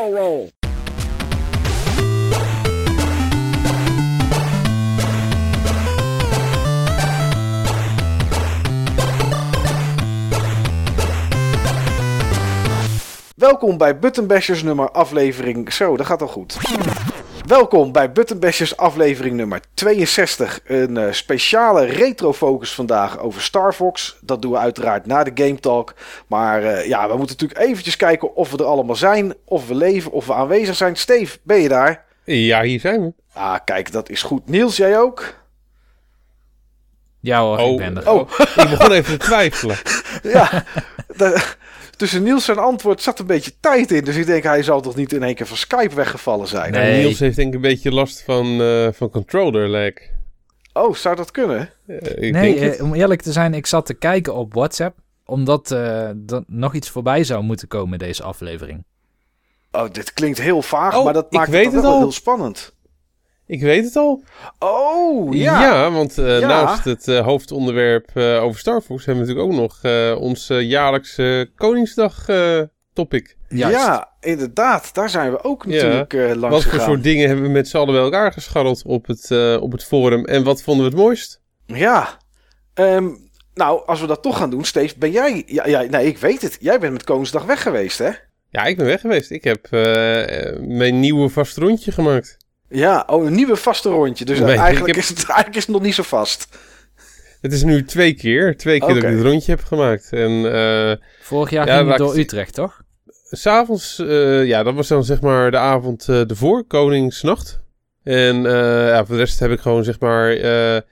barrel. Welkom bij Buttonbashers nummer aflevering... Zo, dat gaat al goed. Welkom bij Buttonbashers aflevering nummer 62. Een uh, speciale retrofocus vandaag over Star Fox. Dat doen we uiteraard na de Game Talk. Maar uh, ja, we moeten natuurlijk eventjes kijken of we er allemaal zijn. Of we leven, of we aanwezig zijn. Steve, ben je daar? Ja, hier zijn we. Ah, kijk, dat is goed. Niels, jij ook? Ja hoor, oh, ik ben er. Oh, ik begon even te twijfelen. ja, de, tussen Niels en antwoord zat een beetje tijd in. Dus ik denk, hij zal toch niet in één keer van Skype weggevallen zijn? Nee. Niels heeft denk ik een beetje last van, uh, van controller lag. Oh, zou dat kunnen? Uh, nee, uh, om eerlijk te zijn, ik zat te kijken op WhatsApp. Omdat er nog iets voorbij zou moeten komen deze aflevering. Oh, dit klinkt heel vaag, oh, maar dat maakt het, wel heel spannend. Ik weet het al. Oh, ja. Ja, want uh, ja. naast het uh, hoofdonderwerp uh, over Star Fox hebben we natuurlijk ook nog ons jaarlijkse Koningsdag topic. Juist. Ja, inderdaad. Daar zijn we ook natuurlijk ja. langs Wat voor gegaan. soort dingen hebben we met z'n allen bij elkaar gescharreld op het, op het forum? En wat vonden we het mooist? Ja, um, nou, als we dat toch gaan doen, Steve, ben jij... Ja, ja, nee, ik weet het. Jij bent met Koningsdag weg geweest, hè? Ja, ik ben weg geweest. Ik heb mijn nieuwe vast rondje gemaakt. Ja, oh, een nieuwe vaste rondje. Dus Nee, eigenlijk, is het, eigenlijk is het nog niet zo vast. Het is nu twee keer. Twee keer dat ik dit rondje heb gemaakt. En eh Vorig jaar Ja, ging ik door het- Utrecht, toch? s'avonds, eh ja, dat was dan zeg maar de avond eh ervoor, Koningsnacht. En eh ja, voor de rest heb ik gewoon zeg maar eh, eh,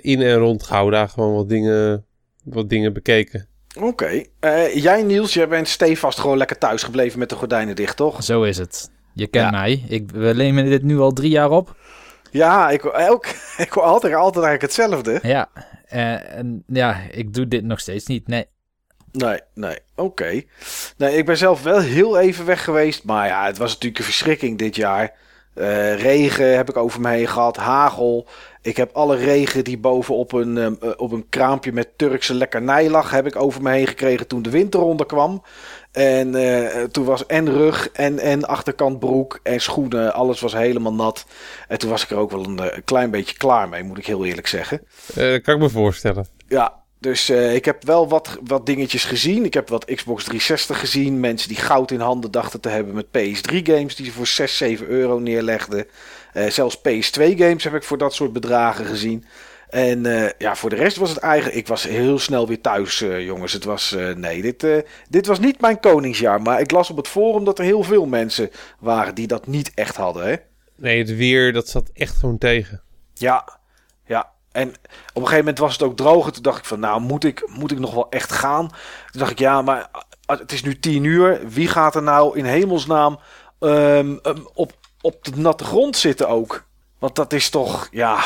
in en rond Gouda gewoon wat dingen, wat dingen bekeken. Oké. Eh, jij, Niels, jij bent stevast gewoon lekker thuis gebleven met de gordijnen dicht, toch? Zo is het. Je kent Ja. mij. Ik, we nemen dit nu al drie jaar op. Ja, ik, elk, ik hoor altijd, altijd eigenlijk hetzelfde. Ja. Eh, en ja, ik doe dit nog steeds niet. Nee. Nee, nee, oké. Nee, ik ben zelf wel heel even weg geweest. Maar ja, het was natuurlijk een verschrikking dit jaar. Eh, regen heb ik over me heen gehad, hagel. Ik heb alle regen die bovenop een, eh, op een kraampje met Turkse lekkernij lag... heb ik over me heen gekregen toen de winter onderkwam. En eh, toen was en rug en, en achterkant broek en schoenen, alles was helemaal nat. En toen was ik er ook wel een, eh, een klein beetje klaar mee, moet ik heel eerlijk zeggen. Eh, kan ik me voorstellen. Ja, dus ik heb wel wat, wat dingetjes gezien. Ik heb wat Xbox 360 gezien. Mensen die goud in handen dachten te hebben met PS3-games die ze voor 6, 7 euro neerlegden. Zelfs PS2-games heb ik voor dat soort bedragen gezien. En eh, ja, voor de rest was het eigenlijk... Ik was heel snel weer thuis, eh, jongens. Het was... eh, nee, dit, dit was niet mijn koningsjaar. Maar ik las op het forum dat er heel veel mensen waren die dat niet echt hadden, hè? Nee, het weer, dat zat echt gewoon tegen. Ja, ja. En op een gegeven moment was het ook droog. En toen dacht ik van, nou, moet ik, moet ik nog wel echt gaan? Toen dacht ik, ja, maar ah, het is nu tien uur. Wie gaat er nou in hemelsnaam ehm, ehm, op, op de natte grond zitten ook? Want dat is toch, ja...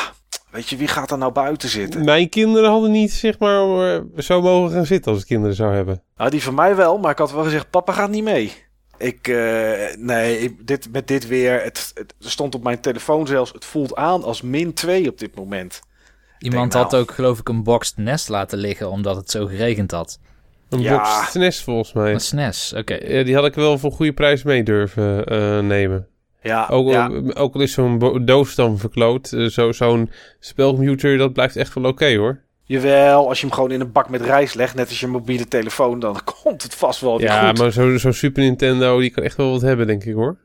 Weet je, wie gaat er nou buiten zitten? Mijn kinderen hadden niet zeg maar eh, zo mogen gaan zitten als ik kinderen zou hebben. Nou, die van mij wel, maar ik had wel gezegd, papa gaat niet mee. Ik, eh, nee, dit, met dit weer, het, het stond op mijn telefoon zelfs, het voelt aan als min 2 op dit moment. Iemand denk, had nou. ook geloof ik een boxed nest laten liggen omdat het zo geregend had. Een Ja. box SNES volgens mij. Een SNES, oké. Ja, die had ik wel voor goede prijs mee durven eh, nemen. Ja, Ook, ja. ook al is zo'n doos dan verkloot, eh, zo, zo'n spelcomputer, dat blijft echt wel oké hoor. Jawel, als je hem gewoon in een bak met rijst legt, net als je mobiele telefoon, dan komt het vast wel weer Ja, goed. maar zo'n zo'n Super Nintendo, die kan echt wel wat hebben, denk ik hoor.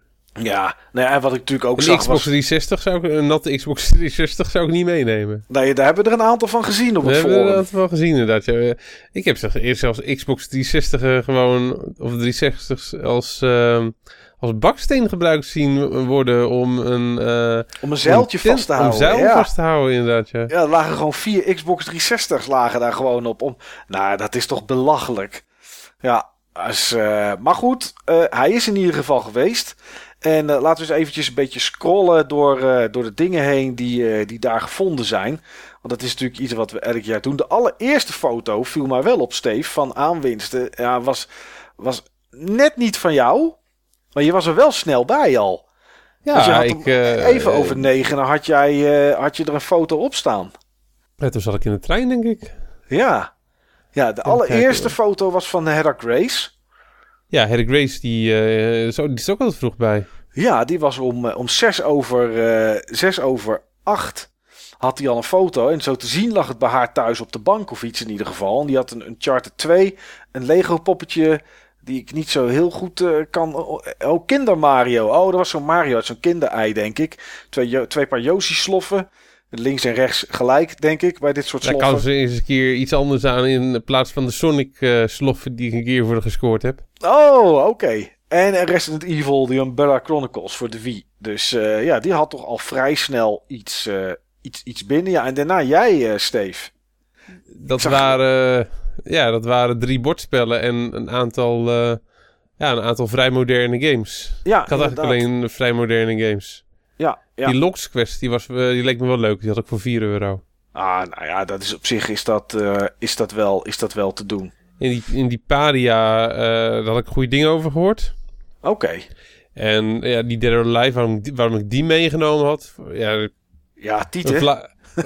Ja, nou ja, en wat ik natuurlijk ook Een zag Xbox was... 360 zou ik, een natte Xbox 360 zou ik niet meenemen. Nee, daar hebben we er een aantal van gezien op We het hebben forum. dat wel gezien inderdaad. Ja. Ik heb zelfs, eerst zelfs Xbox 360 eh, gewoon, of 360 als, ehm, als baksteen gebruikt zien worden om een... eh, Om een zeiltje om vast te houden. Om zeil ja. vast te houden inderdaad, ja. Ja, er lagen gewoon vier Xbox 360's lagen daar gewoon op. Om... Nou, dat is toch belachelijk. Ja, dus, eh, maar goed, eh, hij is in ieder geval geweest. En laten we eens eventjes een beetje scrollen door, door de dingen heen die, die daar gevonden zijn. Want dat is natuurlijk iets wat we elk jaar doen. De allereerste foto viel mij wel op, Steve, van aanwinsten. Ja, was, was net niet van jou. Maar je was er wel snel bij al. Ja, dus je had ik... hem eh, even over negen, dan had, jij, eh, had je er een foto op staan. ja, toen zat ik in de trein, denk ik. Ja. Ja, de allereerste kijken. foto was van Heather Grace. Ja, Harry Grace, die, eh, ook, die is ook altijd vroeg bij. Ja, die was om, om zes over, zes over acht. Had hij al een foto. En zo te zien lag het bij haar thuis op de bank of iets in ieder geval. En die had een Uncharted 2, een Lego poppetje. Die ik niet zo heel goed eh, kan. Oh, Kinder Mario. Oh, dat was zo'n Mario uit zo'n kinderei, denk ik. Twee, twee paar Yoshi sloffen. Links en rechts gelijk, denk ik, bij dit soort Daar sloffen. kan ze eens een keer iets anders aan in plaats van de Sonic eh sloffen die ik een keer voor gescoord heb. Oh, oké. En Resident Evil, The Umbrella Chronicles voor de Wii. Dus eh, ja, die had toch al vrij snel iets, iets, iets binnen. Ja, en daarna jij, Steve. Dat zag- waren, ja, dat waren drie bordspellen en een aantal, eh, ja, een aantal vrij moderne games. Ja, Ik had eigenlijk alleen vrij moderne games. Ja, ja. Die Locks Quest, die, was, eh, die leek me wel leuk. Die had ik voor 4 euro. Ah, nou ja, dat is op zich is dat, eh, is dat, wel, is dat wel te doen. In die, in die Paria, daar had ik goede dingen over gehoord. Oké. En ja, die Dead or Alive, waarom, ik die- waarom ik die meegenomen had. Ja, Ja, Tieten.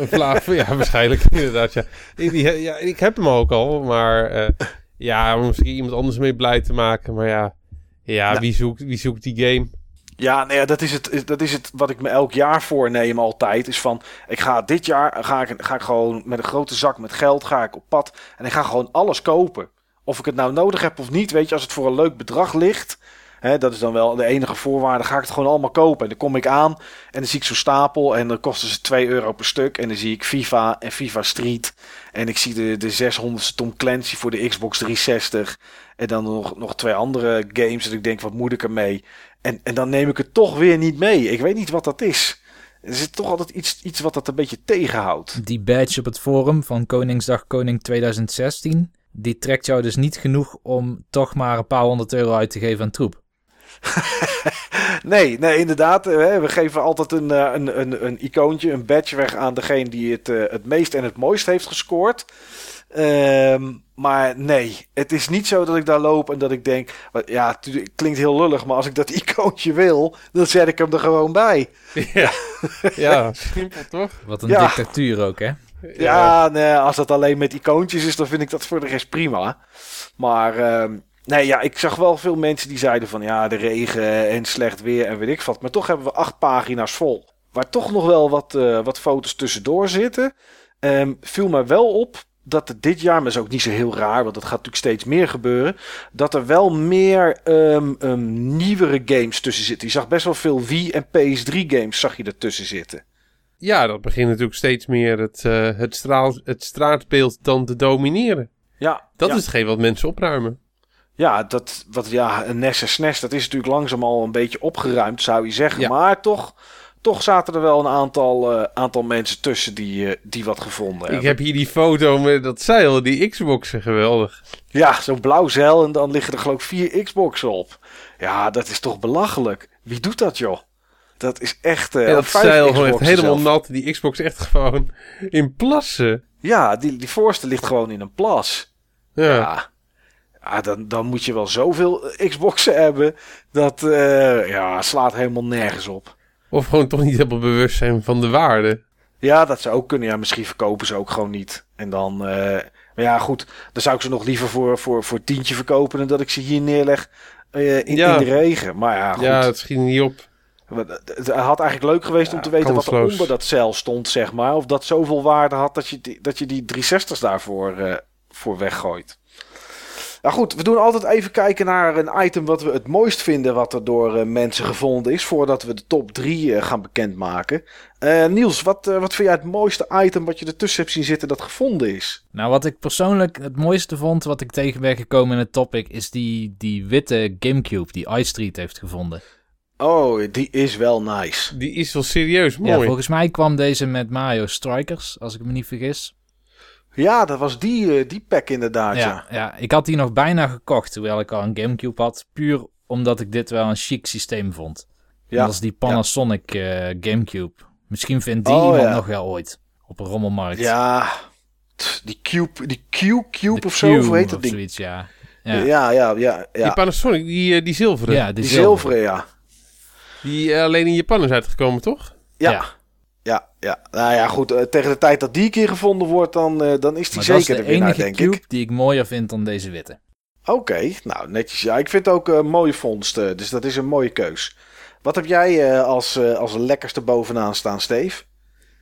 Een vlaag. ja, waarschijnlijk inderdaad. Ja. Ik, die, ja, ik heb hem ook al, maar eh, ja, om misschien iemand anders mee blij te maken. Maar ja, ja Nou. wie, zoekt, wie zoekt die game? Ja, nee, dat, is het, dat is het wat ik me elk jaar voorneem altijd. Is van, ik ga dit jaar ga ik, ga ik gewoon met een grote zak met geld ga ik op pad. En ik ga gewoon alles kopen. Of ik het nou nodig heb of niet, weet je, als het voor een leuk bedrag ligt. Hè, dat is dan wel de enige voorwaarde. Ga ik het gewoon allemaal kopen. En dan kom ik aan en dan zie ik zo'n stapel. En dan kosten ze 2 euro per stuk. En dan zie ik FIFA en FIFA Street. En ik zie de, de 600ste Tom Clancy voor de Xbox 360. En dan nog, nog twee andere games. Dat ik denk, wat moet ik ermee? En, en dan neem ik het toch weer niet mee. Ik weet niet wat dat is. Er zit toch altijd iets, iets wat dat een beetje tegenhoudt. Die badge op het forum van Koningsdag Koning 2016, die trekt jou dus niet genoeg om toch maar een paar honderd euro uit te geven aan troep. Nee, nee, inderdaad. eh, We geven altijd een, eh, een, een, een icoontje, een badge weg aan degene die het, eh, het meest en het mooist heeft gescoord. Ehm, maar nee, het is niet zo dat ik daar loop en dat ik denk... Ja, het klinkt heel lullig, maar als ik dat icoontje wil, dan zet ik hem er gewoon bij. ja. ja, simpel toch? Wat een Ja. dictatuur ook, hè? Ja, nee, als dat alleen met icoontjes is, dan vind ik dat voor de rest prima. Maar ehm, nee, ja, ik zag wel veel mensen die zeiden van ja, de regen en slecht weer en weet ik wat. Maar toch hebben we acht pagina's vol. Waar toch nog wel wat, eh, wat foto's tussendoor zitten. Ehm viel me wel op dat er dit jaar, maar dat is ook niet zo heel raar, want dat gaat natuurlijk steeds meer gebeuren. Dat er wel meer ehm, nieuwere games tussen zitten. Je zag best wel veel Wii en PS3 games zag je ertussen zitten. Ja, dat begint natuurlijk steeds meer het, eh, het, straal, het straatbeeld dan te domineren. Ja, Dat ja. is hetgeen wat mensen opruimen. Ja, dat, wat, ja, een NES en SNES, dat is natuurlijk langzaam al een beetje opgeruimd, zou je zeggen. Ja. Maar toch, toch zaten er wel een aantal, eh, aantal mensen tussen die, eh, die wat gevonden Ik hebben. heb hier die foto met dat zeil, die Xboxen, geweldig. Ja, zo'n blauw zeil en dan liggen er geloof ik vier Xboxen op. Ja, dat is toch belachelijk. Wie doet dat, joh? Dat is echt... en dat of vijf zeil Xboxen helemaal zelf. nat. Die Xbox echt gewoon in plassen. Ja, die, die voorste ligt gewoon in een plas. Ja. Ja. Ja, dan, dan moet je wel zoveel Xboxen hebben. Dat eh, ja, slaat helemaal nergens op. Of gewoon toch niet helemaal bewust zijn van de waarde. Ja, dat zou ook kunnen. Ja, misschien verkopen ze ook gewoon niet. En dan, eh, maar ja, goed. Dan zou ik ze nog liever voor, voor, voor tientje verkopen dan dat ik ze hier neerleg eh, in, Ja. in de regen. Maar ja, goed. Ja, het schiet niet op. Het had eigenlijk leuk geweest om te weten wat er onder dat cel stond, zeg maar. Of dat zoveel waarde had dat je die, dat je die 360's daarvoor voor weggooit. Nou goed, we doen altijd even kijken naar een item wat we het mooist vinden wat er door eh, mensen gevonden is. Voordat we de top 3 gaan bekendmaken. Eh Niels, wat, eh, wat vind jij het mooiste item wat je ertussen hebt zien zitten dat gevonden is? Nou, wat ik persoonlijk het mooiste vond, wat ik tegen ben gekomen in het topic, is die, die witte Gamecube die iStreet heeft gevonden. Oh, die is wel nice. Die is wel serieus Ja, mooi. volgens mij kwam deze met Mario Strikers, als ik me niet vergis. Ja, dat was die, eh, die pack inderdaad, ja. Ja, ja, ik had die nog bijna gekocht, terwijl ik al een Gamecube had. Puur omdat ik dit wel een chic systeem vond. Ja, Dat is die Panasonic eh, Gamecube. Misschien vindt die Oh, iemand ja. nog wel ooit. Op een rommelmarkt. Ja, die Cube, die Q, Cube De of zo, hoe heet dat ding? zoiets, ja. Ja, Ja, ja, ja, ja. Die Panasonic, die, eh, die zilveren. ja Die zilveren, ja. Die alleen in Japan is uitgekomen, toch? Ja. Ja. Ja. Nou ja, goed. eh, tegen de tijd dat die keer gevonden wordt, dan, eh, dan is die Maar dat is zeker de de winnaar, enige denk cube ik. die ik mooier vind dan deze witte. Oké, nou netjes. Ja, ik vind het ook een mooie vondst, eh, dus dat is een mooie keus. Wat heb jij eh, als, eh, als lekkerste bovenaan staan, Steve?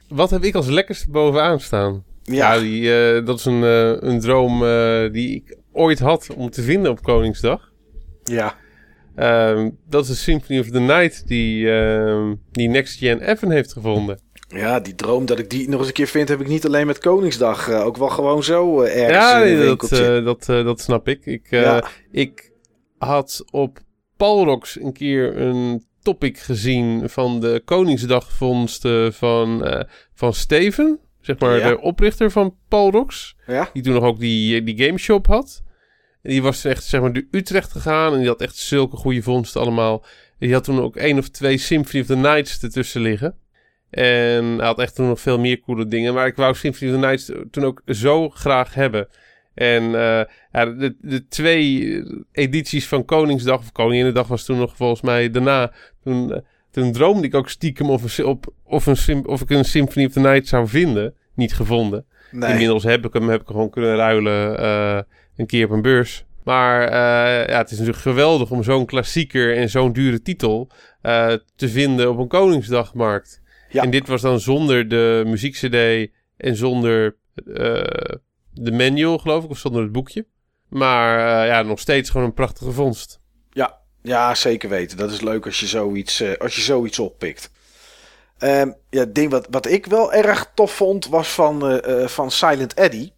Wat heb ik als lekkerste bovenaan staan? Ja, Ja, die, eh, dat is een, eh, een droom eh, die ik ooit had om te vinden op Koningsdag. ja. Ehm, dat is de Symphony of the Night die, ehm, die Next Gen Evan heeft gevonden. Ja, die droom dat ik die nog eens een keer vind, heb ik niet alleen met Koningsdag. eh, ook wel gewoon zo eh, ergens Ja, in een nee, dat, eh, dat, eh, dat snap ik. Ik, eh, Ja. ik had op Palrox een keer een topic gezien van de Koningsdagvondsten van, eh, van Steven. Zeg maar Ja. de oprichter van Palrox. ja? Die toen nog ook die, die gameshop had. En die was echt zeg maar de Utrecht gegaan. En die had echt zulke goede vondsten allemaal. En die had toen ook één of twee Symphony of the Nights ertussen liggen. En hij had echt toen nog veel meer coole dingen. Maar ik wou Symphony of the Nights toen ook zo graag hebben. En eh, ja, de, de twee edities van Koningsdag, of Koninginnedag was toen nog volgens mij daarna. Toen, eh, toen droomde ik ook stiekem of, een, op, of, een, of ik een Symphony of the Night zou vinden. Niet gevonden. Nee. Inmiddels heb ik hem heb ik gewoon kunnen ruilen eh, een keer op een beurs. Maar ja, het is natuurlijk geweldig om zo'n klassieker en zo'n dure titel te vinden op een Koningsdagmarkt. Ja. En dit was dan zonder de muziekcd en zonder eh, de manual, geloof ik, of zonder het boekje. Maar eh, ja, nog steeds gewoon een prachtige vondst. Ja, ja, zeker weten. Dat is leuk als je zoiets, eh, als je zoiets oppikt. Ehm, ja, het ding wat, wat ik wel erg tof vond was van, van Silent Eddy.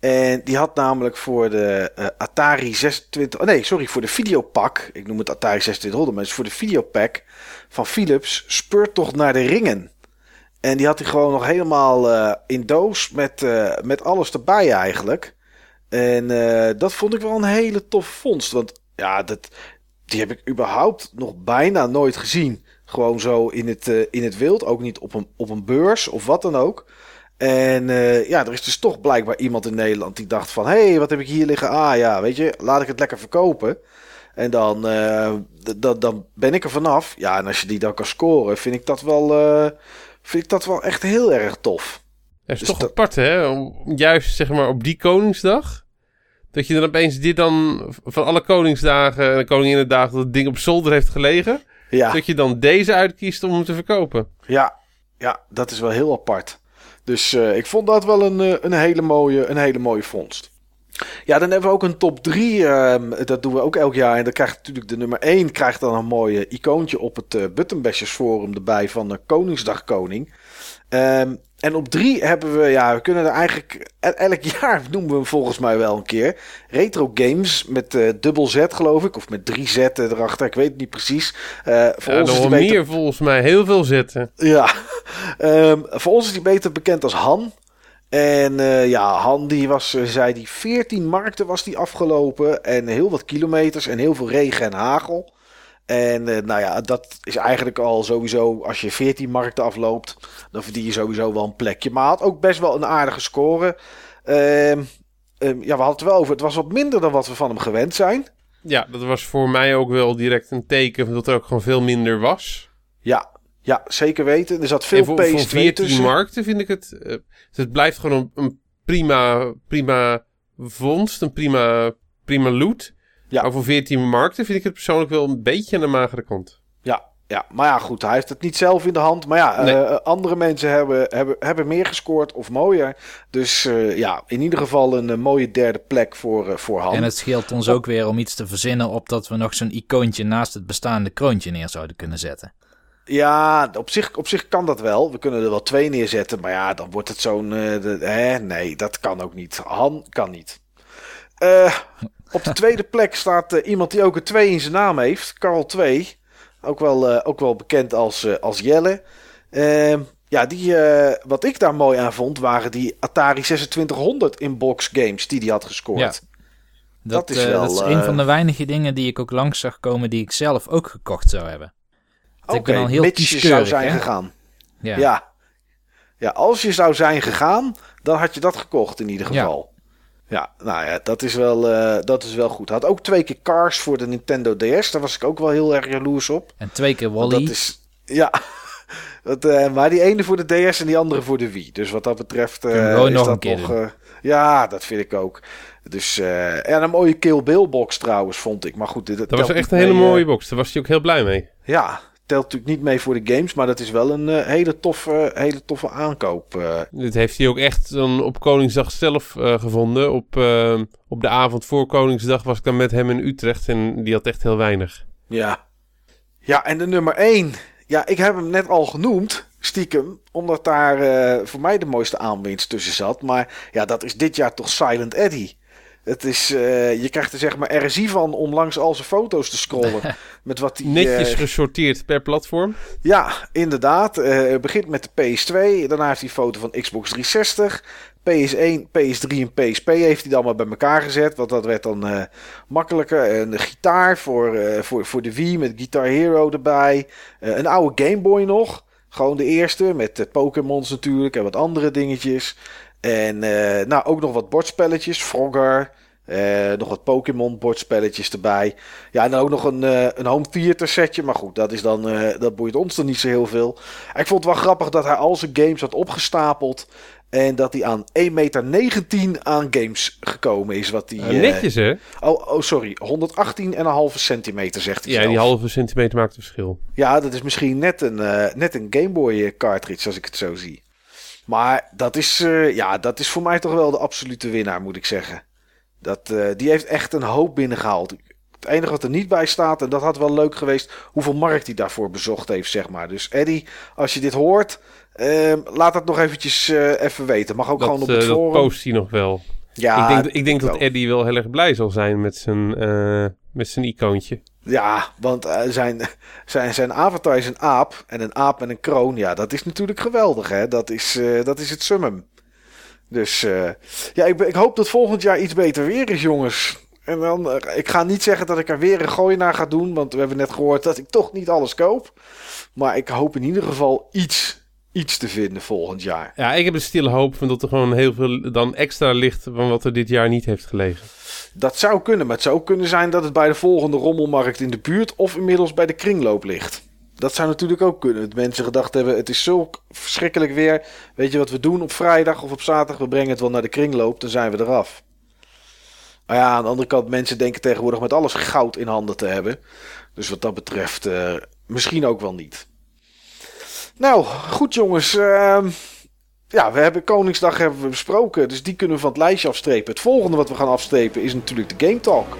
En die had namelijk voor de Atari 26... oh nee, sorry, voor de videopak. Ik noem het Atari 2600, maar het is voor de videopack van Philips. Speurtocht naar de ringen. En die had hij gewoon nog helemaal eh, in doos met, eh, met alles erbij eigenlijk. En eh, dat vond ik wel een hele tof vondst. Want ja, dat, die heb ik überhaupt nog bijna nooit gezien. Gewoon zo in het, in het wild. Ook niet op een, op een beurs of wat dan ook. En ja, er is dus toch blijkbaar iemand in Nederland die dacht van... hey, wat heb ik hier liggen? Ah ja, weet je, laat ik het lekker verkopen. En dan, eh, d- d- dan ben ik er vanaf. Ja, en als je die dan kan scoren, vind ik dat wel, eh, vind ik dat wel echt heel erg tof. Het is Dus toch dat- apart, hè? Om, juist zeg maar op die Koningsdag. Dat je dan opeens dit dan van alle Koningsdagen en de Koninginnedagen dat ding op zolder heeft gelegen. Ja. Dat je dan deze uitkiest om hem te verkopen. Ja, ja, dat is wel heel apart. Dus eh, ik vond dat wel een, een, hele mooie, een hele mooie vondst. Ja, dan hebben we ook een top 3. dat doen we ook elk jaar. En dan krijgt natuurlijk de nummer 1 krijgt dan een mooi eh, icoontje op het eh Buttonbashers Forum erbij van de Koningsdag Koning. Ehm, en op 3 hebben we, ja, we kunnen er eigenlijk e- elk jaar noemen we hem volgens mij wel een keer. Retro Games met eh, dubbel Z geloof ik, of met drie Z erachter, ik weet het niet precies. Eh voor Ja, ons is die beter meer volgens mij. Heel veel zetten. ja, Ehm, voor ons is die beter bekend als Han. En eh, ja, Han die was, eh, zei die 14 markten was die afgelopen. En heel wat kilometers en heel veel regen en hagel. En eh, nou ja, dat is eigenlijk al sowieso, als je 14 markten afloopt, dan verdien je sowieso wel een plekje. Maar had ook best wel een aardige score. Ehm, ehm, ja, we hadden het wel over. Het was wat minder dan wat we van hem gewend zijn. Ja, dat was voor mij ook wel direct een teken dat er ook gewoon veel minder was. Ja, ja zeker weten. Er zat veel voor, voor PS2 14 tussen. markten vind ik het... eh, het blijft gewoon een, een prima, prima vondst, een prima, prima loot. Ja. Maar voor 14 markten vind ik het persoonlijk wel een beetje aan de magere kant. Ja, ja, maar ja, goed. Hij heeft het niet zelf in de hand. Maar ja, Nee. eh, andere mensen hebben, hebben, hebben meer gescoord of mooier. Dus eh, ja, in ieder geval een, mooie derde plek voor, eh, voor Han. En het scheelt ons ook weer om iets te verzinnen op dat we nog zo'n icoontje naast het bestaande kroontje neer zouden kunnen zetten. Ja, op zich, op zich kan dat wel. We kunnen er wel twee neerzetten. Maar ja, dan wordt het zo'n... eh? Nee, dat kan ook niet. Han kan niet. Eh, op de tweede plek staat eh, iemand die ook een 2 in zijn naam heeft. Carl 2. Ook wel, ook wel bekend als, als Jelle. Ehm, ja, die, wat ik daar mooi aan vond, waren die Atari 2600 inbox games die hij had gescoord. Ja. Dat, Dat is wel, dat is een van de weinige dingen die ik ook langs zag komen die ik zelf ook gekocht zou hebben. Ik ben al heel mits je zou zijn hè? gegaan. Ja. Ja. ja. als je zou zijn gegaan, dan had je dat gekocht in ieder geval. Ja, nou ja, dat is wel, eh, dat is wel goed. Had ook twee keer Cars voor de Nintendo DS. Daar was ik ook wel heel erg jaloers op. En twee keer Want Wally. Dat is, ja, dat, eh, maar die ene voor de DS en die andere voor de Wii. Dus wat dat betreft eh, gewoon is nog dat een keer nog... eh, Ja, dat vind ik ook. Dus, eh, en een mooie Kill Bill box trouwens, vond ik. Maar goed, dit, Dat was echt een hele mee, mooie box. Daar was hij ook heel blij mee. Ja, telt natuurlijk niet mee voor de games, maar dat is wel een eh, hele, toffe, hele toffe aankoop. eh. Dit heeft hij ook echt dan op Koningsdag zelf eh, gevonden. Op, op de avond voor Koningsdag was ik dan met hem in Utrecht en die had echt heel weinig. ja. Ja, en de nummer 1. Ja, ik heb hem net al genoemd, stiekem, omdat daar voor mij de mooiste aanwinst tussen zat. Maar ja, dat is dit jaar toch Silent Eddie. Het is, eh, je krijgt er zeg maar RSI van om langs al zijn foto's te scrollen. met wat die, Netjes eh, gesorteerd per platform. Ja, inderdaad. Het begint met de PS2. Daarna heeft hij een foto van Xbox 360. PS1, PS3 en PSP heeft hij dan maar bij elkaar gezet. Want dat werd dan makkelijker. Een gitaar voor, voor, voor de Wii met Guitar Hero erbij. Een oude Game Boy nog. Gewoon de eerste met de Pokémons natuurlijk en wat andere dingetjes. En eh, nou, ook nog wat bordspelletjes. Frogger. eh, nog wat Pokémon bordspelletjes erbij. Ja, en dan ook nog een, eh, een home theater setje. Maar goed, dat, is dan, dat boeit ons dan niet zo heel veel. Ik vond het wel grappig dat hij al zijn games had opgestapeld. En dat hij aan 1,19 meter aan games gekomen is. Wat die, netjes hè? oh, oh, sorry. 118,5 centimeter zegt hij Ja, zelf. die halve centimeter maakt een verschil. Ja, dat is misschien net een, net een Game Boy cartridge als ik het zo zie. Maar dat is, eh, ja, dat is voor mij toch wel de absolute winnaar, moet ik zeggen. Dat, eh, die heeft echt een hoop binnengehaald. Het enige wat er niet bij staat, en dat had wel leuk geweest, hoeveel markt hij daarvoor bezocht heeft, zeg maar. Dus Eddie, als je dit hoort, ehm, laat dat nog eventjes eh, even weten. Mag ook Dat, gewoon op het dat forum. post hij nog wel. Ja, ik denk, ik denk dat. Eddie wel heel erg blij zal zijn met zijn, met zijn icoontje. Ja, want eh, zijn, zijn, zijn avatar is een aap. En een aap met een kroon, ja, dat is natuurlijk geweldig, hè. Dat is, eh, dat is het summum. Dus eh, ja, ik, ik hoop dat volgend jaar iets beter weer is, jongens. En dan, ik ga niet zeggen dat ik er weer een gooi naar ga doen. Want we hebben net gehoord dat ik toch niet alles koop. Maar ik hoop in ieder geval iets, iets te vinden volgend jaar. Ja, ik heb een stille hoop van dat er gewoon heel veel dan extra ligt van wat er dit jaar niet heeft gelegen. Dat zou kunnen, maar het zou ook kunnen zijn dat het bij de volgende rommelmarkt in de buurt of inmiddels bij de kringloop ligt. Dat zou natuurlijk ook kunnen. Dat mensen gedacht hebben, het is zulk verschrikkelijk weer. Weet je wat we doen op vrijdag of op zaterdag? We brengen het wel naar de kringloop, dan zijn we eraf. Maar ja, aan de andere kant, mensen denken tegenwoordig met alles goud in handen te hebben. Dus wat dat betreft, eh, misschien ook wel niet. Nou, goed jongens. ehm, ja, we hebben Koningsdag hebben we besproken, dus die kunnen we van het lijstje afstrepen. Het volgende wat we gaan afstrepen is natuurlijk de Game Talk.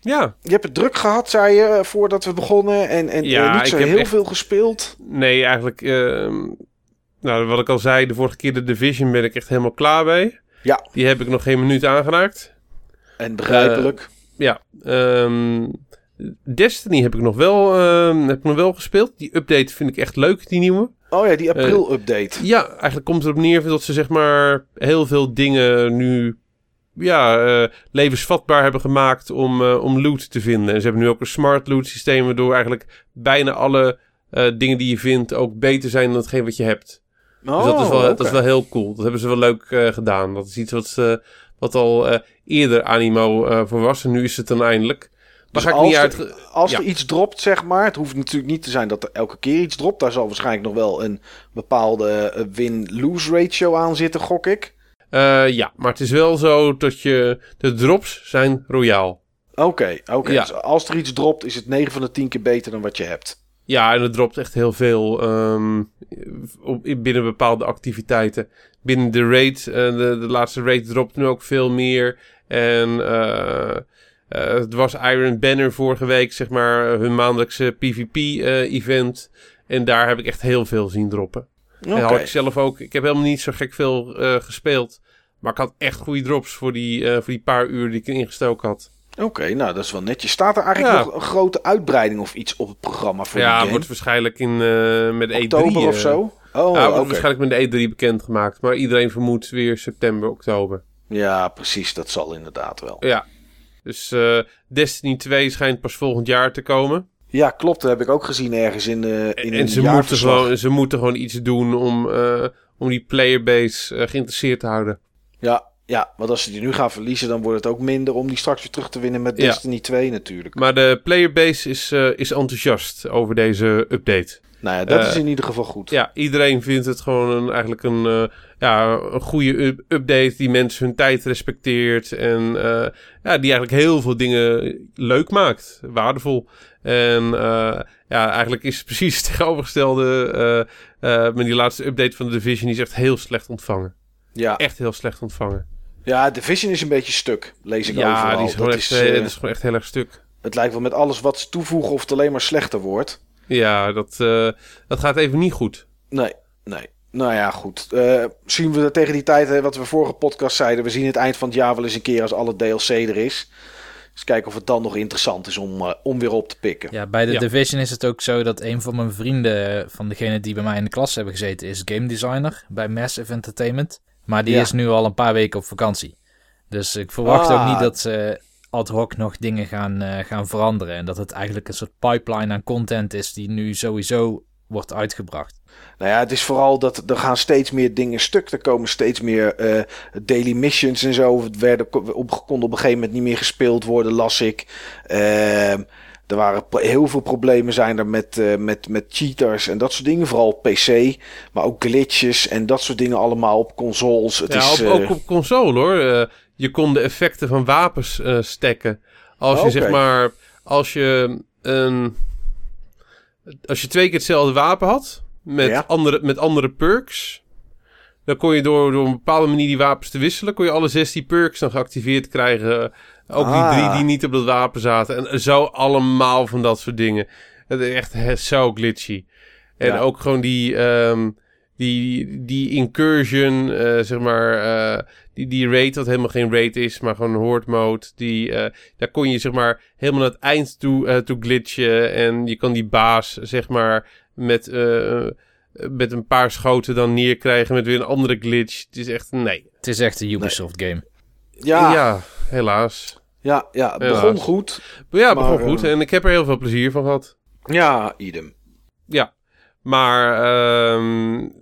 Ja, je hebt het druk gehad, zei je, eh, voordat we begonnen. En, en Ja, eh, niet zo heel echt- veel gespeeld. nee, eigenlijk. ehm, nou, wat ik al zei, de vorige keer de Division ben ik echt helemaal klaar mee. Ja. Die heb ik nog geen minuut aangeraakt. En begrijpelijk. Ja, ehm, Destiny heb ik, nog wel, ehm, heb ik nog wel gespeeld. Die update vind ik echt leuk, die nieuwe. oh ja, die april-update. Ja, eigenlijk komt het erop neer dat ze zeg maar heel veel dingen nu ja, eh, levensvatbaar hebben gemaakt om, eh, om loot te vinden. En ze hebben nu ook een smart loot systeem waardoor eigenlijk bijna alle eh, dingen die je vindt ook beter zijn dan hetgeen wat je hebt. oh, dus dat is, wel, dat is wel heel cool. Dat hebben ze wel leuk eh, gedaan. Dat is iets wat, ze- wat al eh, eerder animo voor was en nu is het dan eindelijk. Maar Dus ga ik niet als, uit... er, als ja. er iets dropt, zeg maar. Het hoeft natuurlijk niet te zijn dat er elke keer iets dropt. Daar zal waarschijnlijk nog wel een bepaalde win-lose ratio aan zitten, gok ik. Eh, ja, maar het is wel zo dat je... De drops zijn royaal. Oké, oké. Ja. Dus als er iets dropt, is het 9 van de 10 keer beter dan wat je hebt. Ja, en er dropt echt heel veel um, op, binnen bepaalde activiteiten. Binnen de raid, uh, de, de laatste raid dropt nu ook veel meer. En uh, uh, het was Iron Banner vorige week, zeg maar, hun maandelijkse PvP-event. en daar heb ik echt heel veel zien droppen. Okay. En had ik zelf ook, ik heb helemaal niet zo gek veel gespeeld. Maar ik had echt goede drops voor die, voor die paar uur die ik ingestoken had. Oké, nou dat is wel netjes. Staat er eigenlijk nog een grote uitbreiding of iets op het programma voor ja, Ja, wordt waarschijnlijk in, uh, met oktober E3... of zo? Oh, ja, wordt okay. waarschijnlijk met de E3 bekendgemaakt. Maar iedereen vermoedt weer september, oktober. Ja, precies. Dat zal inderdaad wel. Ja. Dus Destiny 2 schijnt pas volgend jaar te komen. Ja, klopt. Dat heb ik ook gezien ergens in, uh, in En ze moeten, gewoon, ze moeten gewoon iets doen om, uh, om die playerbase geïnteresseerd te houden. Ja, ja, want als ze die nu gaan verliezen, dan wordt het ook minder om die straks weer terug te winnen met Destiny ja. 2 natuurlijk. Maar de playerbase is, uh, is enthousiast over deze update. Nou ja, dat is in ieder geval goed. Ja, iedereen vindt het gewoon een, eigenlijk een, ja, een goede update die mensen hun tijd respecteert. En ja, die eigenlijk heel veel dingen leuk maakt, waardevol. En ja, eigenlijk is het precies het tegenovergestelde met die laatste update van de Division. Die is echt heel slecht ontvangen. Ja. Echt heel slecht ontvangen. Ja, Division is een beetje stuk, lees ik ja, overal. Ja, die is dat echt, is, uh, is gewoon echt heel erg stuk. Het lijkt wel met alles wat ze toevoegen of het alleen maar slechter wordt. Ja, dat, uh, dat gaat even niet goed. Nee, nee. Nou ja, goed. Uh, zien we tegen die tijd, wat we vorige podcast zeiden, we zien het eind van het jaar wel eens een keer als alle DLC er is. Dus kijken of het dan nog interessant is om, uh, om weer op te pikken. Ja, bij de ja. Division is het ook zo dat een van mijn vrienden, van degene die bij mij in de klas hebben gezeten, is game designer bij Massive Entertainment. Maar die ja. is nu al een paar weken op vakantie. Dus ik verwacht ah. ook niet dat ze ad hoc nog dingen gaan, uh, gaan veranderen. En dat het eigenlijk een soort pipeline aan content is die nu sowieso wordt uitgebracht. Nou ja, het is vooral dat er gaan steeds meer dingen stuk. Er komen steeds meer uh, daily missions en zo. Het werden op, kon op een gegeven moment niet meer gespeeld worden, las ik. Uh, er waren heel veel problemen zijn er met, uh, met, met cheaters en dat soort dingen. Vooral PC, maar ook glitches en dat soort dingen allemaal op consoles. Het ja, is, op, ook op console hoor. Je kon de effecten van wapens stacken. Als je okay. zeg maar, als je een, als je twee keer hetzelfde wapen had met, ja. andere, met andere perks. Dan kon je door, door een bepaalde manier die wapens te wisselen, kon je alle 16 perks dan geactiveerd krijgen. Ook ah. die drie die niet op dat wapen zaten. En zo allemaal van dat soort dingen. Het is echt zo glitchy. En ja. ook gewoon die, um, die, die incursion, uh, zeg maar, uh, die, die raid, wat helemaal geen raid is, maar gewoon horde mode. Die, uh, daar kon je zeg maar helemaal naar het eind toe, toe glitchen. En je kan die baas, zeg maar, met, met een paar schoten dan neerkrijgen met weer een andere glitch. Het is echt, nee. Het is echt een Ubisoft nee. game. Ja. ja, helaas. Ja, ja, het begon goed. Ja, het begon goed. En ik heb er heel veel plezier van gehad. Ja, idem. Ja, maar um,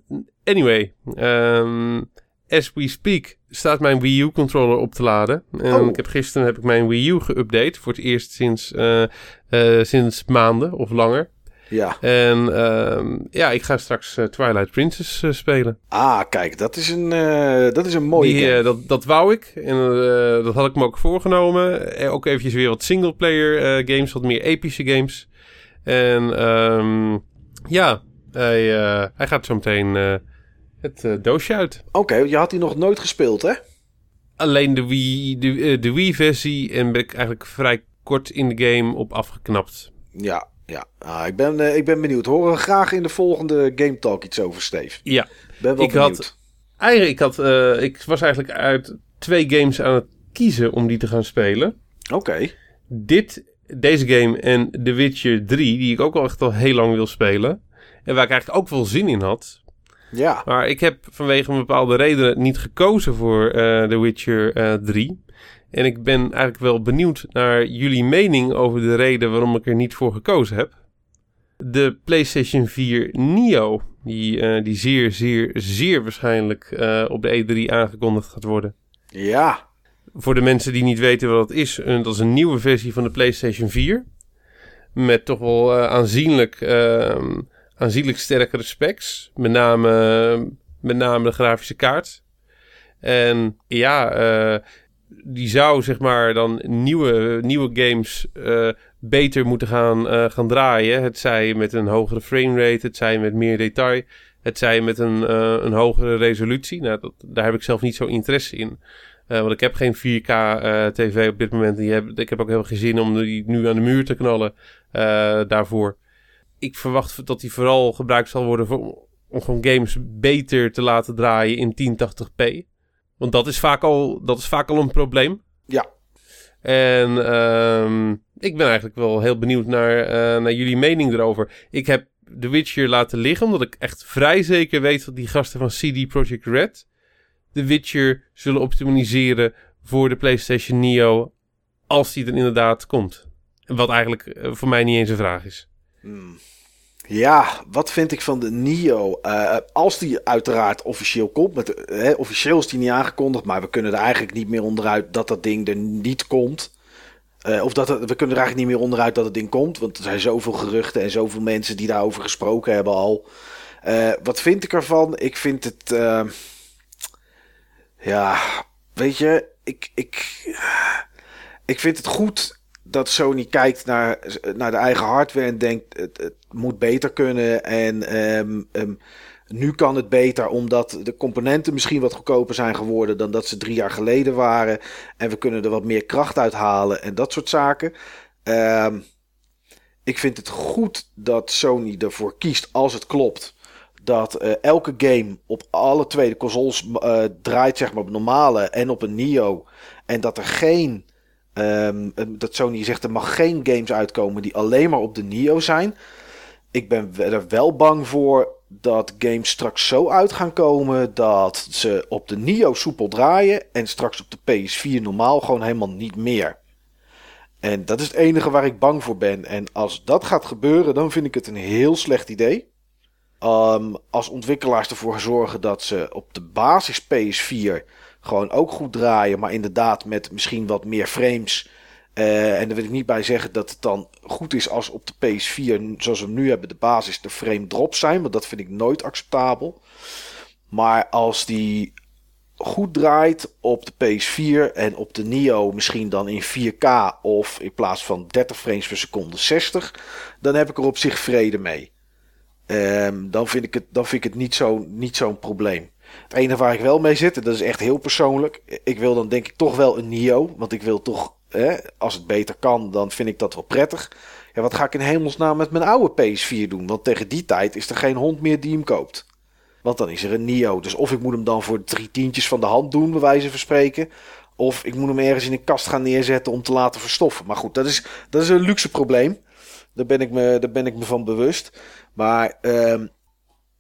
anyway. Um, as we speak staat mijn Wii U controller op te laden. En oh. ik heb, gisteren heb ik mijn Wii U geüpdate. Voor het eerst sinds, uh, uh, sinds maanden of langer. Ja. En um, ja, ik ga straks uh, Twilight Princess uh, spelen. Ah, kijk, dat is een, uh, dat is een mooie Die, dat, dat wou ik. En dat had ik me ook voorgenomen. ook eventjes weer wat singleplayer games, wat meer epische games. En um, ja, hij, hij gaat zo meteen het doosje uit. Oké, okay, je had die nog nooit gespeeld, hè? Alleen de Wii, de, de Wii-versie en ben ik eigenlijk vrij kort in de game op afgeknapt. Ja, ja, ah, ik, ben, uh, ik ben benieuwd. Horen we graag in de volgende Game Talk iets over, Steve. Ja. Ben wel ik benieuwd. Had, eigenlijk, ik, had, uh, ik was eigenlijk uit twee games aan het kiezen om die te gaan spelen. Oké. Okay. Dit, deze game en The Witcher 3, die ik ook al echt al heel lang wil spelen. En waar ik eigenlijk ook wel zin in had. Ja. Maar ik heb vanwege een bepaalde reden niet gekozen voor uh, The Witcher 3. En ik ben eigenlijk wel benieuwd naar jullie mening over de reden waarom ik er niet voor gekozen heb. De PlayStation 4 Neo, die, uh, die zeer, zeer, zeer waarschijnlijk uh, op de E3 aangekondigd gaat worden. Ja. Voor de mensen die niet weten wat dat is, dat is een nieuwe versie van de PlayStation 4. Met toch wel uh, aanzienlijk, aanzienlijk sterkere specs. Met name, met name de grafische kaart. En ja, die zou zeg maar dan nieuwe, nieuwe games uh, beter moeten gaan, gaan draaien. Het zij met een hogere framerate, het zij met meer detail, het zij met een, een hogere resolutie. Nou, dat, daar heb ik zelf niet zo interesse in. Want ik heb geen 4K uh, tv op dit moment. Die heb, ik heb ook helemaal geen zin om die nu aan de muur te knallen daarvoor. Ik verwacht dat die vooral gebruikt zal worden om gewoon games beter te laten draaien in 1080p. Want dat is vaak al, dat is vaak al een probleem. Ja. En um, ik ben eigenlijk wel heel benieuwd naar, naar jullie mening erover. Ik heb The Witcher laten liggen, omdat ik echt vrij zeker weet dat die gasten van CD Projekt Red The Witcher zullen optimaliseren voor de PlayStation Neo als die er inderdaad komt. Wat eigenlijk eh, voor mij niet eens een vraag is. Hmm. Ja, wat vind ik van de Nio? Uh, als die uiteraard officieel komt. Met, officieel is die niet aangekondigd. Maar we kunnen er eigenlijk niet meer onderuit dat dat ding er niet komt. Uh, of dat we kunnen er eigenlijk niet meer onderuit dat het ding komt. Want er zijn zoveel geruchten en zoveel mensen die daarover gesproken hebben al. wat vind ik ervan? Ik vind het. Ja, weet je, ik, ik, ik vind het goed dat Sony kijkt naar, naar de eigen hardware en denkt het moet beter kunnen. En um, um, nu kan het beter omdat de componenten misschien wat goedkoper zijn geworden dan dat ze drie jaar geleden waren. En we kunnen er wat meer kracht uit halen en dat soort zaken. Um, ik vind het goed dat Sony ervoor kiest als het klopt dat uh, elke game op alle tweede consoles uh, draait, zeg maar op normale en op een Neo. En dat er geen, um, dat Sony zegt er mag geen games uitkomen die alleen maar op de Neo zijn. Ik ben er wel bang voor dat games straks zo uit gaan komen dat ze op de Neo soepel draaien en straks op de PS4 normaal gewoon helemaal niet meer. En dat is het enige waar ik bang voor ben. En als dat gaat gebeuren, dan vind ik het een heel slecht idee. Um, als ontwikkelaars ervoor zorgen dat ze op de basis PS4 gewoon ook goed draaien, maar inderdaad met misschien wat meer frames. Uh, en daar wil ik niet bij zeggen dat het dan goed is als op de PS4, zoals we nu hebben, de basis de frame drops zijn, want dat vind ik nooit acceptabel. Maar als die goed draait op de PS4 en op de Neo misschien dan in 4K of in plaats van 30 frames per seconde 60, dan heb ik er op zich vrede mee. Um, dan, vind ik het, dan vind ik het niet zo'n niet zo'n probleem. Het enige waar ik wel mee zit, en dat is echt heel persoonlijk. Ik wil dan denk ik toch wel een Nio. Want ik wil toch, als het beter kan, dan vind ik dat wel prettig. Ja, wat ga ik in hemelsnaam met mijn oude PS4 doen? Want tegen die tijd is er geen hond meer die hem koopt. Want dan is er een Nio. Dus of ik moet hem dan voor drie tientjes van de hand doen, bij wijze van spreken. Of ik moet hem ergens in een kast gaan neerzetten om te laten verstoffen. Maar goed, dat is, dat is een luxe probleem. Daar ben ik me, daar ben ik me van bewust. Maar um,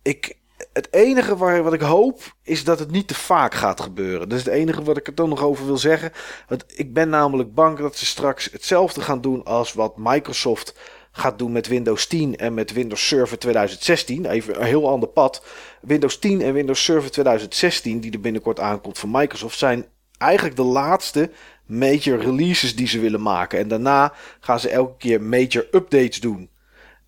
ik, het enige waar, wat ik hoop is dat het niet te vaak gaat gebeuren. Dat is het enige wat ik er dan nog over wil zeggen. Want ik ben namelijk bang dat ze straks hetzelfde gaan doen als wat Microsoft gaat doen met Windows 10 en met Windows Server 2016. Even een heel ander pad. Windows 10 en Windows Server 2016, die er binnenkort aankomt van Microsoft, zijn eigenlijk de laatste major releases die ze willen maken. En daarna gaan ze elke keer major updates doen.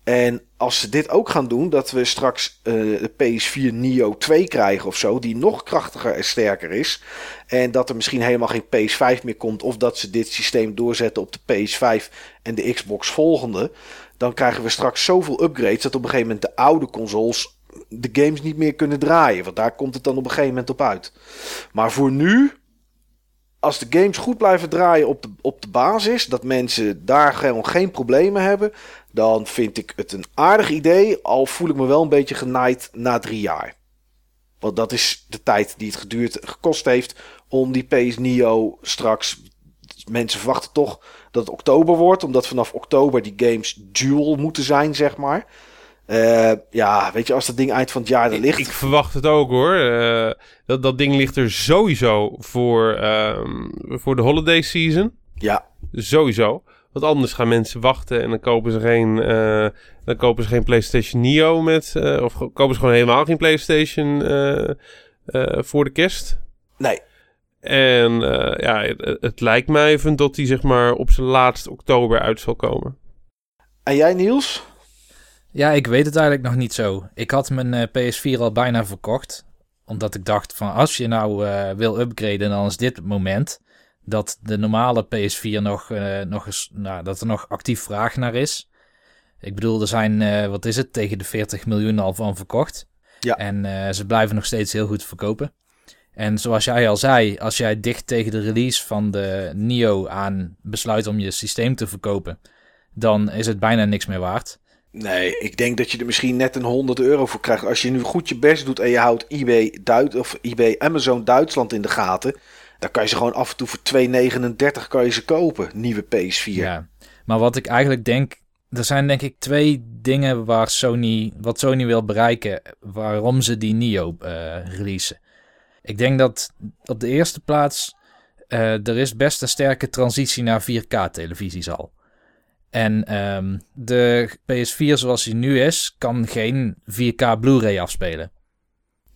En als ze dit ook gaan doen, dat we straks uh, de PS4 Neo 2 krijgen of zo, die nog krachtiger en sterker is. En dat er misschien helemaal geen PS5 meer komt, of dat ze dit systeem doorzetten op de PS5 en de Xbox volgende. Dan krijgen we straks zoveel upgrades dat op een gegeven moment de oude consoles de games niet meer kunnen draaien. Want daar komt het dan op een gegeven moment op uit. Maar voor nu als de games goed blijven draaien op de, op de basis, dat mensen daar gewoon geen problemen hebben, dan vind ik het een aardig idee. Al voel ik me wel een beetje genaaid na drie jaar. Want dat is de tijd die het geduurd, gekost heeft om die PS Neo straks. Mensen verwachten toch dat het oktober wordt, omdat vanaf oktober die games dual moeten zijn, zeg maar. Uh, ja, weet je, als dat ding eind van het jaar er ligt. Ik, verwacht het ook hoor. Uh, dat, dat ding ligt er sowieso voor, uh, voor de holiday season. Ja. Sowieso. Want anders gaan mensen wachten en dan kopen ze geen, uh, dan kopen ze geen PlayStation Neo met. of kopen ze gewoon helemaal geen PlayStation voor de kerst. Nee. En ja, het, het, lijkt mij even dat hij zeg maar op zijn laatste oktober uit zal komen. En jij Niels? Ja, ik weet het eigenlijk nog niet zo. Ik had mijn uh, PS4 al bijna verkocht. Omdat ik dacht van als je nou uh, wil upgraden, dan is dit het moment. Dat de normale PS4 nog, uh, nog eens, nou, dat er nog actief vraag naar is. Ik bedoel, er zijn, uh, wat is het, tegen de 40 miljoen al van verkocht. Ja. En uh, ze blijven nog steeds heel goed verkopen. En zoals jij al zei, als jij dicht tegen de release van de Nio aan besluit om je systeem te verkopen, dan is het bijna niks meer waard. Nee, ik denk dat je er misschien net een 100 euro voor krijgt. Als je nu goed je best doet en je houdt eBay, Duit of eBay Amazon Duitsland in de gaten. Dan kan je ze gewoon af en toe voor 2,39 kan je ze kopen. Nieuwe PS4. Ja, maar wat ik eigenlijk denk. Er zijn denk ik twee dingen waar Sony, wat Sony wil bereiken. Waarom ze die Nio uh, releasen. Ik denk dat op de eerste plaats. Uh, er is best een sterke transitie naar 4K-televisies al. En um, de PS4 zoals die nu is, kan geen 4K Blu-ray afspelen.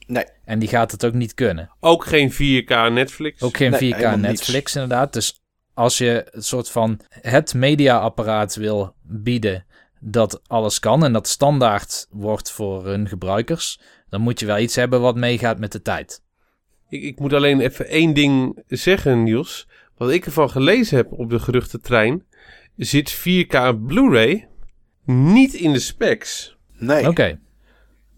Nee. En die gaat het ook niet kunnen. Ook geen 4K Netflix. Ook geen Nee, 4K helemaal Netflix niets. inderdaad. Dus als je het soort van het mediaapparaat wil bieden dat alles kan en dat standaard wordt voor hun gebruikers, dan moet je wel iets hebben wat meegaat met de tijd. Ik, ik moet alleen even één ding zeggen, Niels. Wat ik ervan gelezen heb op de geruchtentrein, zit 4K Blu-ray niet in de specs. Nee. Oké,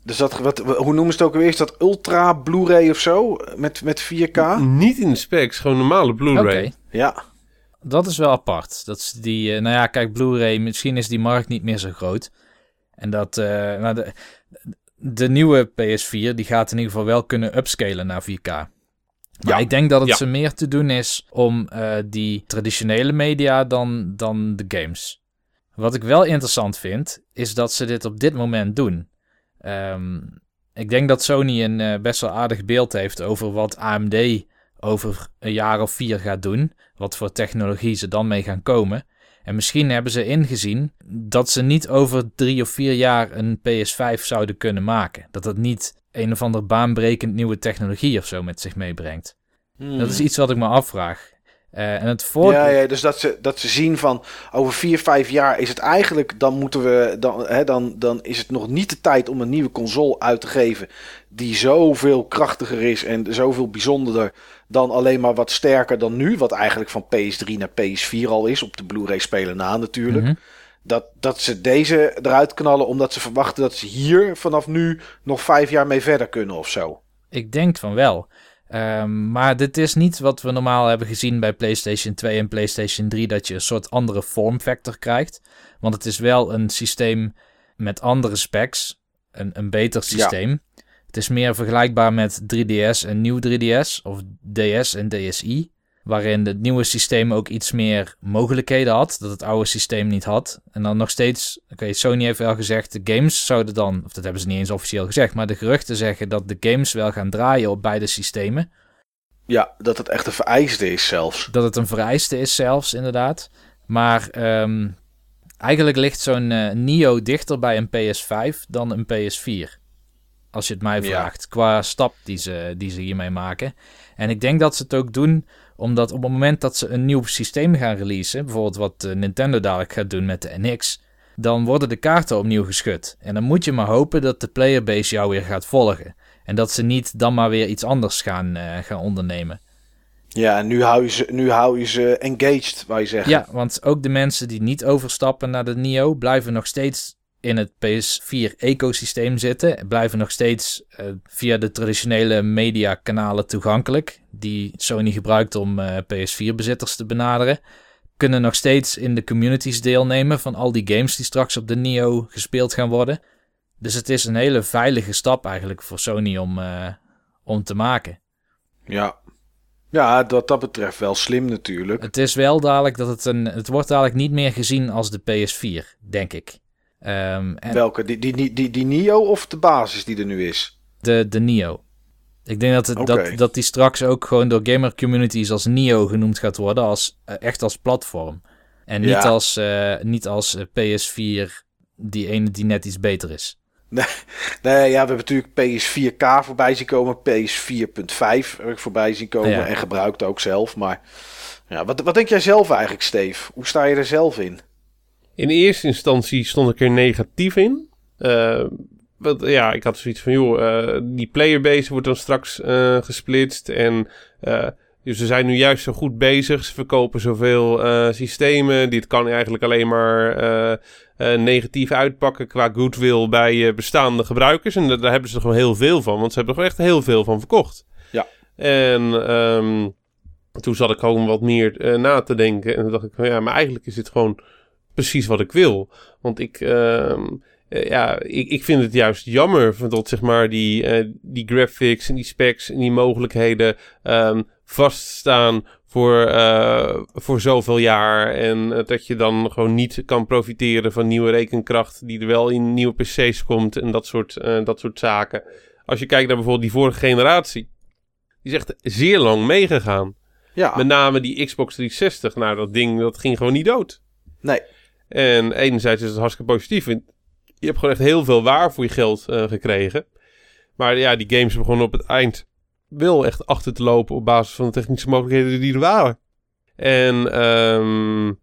Dus dat, wat, hoe noemen ze het ook alweer? Is dat Ultra Blu-ray of zo? Met, met 4K? Niet in de specs, gewoon normale oké. Blu-ray. Ja. Dat is wel apart. Dat is die, eh, nou ja, kijk, Blu-ray, misschien is die markt niet meer zo groot. En dat, eh, nou de, de nieuwe PS4, die gaat in ieder geval wel kunnen upscalen naar 4K. Maar Ja. ik denk dat het Ja. ze meer te doen is om eh, die traditionele media dan, dan de games. Wat ik wel interessant vind, is dat ze dit op dit moment doen. Ehm, ik denk dat Sony een eh, best wel aardig beeld heeft over wat AMD over een jaar of vier gaat doen. Wat voor technologie ze dan mee gaan komen. En misschien hebben ze ingezien dat ze niet over drie of vier jaar een PS5 zouden kunnen maken. Dat dat niet een of ander baanbrekend nieuwe technologie of zo met zich meebrengt. Dat is iets wat ik me afvraag. Eh, en het voor... Ja, ja, dus dat ze, dat ze zien van over vier, vijf jaar is het eigenlijk, dan moeten we, dan, hè, dan, dan is het nog niet de tijd om een nieuwe console uit te geven die zoveel krachtiger is en zoveel bijzonderder dan alleen maar wat sterker dan nu, wat eigenlijk van PS3 naar PS4 al is, op de Blu-ray spelen na natuurlijk. Mhm. Dat, dat ze deze eruit knallen omdat ze verwachten dat ze hier vanaf nu nog vijf jaar mee verder kunnen of zo. Ik denk van wel. Ehm, maar dit is niet wat we normaal hebben gezien bij PlayStation 2 en PlayStation 3, dat je een soort andere vorm factor krijgt. Want het is wel een systeem met andere specs, een, een beter systeem. Het is meer vergelijkbaar met 3DS en nieuw 3DS of DS en DSi. Waarin het nieuwe systeem ook iets meer mogelijkheden had, dat het oude systeem niet had. En dan nog steeds, oké, Sony heeft wel gezegd, de games zouden dan, of dat hebben ze niet eens officieel gezegd, maar de geruchten zeggen dat de games wel gaan draaien op beide systemen. Ja, dat het echt een vereiste is zelfs. Dat het een vereiste is zelfs, inderdaad. Maar ehm, eigenlijk ligt zo'n eh, Nio dichter bij een PS5 dan een PS4. Als je het mij Ja. vraagt, qua stap die ze, die ze hiermee maken. En ik denk dat ze het ook doen omdat op het moment dat ze een nieuw systeem gaan releasen, bijvoorbeeld wat eh, Nintendo dadelijk gaat doen met de NX, dan worden de kaarten opnieuw geschud. En dan moet je maar hopen dat de playerbase jou weer gaat volgen. En dat ze niet dan maar weer iets anders gaan, eh, gaan ondernemen. Ja, en nu hou je ze, nu hou je ze engaged, wou je zeggen. Ja, want ook de mensen die niet overstappen naar de Nio blijven nog steeds in het PS4-ecosysteem zitten. Blijven nog steeds eh, via de traditionele mediakanalen toegankelijk. Die Sony gebruikt om eh, PS4-bezitters te benaderen. Kunnen nog steeds in de communities deelnemen van al die games die straks op de Nio gespeeld gaan worden. Dus het is een hele veilige stap eigenlijk voor Sony om, eh, om te maken. Ja. Ja, wat dat betreft wel slim natuurlijk. Het is wel dadelijk dat het een. Het wordt dadelijk niet meer gezien als de PS4, denk ik. Ehm, en Welke? Die, die, die, die, die Nio of de basis die er nu is? de, de Nio. Ik denk dat, het, dat, dat die straks ook gewoon door gamer communities als Nio genoemd gaat worden. Als, eh, echt als platform. En niet Ja. als, eh, niet als eh, PS4, die ene die net iets beter is. Nee, ja, we hebben natuurlijk PS4K voorbij zien komen. PS4.5 heb ik voorbij zien komen. Ja. En gebruikt ook zelf. Maar ja, wat, wat denk jij zelf eigenlijk, Steve? Hoe sta je er zelf in? In eerste instantie stond ik er negatief in. Eh, want, ja, ik had zoiets van, joh, eh, die playerbase wordt dan straks eh, gesplitst. En Dus ze zijn nu juist zo goed bezig. Ze verkopen zoveel systemen. Dit kan eigenlijk alleen maar negatief uitpakken qua goodwill bij bestaande gebruikers. En daar, hebben ze gewoon heel veel van. Want ze hebben er echt heel veel van verkocht. Ja. En um, toen zat ik gewoon wat meer na te denken. En toen dacht ik van ja, maar eigenlijk is dit gewoon precies wat ik wil. Want ik... Uh, ja, ik, ik vind het juist jammer dat zeg maar die, uh, die graphics en die specs en die mogelijkheden um, vaststaan voor, uh, voor zoveel jaar. En dat je dan gewoon niet kan profiteren van nieuwe rekenkracht die er wel in nieuwe PC's komt en dat soort, dat soort zaken. Als je kijkt naar bijvoorbeeld die vorige generatie, die is echt zeer lang meegegaan. Ja. Met name die Xbox 360. Nou, dat ding dat ging gewoon niet dood. Nee. En enerzijds is het hartstikke positief. Je hebt gewoon echt heel veel waar voor je geld uh, gekregen. Maar ja, die games begonnen op het eind wel echt achter te lopen op basis van de technische mogelijkheden die er waren. En um,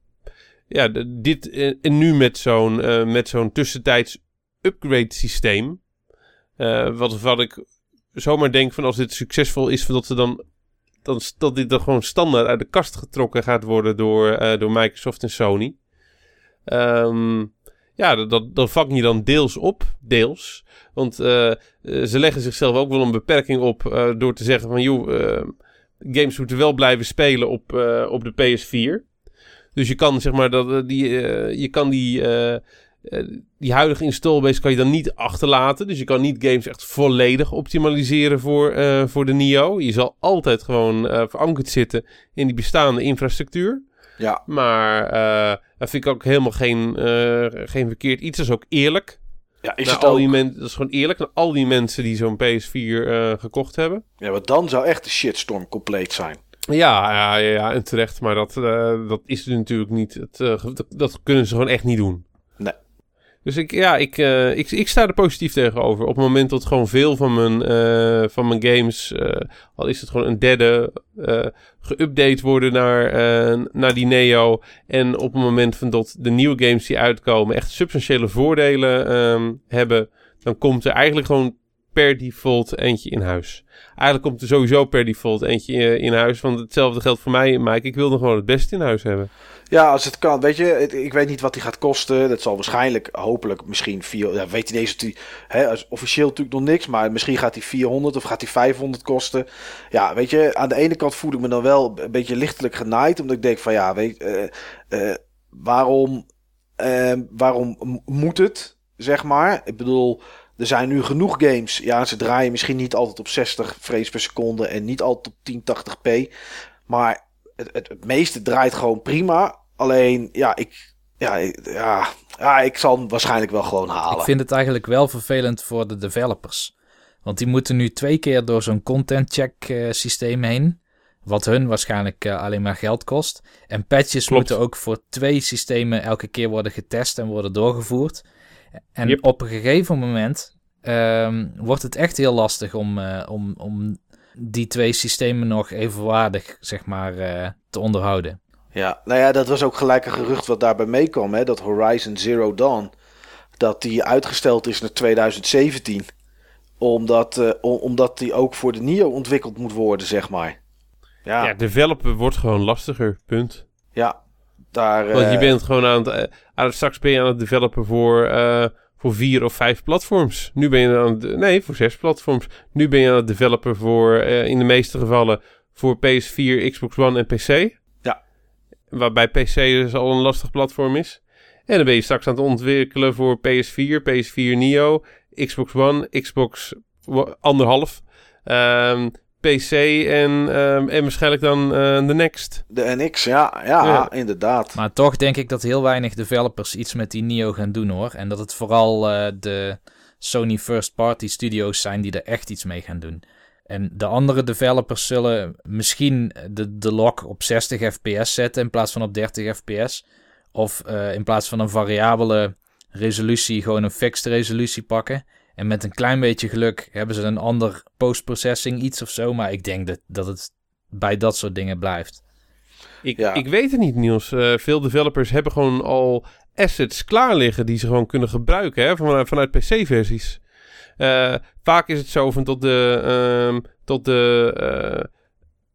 ja, dit en nu met zo'n uh, met zo'n tussentijds upgrade systeem. Wat, wat ik zomaar denk van als dit succesvol is, dat ze dan, dan dat dit dan gewoon standaard uit de kast getrokken gaat worden door, door Microsoft en Sony. Um, ja, dat, dat vang je dan deels op, deels. Want uh, ze leggen zichzelf ook wel een beperking op uh, door te zeggen van... joh, uh, games moeten wel blijven spelen op, op de PS4. Dus je kan zeg maar dat die, je kan die, die huidige installbase kan je dan niet achterlaten. Dus je kan niet games echt volledig optimaliseren voor, voor de NIO. Je zal altijd gewoon verankerd zitten in die bestaande infrastructuur. Ja. Maar dat vind ik ook helemaal geen, uh, geen verkeerd iets. Dat is ook eerlijk. Ja, is het al ook? die mensen, dat is gewoon eerlijk naar al die mensen die zo'n PS4 uh, gekocht hebben. Ja, want dan zou echt de shitstorm compleet zijn. Ja, ja, ja, ja en terecht. Maar dat, dat is natuurlijk niet. Het, dat, dat kunnen ze gewoon echt niet doen. Nee. Dus ik, ja, ik, uh, ik, ik sta er positief tegenover. Op het moment dat gewoon veel van mijn, uh, van mijn games, uh, al is het gewoon een derde, geüpdate worden naar, naar die Neo. En op het moment van dat de nieuwe games die uitkomen echt substantiële voordelen um, hebben, dan komt er eigenlijk gewoon per default eentje in huis. Eigenlijk komt er sowieso per default eentje in huis. Want hetzelfde geldt voor mij, Mike. Ik wil nog gewoon het beste in huis hebben. Ja, als het kan. Weet je, ik weet niet wat die gaat kosten. Dat zal waarschijnlijk, hopelijk, misschien 4. Ja, weet je deze die, hè, officieel natuurlijk nog niks, maar misschien gaat die 400 of gaat die 500 kosten. Ja, weet je, aan de ene kant voel ik me dan wel een beetje lichtelijk genaaid, omdat ik denk van ja, weet, uh, uh, waarom, waarom moet het, zeg maar? Ik bedoel, er zijn nu genoeg games. Ja, ze draaien misschien niet altijd op 60 frames per seconde en niet altijd op 1080p, maar het, het, het, meeste draait gewoon prima. Alleen, ja ik, ja, ja, ja, ik zal hem waarschijnlijk wel gewoon halen. Ik vind het eigenlijk wel vervelend voor de developers. Want die moeten nu twee keer door zo'n content check uh, systeem heen. Wat hun waarschijnlijk uh, alleen maar geld kost. En patches Klopt. moeten ook voor twee systemen elke keer worden getest en worden doorgevoerd. En Yep. op een gegeven moment um, wordt het echt heel lastig om, uh, om, om die twee systemen nog evenwaardig, zeg maar, uh, te onderhouden. Ja, nou ja, dat was ook gelijk een gerucht wat daarbij meekwam, hè, dat Horizon Zero Dawn, dat die uitgesteld is naar 2017, omdat, uh, om, omdat die ook voor de Nio ontwikkeld moet worden, zeg maar. Ja, Ja, developen wordt gewoon lastiger, punt. ja daar... Want je eh, bent gewoon aan het, eh, aan het... Straks ben je aan het developen voor, eh, voor vier of vijf platforms. Nu ben je aan het... Nee, voor zes platforms. Nu ben je aan het developen voor, in de meeste gevallen, voor PS4, Xbox One en PC. Ja. Waarbij PC dus al een lastig platform is. En dan ben je straks aan het ontwikkelen voor PS4, PS4 Neo, Xbox One, Xbox anderhalf, ehm, PC en, ehm, en waarschijnlijk dan eh, de Next. De NX, ja, ja, Ja. inderdaad. Maar toch denk ik dat heel weinig developers iets met die Neo gaan doen hoor. En dat het vooral uh, de Sony First Party Studios zijn die er echt iets mee gaan doen. En de andere developers zullen misschien de, de lock op 60 fps zetten in plaats van op 30 fps. Of uh, in plaats van een variabele resolutie gewoon een fixed resolutie pakken. En met een klein beetje geluk hebben ze een ander post-processing iets of zo. Maar ik denk dat, dat het bij dat soort dingen blijft. Ik, Ja. ik weet het niet, Niels. Uh, veel developers hebben gewoon al assets klaar liggen die ze gewoon kunnen gebruiken hè, van, vanuit PC-versies. Uh, vaak is het zo van tot de, uh, tot de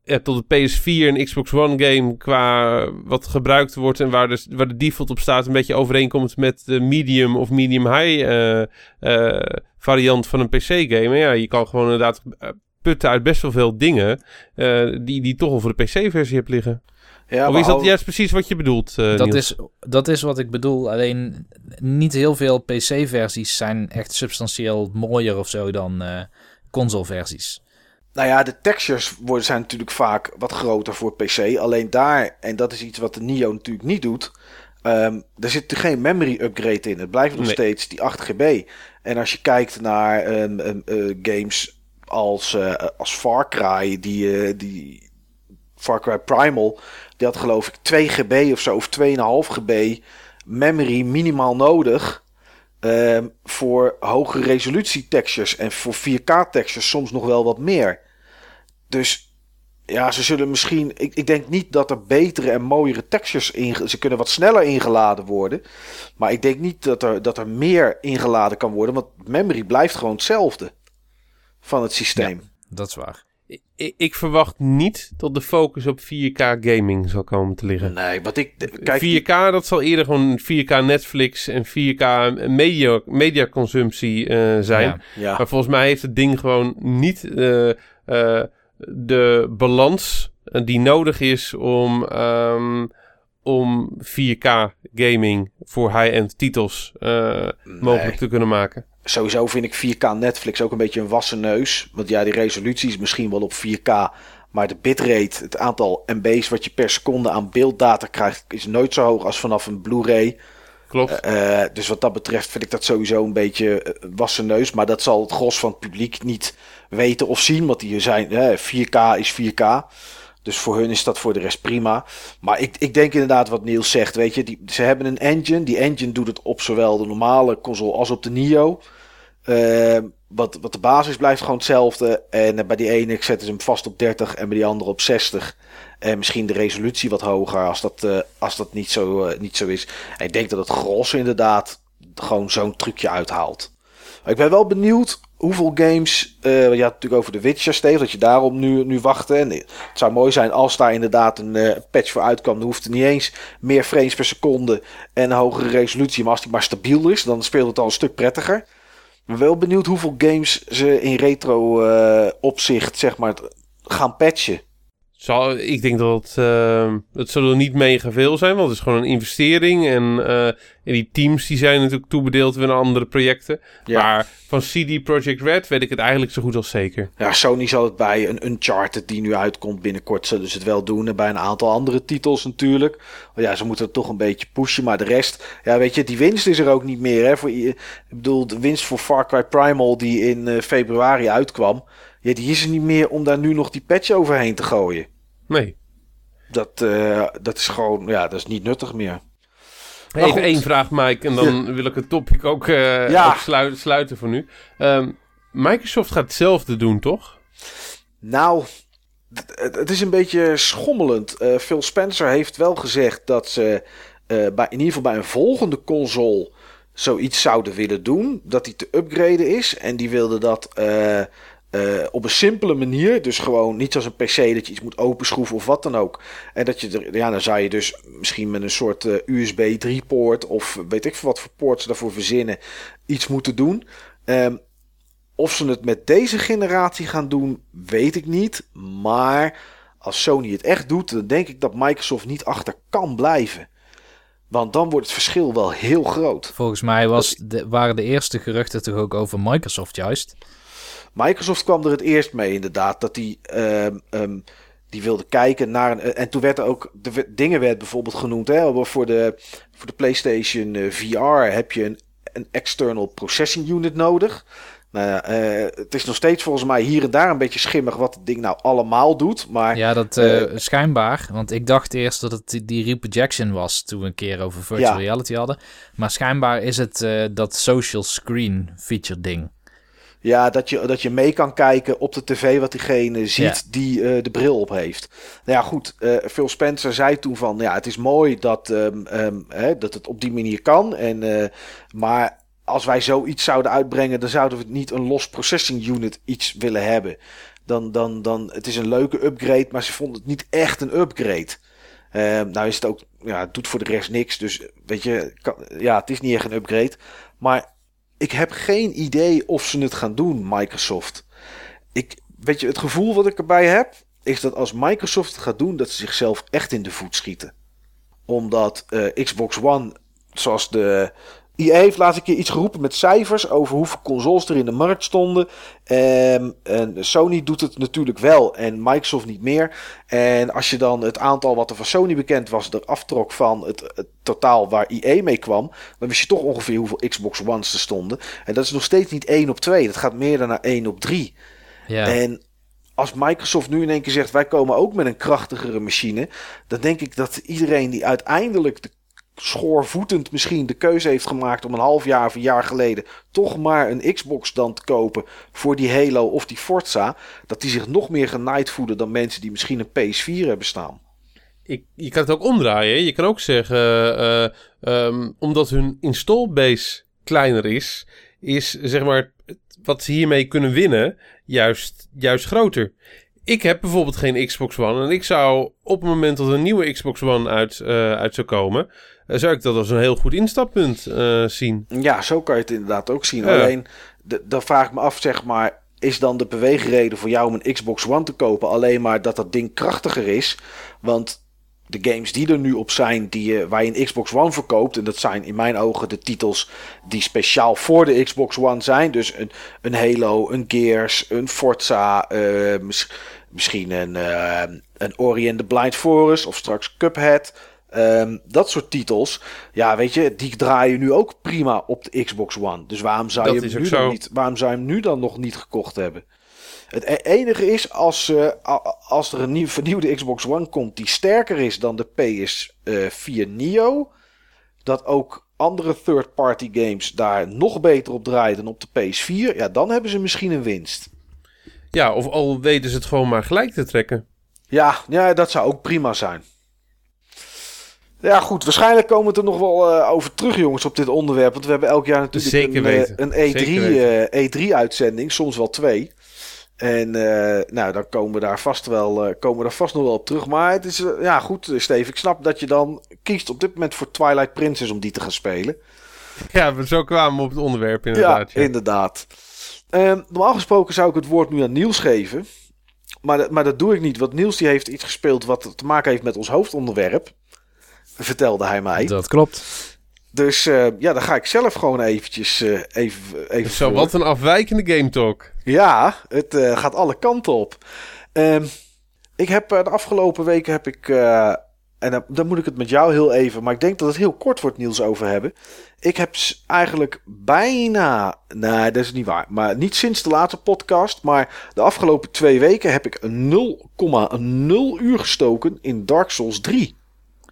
ja, tot de PS4 en Xbox One game qua wat gebruikt wordt en waar de, waar de default op staat een beetje overeenkomt met de medium of medium high uh, uh, variant van een PC game. Ja, je kan gewoon inderdaad putten uit best wel veel dingen uh, die, die toch al voor de PC-versie hebt liggen. Ja, of is dat juist precies wat je bedoelt? Uh, dat, is, dat is wat ik bedoel. Alleen niet heel veel PC-versies zijn echt substantieel mooier of zo dan uh, console-versies. Nou ja, de textures worden, zijn natuurlijk vaak wat groter voor PC. Alleen daar, en dat is iets wat de Nio natuurlijk niet doet. Um, er zit geen memory upgrade in. Het blijft nog steeds die 8 GB. En als je kijkt naar um, um, uh, games als, uh, als Far Cry, die, uh, die Far Cry Primal, die had geloof ik 2 GB of zo, of 2,5 GB memory minimaal nodig. Uh, voor hoge resolutie textures en voor 4K textures soms nog wel wat meer. Dus ja, ze zullen misschien. Ik, ik denk niet dat er betere en mooiere textures in. Ze kunnen wat sneller ingeladen worden. Maar ik denk niet dat er, dat er meer ingeladen kan worden. Want memory blijft gewoon hetzelfde van het systeem. Dat is waar. Ik, ik, verwacht niet dat de focus op 4K gaming zal komen te liggen. Nee, wat ik... Kijk, 4K, dat zal eerder gewoon 4K Netflix en 4K media, mediaconsumptie uh, zijn. Ja, Maar volgens mij heeft het ding gewoon niet uh, uh, de balans die nodig is om, um, om 4K gaming voor high-end titels nee. mogelijk te kunnen maken sowieso vind ik 4K Netflix ook een beetje een wassen neus. Want ja, die resolutie is misschien wel op 4K. Maar de bitrate, het aantal MB's wat je per seconde aan beelddata krijgt, is nooit zo hoog als vanaf een Blu-ray. Klopt. Uh, dus wat dat betreft vind ik dat sowieso een beetje uh, wassen neus. Maar dat zal het gros van het publiek niet weten of zien. Want die zijn, 4K is 4K. Dus voor hun is dat voor de rest prima. Maar ik, ik denk inderdaad wat Niels zegt. Weet je, die, ze hebben een engine. Die engine doet het op zowel de normale console als op de Nio. Uh, wat, wat de basis blijft gewoon hetzelfde. En bij die ene zetten ze hem vast op 30 en bij die andere op 60. En misschien de resolutie wat hoger als dat, uh, als dat niet, zo, uh, niet zo is. Ik denk dat het gros inderdaad gewoon zo'n trucje uithaalt. Maar ik ben wel benieuwd hoeveel games. Uh, je had natuurlijk over de Witcher, Steve, dat je daarom nu, nu wachten. En het zou mooi zijn als daar inderdaad een uh, patch voor uitkwam. Dan hoeft het niet eens meer frames per seconde en een hogere resolutie. Maar als die maar stabiel is, dan speelt het al een stuk prettiger. Ik ben wel benieuwd hoeveel games ze in retro uh, opzicht zeg maar, gaan patchen. Zal, ik denk dat het, uh, het zullen niet mega veel zijn, want het is gewoon een investering. En, uh, en die teams die zijn natuurlijk toebedeeld weer aan andere projecten. Ja. Maar van CD Projekt Red weet ik het eigenlijk zo goed als zeker. Ja, Sony zal het bij een Uncharted die nu uitkomt binnenkort zullen ze het wel doen. En bij een aantal andere titels natuurlijk. Ja, ze moeten het toch een beetje pushen. Maar de rest, ja weet je, die winst is er ook niet meer. Hè? Voor, ik bedoel, de winst voor Far Cry Primal die in uh, februari uitkwam. Ja, die is er niet meer om daar nu nog die patch overheen te gooien. Nee. Dat, uh, dat is gewoon, ja, dat is niet nuttig meer. Even één vraag, Mike, en dan ja. wil ik het topic ook, uh, ja. ook sluiten, sluiten voor nu. Um, Microsoft gaat hetzelfde doen, toch? Nou, het is een beetje schommelend. Uh, Phil Spencer heeft wel gezegd dat ze bij, in ieder geval bij een volgende console zoiets zouden willen doen. Dat die te upgraden is. En die wilde dat uh, op een simpele manier. Dus gewoon niet als een PC dat je iets moet openschroeven of wat dan ook. En dat je er, ja, dan zou je dus misschien met een soort uh, USB 3 poort of weet ik veel wat voor poorts daarvoor verzinnen iets moeten doen. Um, of ze het met deze generatie gaan doen, weet ik niet. Maar als Sony het echt doet, dan denk ik dat Microsoft niet achter kan blijven. Want dan wordt het verschil wel heel groot. Volgens mij was de, waren de eerste geruchten toch ook over Microsoft juist. Microsoft kwam er het eerst mee, inderdaad. Dat die, um, um, die wilde kijken naar. Een, en toen werd er ook. De dingen werd bijvoorbeeld genoemd. Hè, voor, de, voor de PlayStation uh, VR heb je een, een external processing unit nodig. Nou ja, uh, het is nog steeds volgens mij hier en daar een beetje schimmig wat het ding nou allemaal doet. Maar, ja, dat uh, schijnbaar. Want ik dacht eerst dat het die reprojection was toen we een keer over virtual ja. reality hadden. Maar schijnbaar is het dat social screen feature ding. Ja, dat je, dat je mee kan kijken op de tv wat diegene ziet ja. die uh, de bril op heeft. Nou ja, goed. Uh, Phil Spencer zei toen van, ja, het is mooi dat, um, um, hè, dat het op die manier kan. En, uh, maar als wij zoiets zouden uitbrengen, dan zouden we niet een los processing unit iets willen hebben. dan, dan, dan het is een leuke upgrade, maar ze vonden het niet echt een upgrade. Uh, nou is het ook, ja, het doet voor de rest niks. Dus weet je, ja, het is niet echt een upgrade. Maar ik heb geen idee of ze het gaan doen, Microsoft. Ik, weet je, het gevoel wat ik erbij heb, is dat als Microsoft het gaat doen, dat ze zichzelf echt in de voet schieten. Omdat uh, Xbox One, zoals de EA heeft laatst een keer iets geroepen met cijfers over hoeveel consoles er in de markt stonden. Um, en Sony doet het natuurlijk wel en Microsoft niet meer. En als je dan het aantal wat er van Sony bekend was, er aftrok van het, het totaal waar EA mee kwam, dan wist je toch ongeveer hoeveel Xbox One's er stonden. En dat is nog steeds niet 1 op 2, dat gaat meer dan naar 1 op 3. Ja. En als Microsoft nu in één keer zegt: wij komen ook met een krachtigere machine, dan denk ik dat iedereen die uiteindelijk de schoorvoetend misschien de keuze heeft gemaakt om een half jaar of een jaar geleden toch maar een Xbox dan te kopen voor die Halo of die Forza, dat die zich nog meer genaaid voelen dan mensen die misschien een PS4 hebben staan. Ik, je kan het ook omdraaien. Je kan ook zeggen, uh, um, omdat hun installbase kleiner is, is zeg maar wat ze hiermee kunnen winnen juist, juist groter. Ik heb bijvoorbeeld geen Xbox One en ik zou op het moment dat een nieuwe Xbox One uit, uh, uit zou komen, zou ik dat als een heel goed instappunt uh, zien. Ja, zo kan je het inderdaad ook zien. Alleen, dan vraag ik me af, zeg maar, is dan de beweegreden voor jou om een Xbox One te kopen alleen maar dat dat ding krachtiger is? Want de games die er nu op zijn, die, waar je een Xbox One verkoopt. En dat zijn in mijn ogen de titels die speciaal voor de Xbox One zijn. Dus een, een Halo, een Gears, een Forza, uh, mis, misschien een, uh, een Ori and the Blind Forest of straks Cuphead. Um, dat soort titels, ja, weet je, die draaien nu ook prima op de Xbox One. Dus waarom zou, je hem nu, dan niet, waarom zou je hem nu dan nog niet gekocht hebben? Het e-, enige is als, uh, als er een nieuw, vernieuwde Xbox One komt die sterker is dan de PS4 Neo, dat ook andere third-party games daar nog beter op draaien dan op de PS4, ja, dan hebben ze misschien een winst. Ja, of al weten ze het gewoon maar gelijk te trekken. Ja, ja dat zou ook prima zijn. Ja, goed. Waarschijnlijk komen we er nog wel uh, over terug, jongens, op dit onderwerp. Want we hebben elk jaar natuurlijk Zeker een, uh, een E3, E3-uitzending, e soms wel twee. En uh, nou, dan komen we daar vast wel, uh, komen we daar vast nog wel op terug. Maar het is, uh, ja goed, Steve, ik snap dat je dan kiest op dit moment voor Twilight Princess om die te gaan spelen. Ja, we zo kwamen we op het onderwerp inderdaad. Ja, ja. inderdaad. Ehm, normaal gesproken zou ik het woord nu aan Niels geven. Maar, maar dat doe ik niet, want Niels die heeft iets gespeeld wat te maken heeft met ons hoofdonderwerp. Vertelde hij mij. Dat klopt. Dus uh, ja, dan ga ik zelf gewoon eventjes uh, even, even Zo, wat een afwijkende game talk. Ja, het uh, gaat alle kanten op. Um, ik heb de afgelopen weken heb ik... en dan, dan, moet ik het met jou heel even... Maar ik denk dat het heel kort wordt, Niels, over hebben. Ik heb eigenlijk bijna... Nee, dat is niet waar. Maar niet sinds de laatste podcast. Maar de afgelopen twee weken heb ik een 0,0 uur gestoken in Dark Souls 3.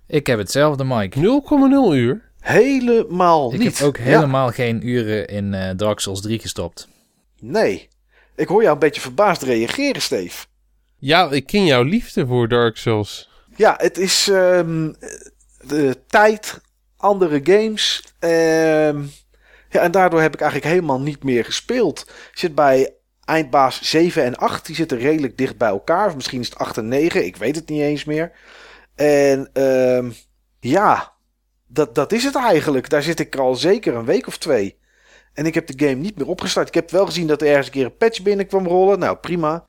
Ik heb hetzelfde, Mike. 0,0 uur? Helemaal ik niet. Ik heb ook helemaal ja. geen uren in uh, Dark Souls 3 gestopt. Nee. Ik hoor jou een beetje verbaasd reageren, Steve. Ja, ik ken jouw liefde voor Dark Souls. Ja, het is um, de tijd, andere games. Um, ja, en daardoor heb ik eigenlijk helemaal niet meer gespeeld. Ik zit bij eindbaas 7 en 8. Die zitten redelijk dicht bij elkaar. Of misschien is het 8 en 9. Ik weet het niet eens meer. En um, ja, dat, dat is het eigenlijk. Daar zit ik al zeker een week of twee. En ik heb de game niet meer opgestart. Ik heb wel gezien dat er ergens een keer een patch binnen kwam rollen. Nou, prima.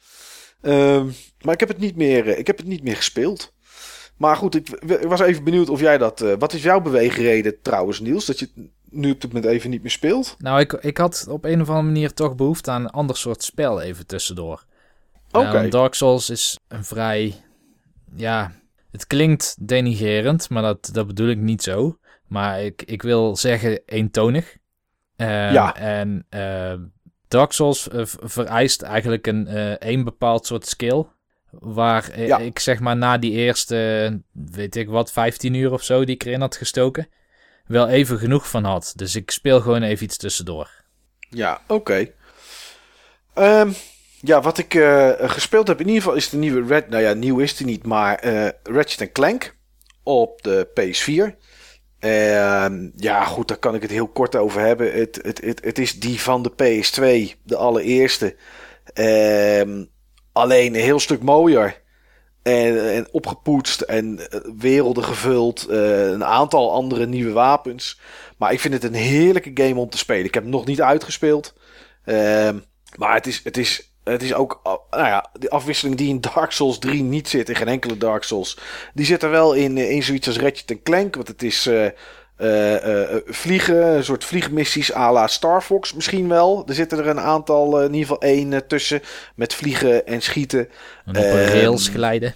Um, maar ik heb het niet meer, ik heb het niet meer gespeeld. Maar goed, ik, ik was even benieuwd of jij dat... Uh, wat is jouw beweegreden trouwens, Niels? Dat je nu op dit moment even niet meer speelt? Nou, ik, ik had op een of andere manier toch behoefte aan een ander soort spel even tussendoor. Oké. Okay. Uh, Dark Souls is een vrij... Ja, het klinkt denigerend, maar dat, dat bedoel ik niet zo. Maar ik, ik wil zeggen eentonig. Uh, ja. En uh, Dark Souls uh, vereist eigenlijk een, een bepaald soort skill. Waar ja. ik zeg maar na die eerste, weet ik wat, 15 uur of zo die ik erin had gestoken, wel even genoeg van had. Dus ik speel gewoon even iets tussendoor. Ja, oké. Okay. Um, ja, wat ik uh, gespeeld heb in ieder geval is de nieuwe Red... Nou ja, nieuw is die niet, maar uh, Ratchet Clank op de PS4. Uh, ja, goed, daar kan ik het heel kort over hebben. Het, het, het, het is die van de PS2, de allereerste. Ehm, Alleen een heel stuk mooier. En, en opgepoetst en werelden gevuld. een aantal andere nieuwe wapens. Maar ik vind het een heerlijke game om te spelen. Ik heb hem nog niet uitgespeeld. Ehm, maar het is, het is het is ook, nou ja, de afwisseling die in Dark Souls 3 niet zit, in geen enkele Dark Souls, die zit er wel in, in zoiets als Ratchet Clank. Want het is uh, uh, vliegen, een soort vliegmissies à la Star Fox misschien wel. Er zitten er een aantal, in ieder geval één tussen, met vliegen en schieten. En op een rails glijden.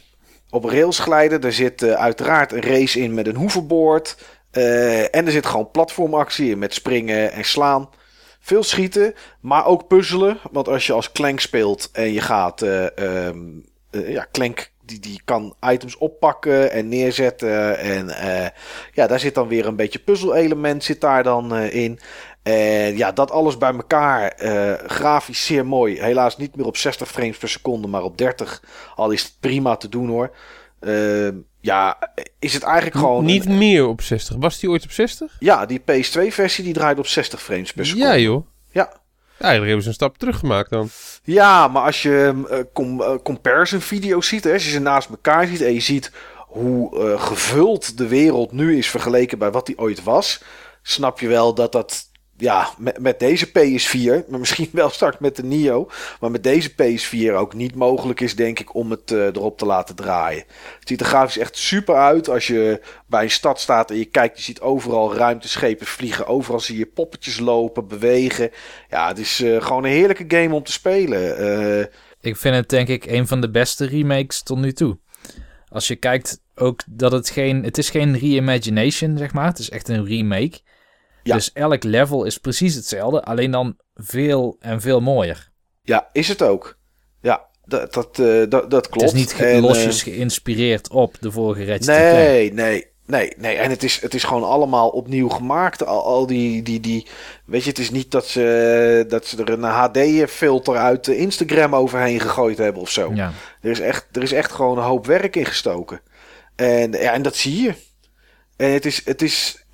Op rails glijden. Er zit uiteraard een race in met een hoevenboord. en er zit gewoon platformactie in met springen en slaan. Veel schieten, maar ook puzzelen. Want als je als Clank speelt en je gaat... Uh, ja, Clank die, die kan items oppakken en neerzetten. En uh, ja, daar zit dan weer een beetje puzzelelement zit daar dan in. En ja, dat alles bij elkaar. grafisch zeer mooi. Helaas niet meer op 60 frames per seconde, maar op 30. Al is het prima te doen hoor. Ja, is het eigenlijk gewoon... Niet meer op 60. Was die ooit op 60? Ja, die PS2-versie die draait op 60 frames per seconde. Ja joh. Ja. Eigenlijk hebben ze een stap terug gemaakt dan. Ja, maar als je uh, com uh, comparison video's ziet, hè, als je ze naast elkaar ziet en je ziet hoe uh, gevuld de wereld nu is vergeleken bij wat die ooit was, snap je wel dat dat ja, met, met deze PS4, maar misschien wel straks met de Nio, maar met deze PS4 ook niet mogelijk is, denk ik, om het uh, erop te laten draaien. Het ziet er grafisch echt super uit als je bij een stad staat en je kijkt, je ziet overal ruimteschepen vliegen, overal zie je poppetjes lopen, bewegen. Ja, het is uh, gewoon een heerlijke game om te spelen. Uh, ik vind het denk ik een van de beste remakes tot nu toe. Als je kijkt ook dat het geen, het is geen reimagination, zeg maar, het is echt een remake. Dus elk level is precies hetzelfde, alleen dan veel en veel mooier. Ja, is het ook. Ja, dat, dat, uh, dat, dat klopt. Het is niet en, losjes uh, geïnspireerd op de vorige Ratchet Nee, nee, nee, nee. En het is, het is gewoon allemaal opnieuw gemaakt. Al, al die, die, die... Weet je, het is niet dat ze, dat ze er een HD-filter uit Instagram overheen gegooid hebben of zo. Ja. Er, is echt, er is echt gewoon een hoop werk in gestoken. En, ja, en dat zie je. En het is, het is,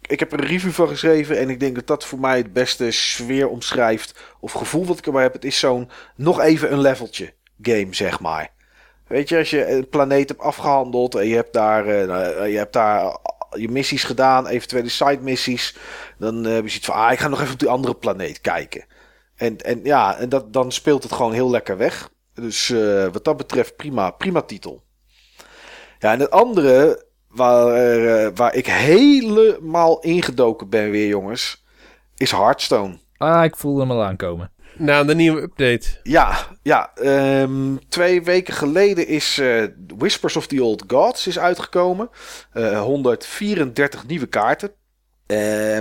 ik heb er een review van geschreven en ik denk dat dat voor mij het beste sfeer omschrijft. Of gevoel wat ik erbij heb. Het is zo'n nog even een leveltje game, zeg maar. Weet je, als je een planeet hebt afgehandeld en je hebt daar, uh, je, hebt daar je missies gedaan, eventuele side missies. Dan heb je zoiets van, ah, ik ga nog even op die andere planeet kijken. En, en ja, en dat, dan speelt het gewoon heel lekker weg. Dus wat dat betreft prima, prima titel. Ja, en het andere waar, uh, waar ik helemaal ingedoken ben weer, jongens, is Hearthstone. Ah, ik voelde hem al aankomen. Na de nieuwe update. Ja, ja. Um, twee weken geleden is uh, Whispers of the Old Gods is uitgekomen. Uh, 134 nieuwe kaarten. Uh,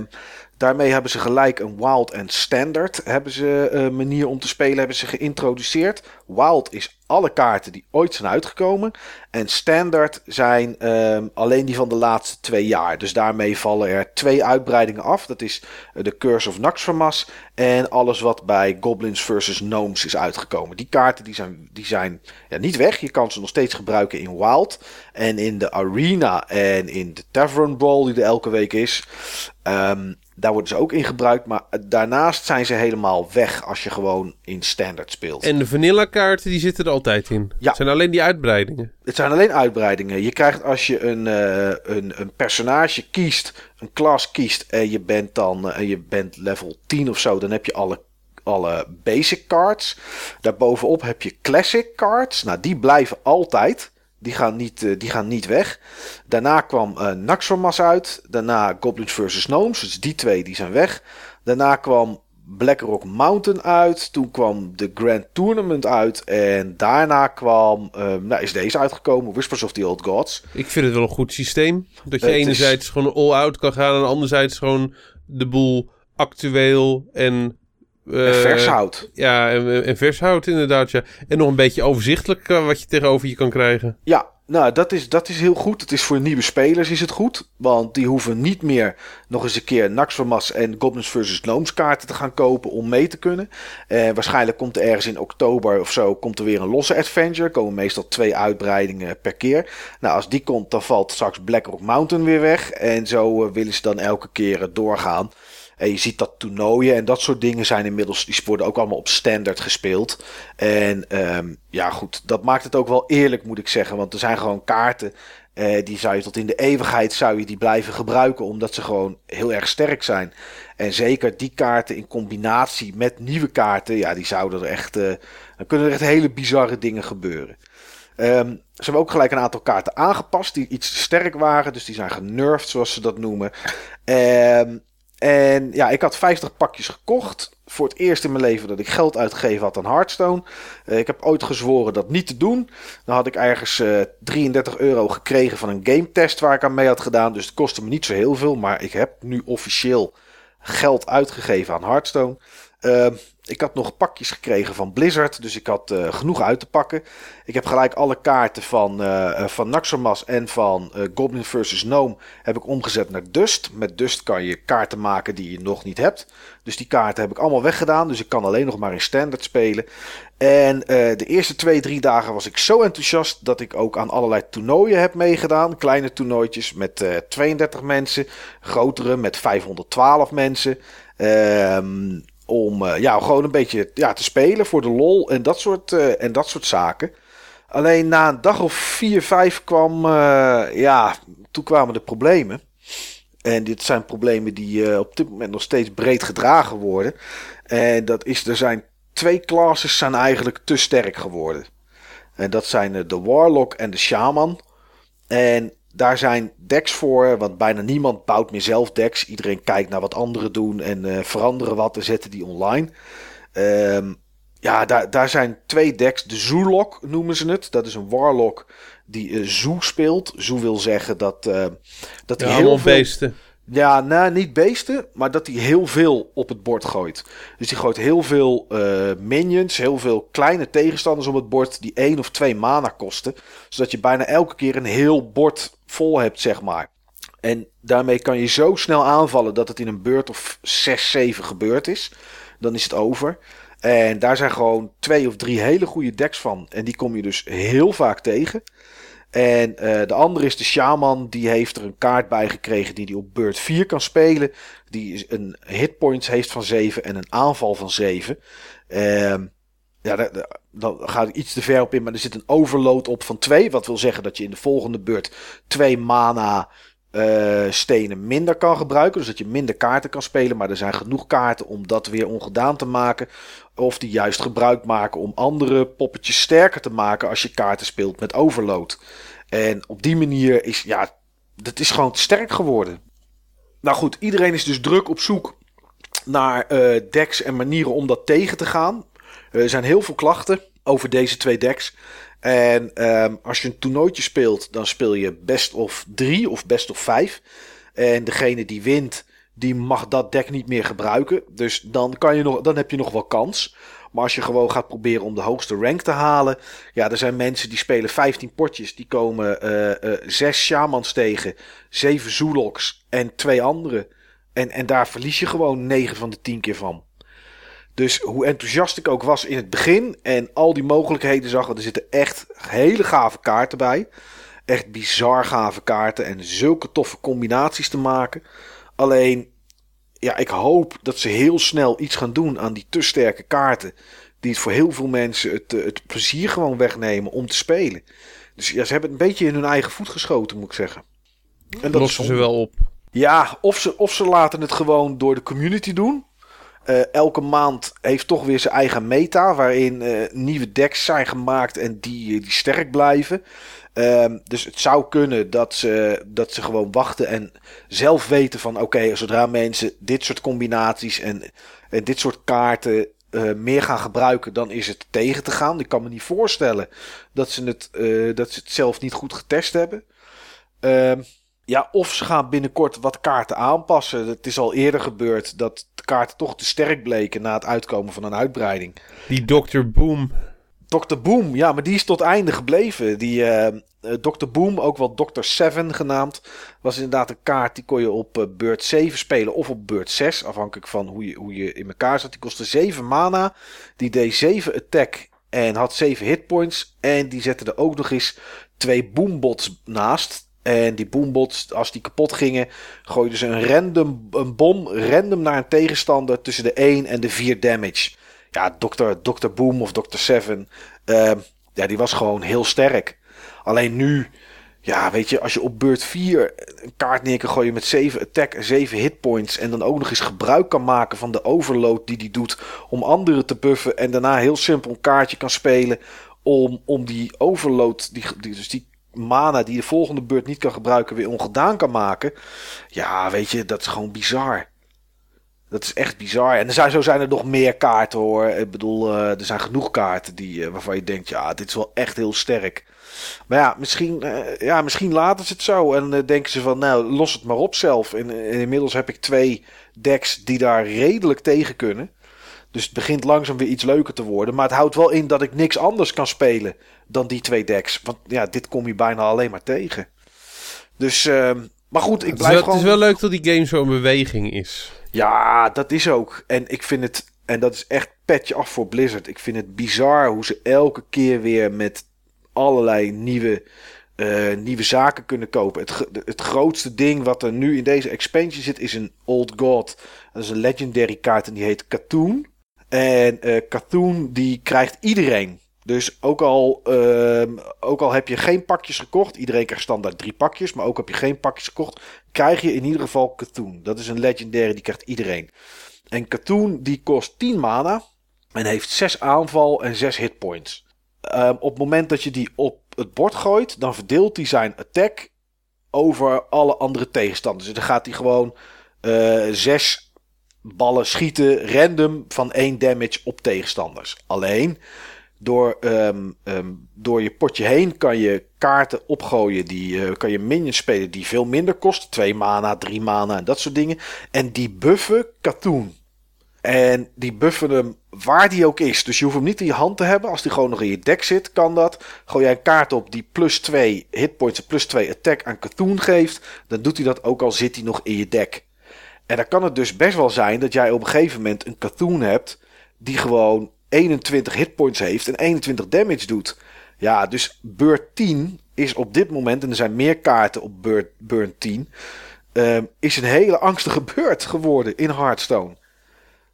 Daarmee hebben ze gelijk een Wild en Standard hebben ze, uh, manier om te spelen hebben ze geïntroduceerd. Wild is alle kaarten die ooit zijn uitgekomen. En Standard zijn um, alleen die van de laatste twee jaar. Dus daarmee vallen er twee uitbreidingen af. Dat is uh, de Curse of Naxxramas en alles wat bij Goblins vs. Gnomes is uitgekomen. Die kaarten die zijn, die zijn ja, niet weg. Je kan ze nog steeds gebruiken in Wild. En in de Arena en in de Tavern Brawl die er elke week is. Um, daar worden ze ook in gebruikt. Maar daarnaast zijn ze helemaal weg als je gewoon in standard speelt. En de vanilla kaarten die zitten er altijd in? Ja. Het zijn alleen die uitbreidingen? Het zijn alleen uitbreidingen. Je krijgt als je een, uh, een, een personage kiest, een klas kiest en je bent dan uh, je bent level 10 of zo, dan heb je alle alle basic cards. Daarbovenop heb je classic cards. Nou, die blijven altijd. Die gaan niet, uh, die gaan niet weg. Daarna kwam uh, Naxxramas uit. Daarna Goblins vs. Gnomes. Dus die twee die zijn weg. Daarna kwam Blackrock Mountain uit. Toen kwam de Grand Tournament uit. En daarna kwam, uh, nou is deze uitgekomen, Whispers of the Old Gods. Ik vind het wel een goed systeem. Dat je enerzijds is... gewoon all-out kan gaan en anderzijds gewoon de boel actueel en uh, vers. Ja, en, en vers houdt inderdaad. Ja. En nog een beetje overzichtelijk uh, wat je tegenover je kan krijgen. Ja, nou dat is, dat is heel goed. Het is voor nieuwe spelers is het goed. Want die hoeven niet meer nog eens een keer Naxxramas en Goblins vs. Gnomes kaarten te gaan kopen om mee te kunnen. Uh, waarschijnlijk komt er ergens in oktober of zo komt er weer een losse adventure. Er komen meestal twee uitbreidingen per keer. Nou, als die komt, dan valt straks Blackrock Mountain weer weg. En zo willen ze dan elke keer doorgaan. En je ziet dat toernooien en dat soort dingen zijn inmiddels, die worden ook allemaal op standaard gespeeld. En ehm, ja, goed, dat maakt het ook wel eerlijk, moet ik zeggen. Want er zijn gewoon kaarten, uh, die zou je tot in de eeuwigheid zou je die blijven gebruiken, omdat ze gewoon heel erg sterk zijn. En zeker die kaarten in combinatie met nieuwe kaarten, ja, die zouden er echt, uh, dan kunnen er echt hele bizarre dingen gebeuren. Um, ze hebben ook gelijk een aantal kaarten aangepast die iets te sterk waren. Dus die zijn genervd, zoals ze dat noemen. Um, en ja, ik had 50 pakjes gekocht. Voor het eerst in mijn leven dat ik geld uitgegeven had aan Hearthstone. Uh, ik heb ooit gezworen dat niet te doen. Dan had ik ergens uh, 33 euro gekregen van een game test waar ik aan mee had gedaan. Dus het kostte me niet zo heel veel. Maar ik heb nu officieel geld uitgegeven aan Hearthstone. Uh, ik had nog pakjes gekregen van Blizzard, dus ik had uh, genoeg uit te pakken. Ik heb gelijk alle kaarten van, uh, van Naxxramas en van Goblin vs. Gnome heb ik omgezet naar Dust. Met Dust kan je kaarten maken die je nog niet hebt. Dus die kaarten heb ik allemaal weggedaan, dus ik kan alleen nog maar in Standard spelen. En de eerste twee, drie dagen was ik zo enthousiast dat ik ook aan allerlei toernooien heb meegedaan. Kleine toernooitjes met 32 mensen, grotere met 512 mensen. Ehm om uh, ja, gewoon een beetje ja, te spelen voor de lol en dat soort, uh, en dat soort zaken. Alleen na een dag of vier, vijf kwam, uh, ja, toen kwamen de problemen. En dit zijn problemen die op dit moment nog steeds breed gedragen worden. En dat is, er zijn twee classes zijn eigenlijk te sterk geworden. En dat zijn de Warlock en de Shaman. En daar zijn decks voor, want bijna niemand bouwt meer zelf decks. Iedereen kijkt naar wat anderen doen en uh, veranderen wat en zetten die online. Um, ja, daar, daar zijn twee decks. De Zoolok noemen ze het. Dat is een Warlock die uh, Zoo speelt. Zoo wil zeggen dat, uh, dat ja, hij heel veel... beesten. Ja, nou, niet beesten, maar dat hij heel veel op het bord gooit. Dus die gooit heel veel uh, minions, heel veel kleine tegenstanders op het bord die één of twee mana kosten. Zodat je bijna elke keer een heel bord vol hebt, zeg maar. En daarmee kan je zo snel aanvallen dat het in een beurt of 6, 7 gebeurd is. Dan is het over. En daar zijn gewoon twee of drie hele goede decks van. En die kom je dus heel vaak tegen. En uh, de andere is de Shaman. Die heeft er een kaart bij gekregen die hij op beurt 4 kan spelen. Die een hitpoints heeft van 7 en een aanval van 7. Uh, ja, daar, daar gaat ik iets te ver op in. Maar er zit een overload op van 2. Wat wil zeggen dat je in de volgende beurt 2 mana uh, stenen minder kan gebruiken. Dus dat je minder kaarten kan spelen. Maar er zijn genoeg kaarten om dat weer ongedaan te maken. Of die juist gebruik maken om andere poppetjes sterker te maken als je kaarten speelt met overload. En op die manier is, ja, dat is gewoon sterk geworden. Nou goed, iedereen is dus druk op zoek naar uh, decks en manieren om dat tegen te gaan. Er zijn heel veel klachten over deze twee decks. En um, als je een toernooitje speelt, dan speel je best of 3 of best of 5. En degene die wint, die mag dat deck niet meer gebruiken. Dus dan, kan je nog, dan heb je nog wel kans. Maar als je gewoon gaat proberen om de hoogste rank te halen. Ja, er zijn mensen die spelen 15 potjes. Die komen uh, uh, 6 shamans tegen. 7 zooloks en twee andere. En, en daar verlies je gewoon 9 van de 10 keer van. Dus hoe enthousiast ik ook was in het begin en al die mogelijkheden zag, er zitten echt hele gave kaarten bij. Echt bizar gave kaarten en zulke toffe combinaties te maken. Alleen, ja, ik hoop dat ze heel snel iets gaan doen aan die te sterke kaarten. Die het voor heel veel mensen het, het plezier gewoon wegnemen om te spelen. Dus ja, ze hebben het een beetje in hun eigen voet geschoten, moet ik zeggen. En dat lossen ze wel op. Ja, of ze, of ze laten het gewoon door de community doen. Uh, elke maand heeft toch weer zijn eigen meta. Waarin uh, nieuwe decks zijn gemaakt en die, die sterk blijven. Uh, dus het zou kunnen dat ze, dat ze gewoon wachten en zelf weten van oké, zodra mensen dit soort combinaties en, en dit soort kaarten meer gaan gebruiken, dan is het tegen te gaan. Ik kan me niet voorstellen dat ze het, dat ze het zelf niet goed getest hebben. Ehm, ja, of ze gaan binnenkort wat kaarten aanpassen. Het is al eerder gebeurd dat de kaarten toch te sterk bleken na het uitkomen van een uitbreiding. Die Dr. Boom. Dr. Boom, ja, maar die is tot einde gebleven. Die uh, Dr. Boom, ook wel Dr. Seven genaamd, was inderdaad een kaart die kon je op uh, beurt 7 spelen of op beurt 6. Afhankelijk van hoe je, hoe je in elkaar zat. Die kostte 7 mana. Die deed 7 attack en had 7 hitpoints. En die zette er ook nog eens twee boombots naast En die boombots, als die kapot gingen, gooiden ze een random een bom random naar een tegenstander tussen de 1 en de 4 damage. Ja, Dr. Dr. Boom of Dr. Seven, uh, ja, die was gewoon heel sterk. Alleen nu, ja, weet je, als je op beurt 4 een kaart neer kan gooien met 7 attack en 7 hitpoints. En dan ook nog eens gebruik kan maken van de overload die die doet om anderen te buffen. En daarna heel simpel een kaartje kan spelen om, om die overload, die, die, dus die mana die de volgende beurt niet kan gebruiken, weer ongedaan kan maken. Ja, weet je, dat is gewoon bizar. Dat is echt bizar. En er zijn, zo zijn er nog meer kaarten hoor. Ik bedoel, uh, er zijn genoeg kaarten die, uh, waarvan je denkt, ja, dit is wel echt heel sterk. Maar ja, misschien, uh, ja, misschien laten ze het zo. En denken ze van, nou, los het maar op zelf. En, inmiddels heb ik twee decks die daar redelijk tegen kunnen. Dus het begint langzaam weer iets leuker te worden. Maar het houdt wel in dat ik niks anders kan spelen dan die twee decks. Want ja, dit kom je bijna alleen maar tegen. Dus, uh, maar goed, ik blijf het gewoon... Het is wel leuk dat die game zo in beweging is. Ja, dat is ook. En ik vind het, en dat is echt petje af voor Blizzard. Ik vind het bizar hoe ze elke keer weer met allerlei nieuwe, uh, nieuwe zaken kunnen kopen. Het, het grootste ding wat er nu in deze expansion zit is een Old God. Dat is een legendary kaart en die heet Katoon. En uh, die krijgt iedereen. Dus ook al, uh, ook al heb je geen pakjes gekocht, iedereen krijgt standaard drie pakjes, maar ook heb je geen pakjes gekocht, krijg je in ieder geval Katoon. Dat is een legendary, die krijgt iedereen. En Katoon die kost 10 mana en heeft 6 aanval en 6 hitpoints. Um, op het moment dat je die op het bord gooit, dan verdeelt hij zijn attack over alle andere tegenstanders. Dus dan gaat hij gewoon uh, 6 ballen schieten random van 1 damage op tegenstanders. Alleen door, um, um, door je potje heen kan je kaarten opgooien. Die uh, kan je minions spelen die veel minder kosten. 2 mana, 3 mana en dat soort dingen. En die buffen katoen. En die buffen hem waar die ook is. Dus je hoeft hem niet in je hand te hebben. Als die gewoon nog in je deck zit, kan dat. Gooi jij een kaart op die plus 2 hitpoints en plus 2 attack aan katoen geeft. Dan doet hij dat ook al zit hij nog in je deck. En dan kan het dus best wel zijn dat jij op een gegeven moment een katoen hebt. Die gewoon 21 hitpoints heeft en 21 damage doet. Ja, dus beurt 10 is op dit moment, en er zijn meer kaarten op beurt, beurt 10, uh, is een hele angstige beurt geworden in Hearthstone.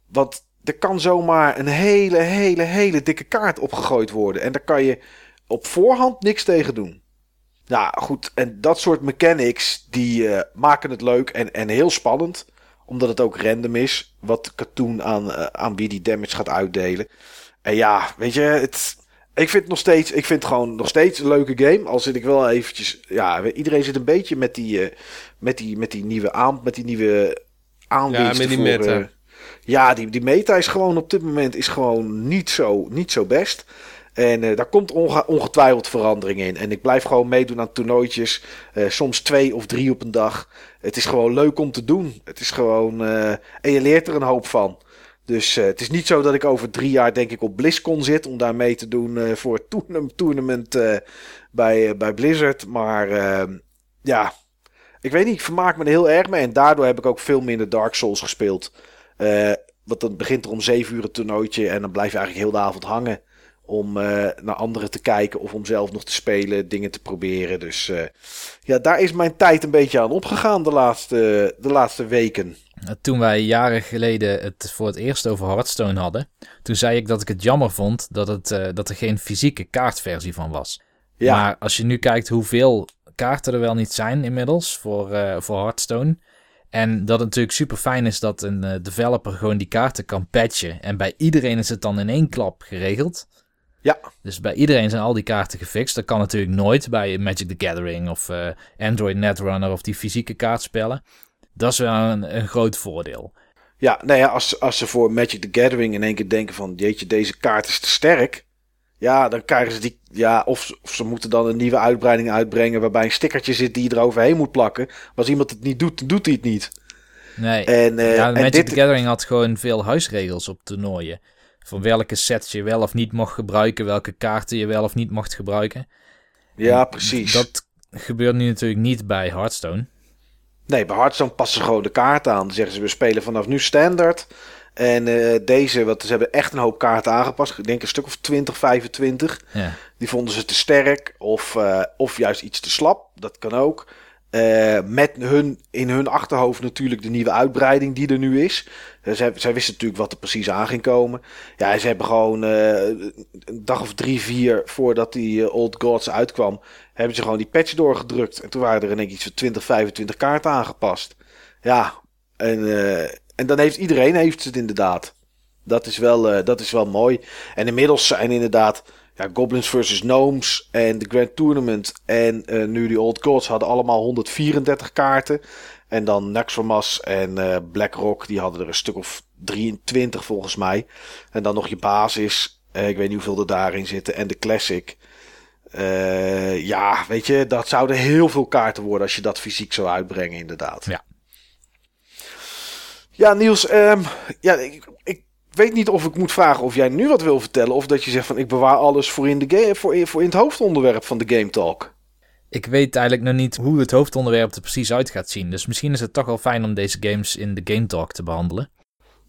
Want er kan zomaar een hele, hele, hele dikke kaart opgegooid worden. En daar kan je op voorhand niks tegen doen. Nou goed, en dat soort mechanics die uh, maken het leuk en, en heel spannend omdat het ook random is. Wat katoen aan, uh, aan wie die damage gaat uitdelen. En ja, weet je, het, ik vind het nog steeds, ik vind het gewoon nog steeds een leuke game. Al zit ik wel eventjes, ja, iedereen zit een beetje met die, uh, met die, met die nieuwe aan, met die nieuwe aanwinsten. Ja, met die meta. Voor, uh, ja, die, die meta is gewoon op dit moment is gewoon niet zo, niet zo best. En uh, daar komt onge ongetwijfeld verandering in. En ik blijf gewoon meedoen aan toernooitjes. Uh, soms twee of drie op een dag. Het is gewoon leuk om te doen. Het is gewoon. Uh, en je leert er een hoop van. Dus het is niet zo dat ik over drie jaar, denk ik, op BlizzCon zit. om daar mee te doen voor het tournament bij, bij Blizzard. Maar ehm, ja, ik weet niet. Ik vermaak me er heel erg mee. En daardoor heb ik ook veel minder Dark Souls gespeeld. want dan begint er om zeven uur een toernooitje. En dan blijf je eigenlijk heel de avond hangen om uh, naar anderen te kijken of om zelf nog te spelen, dingen te proberen. Dus uh, ja, daar is mijn tijd een beetje aan opgegaan de laatste, de laatste weken. Toen wij jaren geleden het voor het eerst over Hearthstone hadden, toen zei ik dat ik het jammer vond dat, het, uh, dat er geen fysieke kaartversie van was. Ja. Maar als je nu kijkt hoeveel kaarten er wel niet zijn inmiddels voor, voor Hearthstone. En dat het natuurlijk super fijn is dat een developer gewoon die kaarten kan patchen. En bij iedereen is het dan in één klap geregeld. Ja. Dus bij iedereen zijn al die kaarten gefixt. Dat kan natuurlijk nooit bij Magic the Gathering of uh, Android Netrunner of die fysieke kaartspellen. Dat is wel een, een groot voordeel. Ja, nou ja, als, als ze voor Magic the Gathering in één keer denken van... jeetje, deze kaart is te sterk. Ja, dan krijgen ze die... Ja, of, of ze moeten dan een nieuwe uitbreiding uitbrengen... waarbij een stickertje zit die je eroverheen moet plakken. Maar als iemand het niet doet, dan doet hij het niet. Nee, en, uh, ja, Magic en dit... the Gathering had gewoon veel huisregels op toernooien van welke sets je wel of niet mocht gebruiken, welke kaarten je wel of niet mocht gebruiken. Ja, precies. Dat gebeurt nu natuurlijk niet bij Hearthstone. Nee, bij Hearthstone passen ze gewoon de kaart aan. Dan zeggen ze, we spelen vanaf nu standaard. En deze, want ze hebben echt een hoop kaarten aangepast. Ik denk een stuk of 20, 25. Ja. Die vonden ze te sterk of, of juist iets te slap. Dat kan ook. Uh, met hun, in hun achterhoofd natuurlijk de nieuwe uitbreiding die er nu is. Uh, zij, zij, wisten natuurlijk wat er precies aan ging komen. Ja, ze hebben gewoon uh, een dag of drie, vier voordat die Old Gods uitkwam, hebben ze gewoon die patch doorgedrukt. En toen waren er in één iets van 20, 25 kaarten aangepast. Ja, en, en dan heeft iedereen heeft het inderdaad. Dat is, wel, dat is wel mooi. En inmiddels zijn inderdaad ja, Goblins versus Gnomes en de Grand Tournament en uh, nu die Old Gods hadden allemaal 134 kaarten. En dan Naxxramas en uh, BlackRock, die hadden er een stuk of 23 volgens mij. En dan nog je basis, uh, ik weet niet hoeveel er daarin zitten, en de Classic. ja, weet je, dat zouden heel veel kaarten worden als je dat fysiek zou uitbrengen inderdaad. Ja. Ja, Niels, um, ja, ik, ik weet niet of ik moet vragen of jij nu wat wil vertellen. Of dat je zegt van ik bewaar alles voor in, de game, voor, voor in het hoofdonderwerp van de Game Talk. Ik weet eigenlijk nog niet hoe het hoofdonderwerp er precies uit gaat zien. Dus misschien is het toch wel fijn om deze games in de Game Talk te behandelen.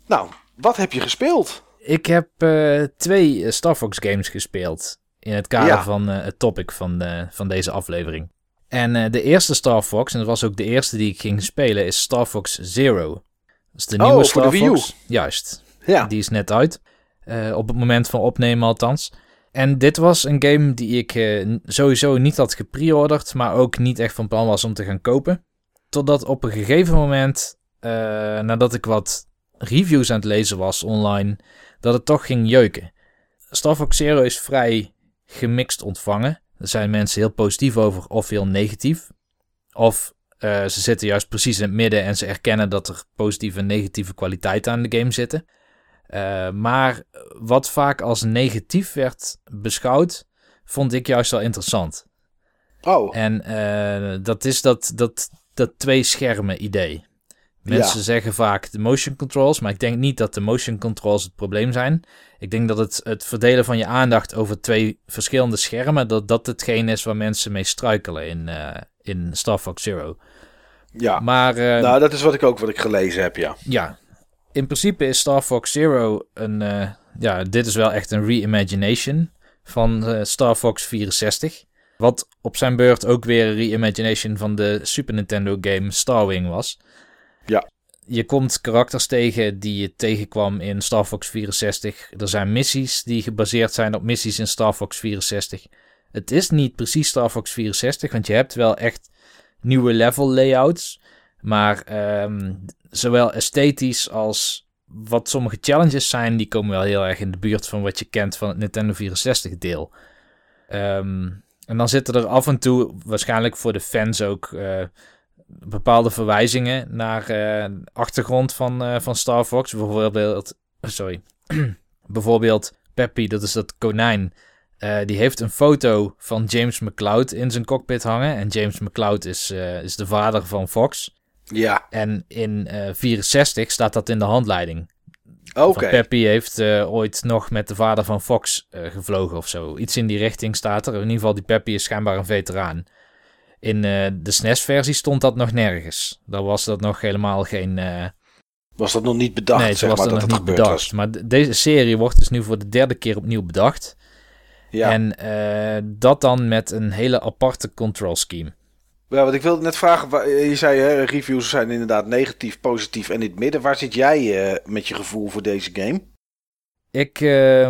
Nou, wat heb je gespeeld? Ik heb uh, twee Star Fox games gespeeld. In het kader van uh, het topic van, uh, van deze aflevering. En de eerste Star Fox, en dat was ook de eerste die ik ging spelen, is Star Fox Zero. Dat is de nieuwe oh, Star voor de Fox. Juist. Ja. Die is net uit. Uh, op het moment van opnemen althans. En dit was een game die ik uh, sowieso niet had gepreorderd, maar ook niet echt van plan was om te gaan kopen. Totdat op een gegeven moment, uh, nadat ik wat reviews aan het lezen was online, dat het toch ging jeuken. Star Fox Zero is vrij gemixt ontvangen. Er zijn mensen heel positief over of heel negatief. Of ze zitten juist precies in het midden en ze erkennen dat er positieve en negatieve kwaliteiten aan de game zitten. Uh, maar wat vaak als negatief werd beschouwd, vond ik juist wel interessant. Oh. En uh, dat is dat, dat, dat twee schermen idee. Mensen ja. zeggen vaak de motion controls, maar ik denk niet dat de motion controls het probleem zijn. Ik denk dat het, het verdelen van je aandacht over twee verschillende schermen, dat dat hetgeen is waar mensen mee struikelen in, uh, in Star Fox Zero. Ja, maar, nou dat is wat ik ook wat ik gelezen heb, ja. Ja, in principe is Star Fox Zero een. Uh, ja, dit is wel echt een reimagination van uh, Star Fox 64. Wat op zijn beurt ook weer een reimagination van de Super Nintendo game Starwing was. Ja. Je komt karakters tegen die je tegenkwam in Star Fox 64. Er zijn missies die gebaseerd zijn op missies in Star Fox 64. Het is niet precies Star Fox 64, want je hebt wel echt nieuwe level layouts. Maar um, zowel esthetisch als wat sommige challenges zijn, die komen wel heel erg in de buurt van wat je kent van het Nintendo 64 deel. Um, en dan zitten er af en toe, waarschijnlijk voor de fans ook, uh, bepaalde verwijzingen naar uh, achtergrond van, uh, van Star Fox. Bijvoorbeeld, sorry, bijvoorbeeld Peppy, dat is dat konijn. die heeft een foto van James McCloud in zijn cockpit hangen. En James McCloud is, is de vader van Fox. Ja. En in uh, 64 staat dat in de handleiding. Oké. Okay. Peppy heeft uh, ooit nog met de vader van Fox uh, gevlogen of zo. Iets in die richting staat er. In ieder geval, die Peppy is schijnbaar een veteraan. In de SNES-versie stond dat nog nergens. Daar was dat nog helemaal geen... Was dat nog niet bedacht? Nee, zeg was maar, dat, nog niet bedacht. Was. Maar deze serie wordt dus nu voor de derde keer opnieuw bedacht. Ja. En dat dan met een hele aparte control scheme. Ja, want ik wilde net vragen, je zei hè, reviews zijn inderdaad negatief, positief en in het midden. Waar zit jij uh, met je gevoel voor deze game? Ik, uh,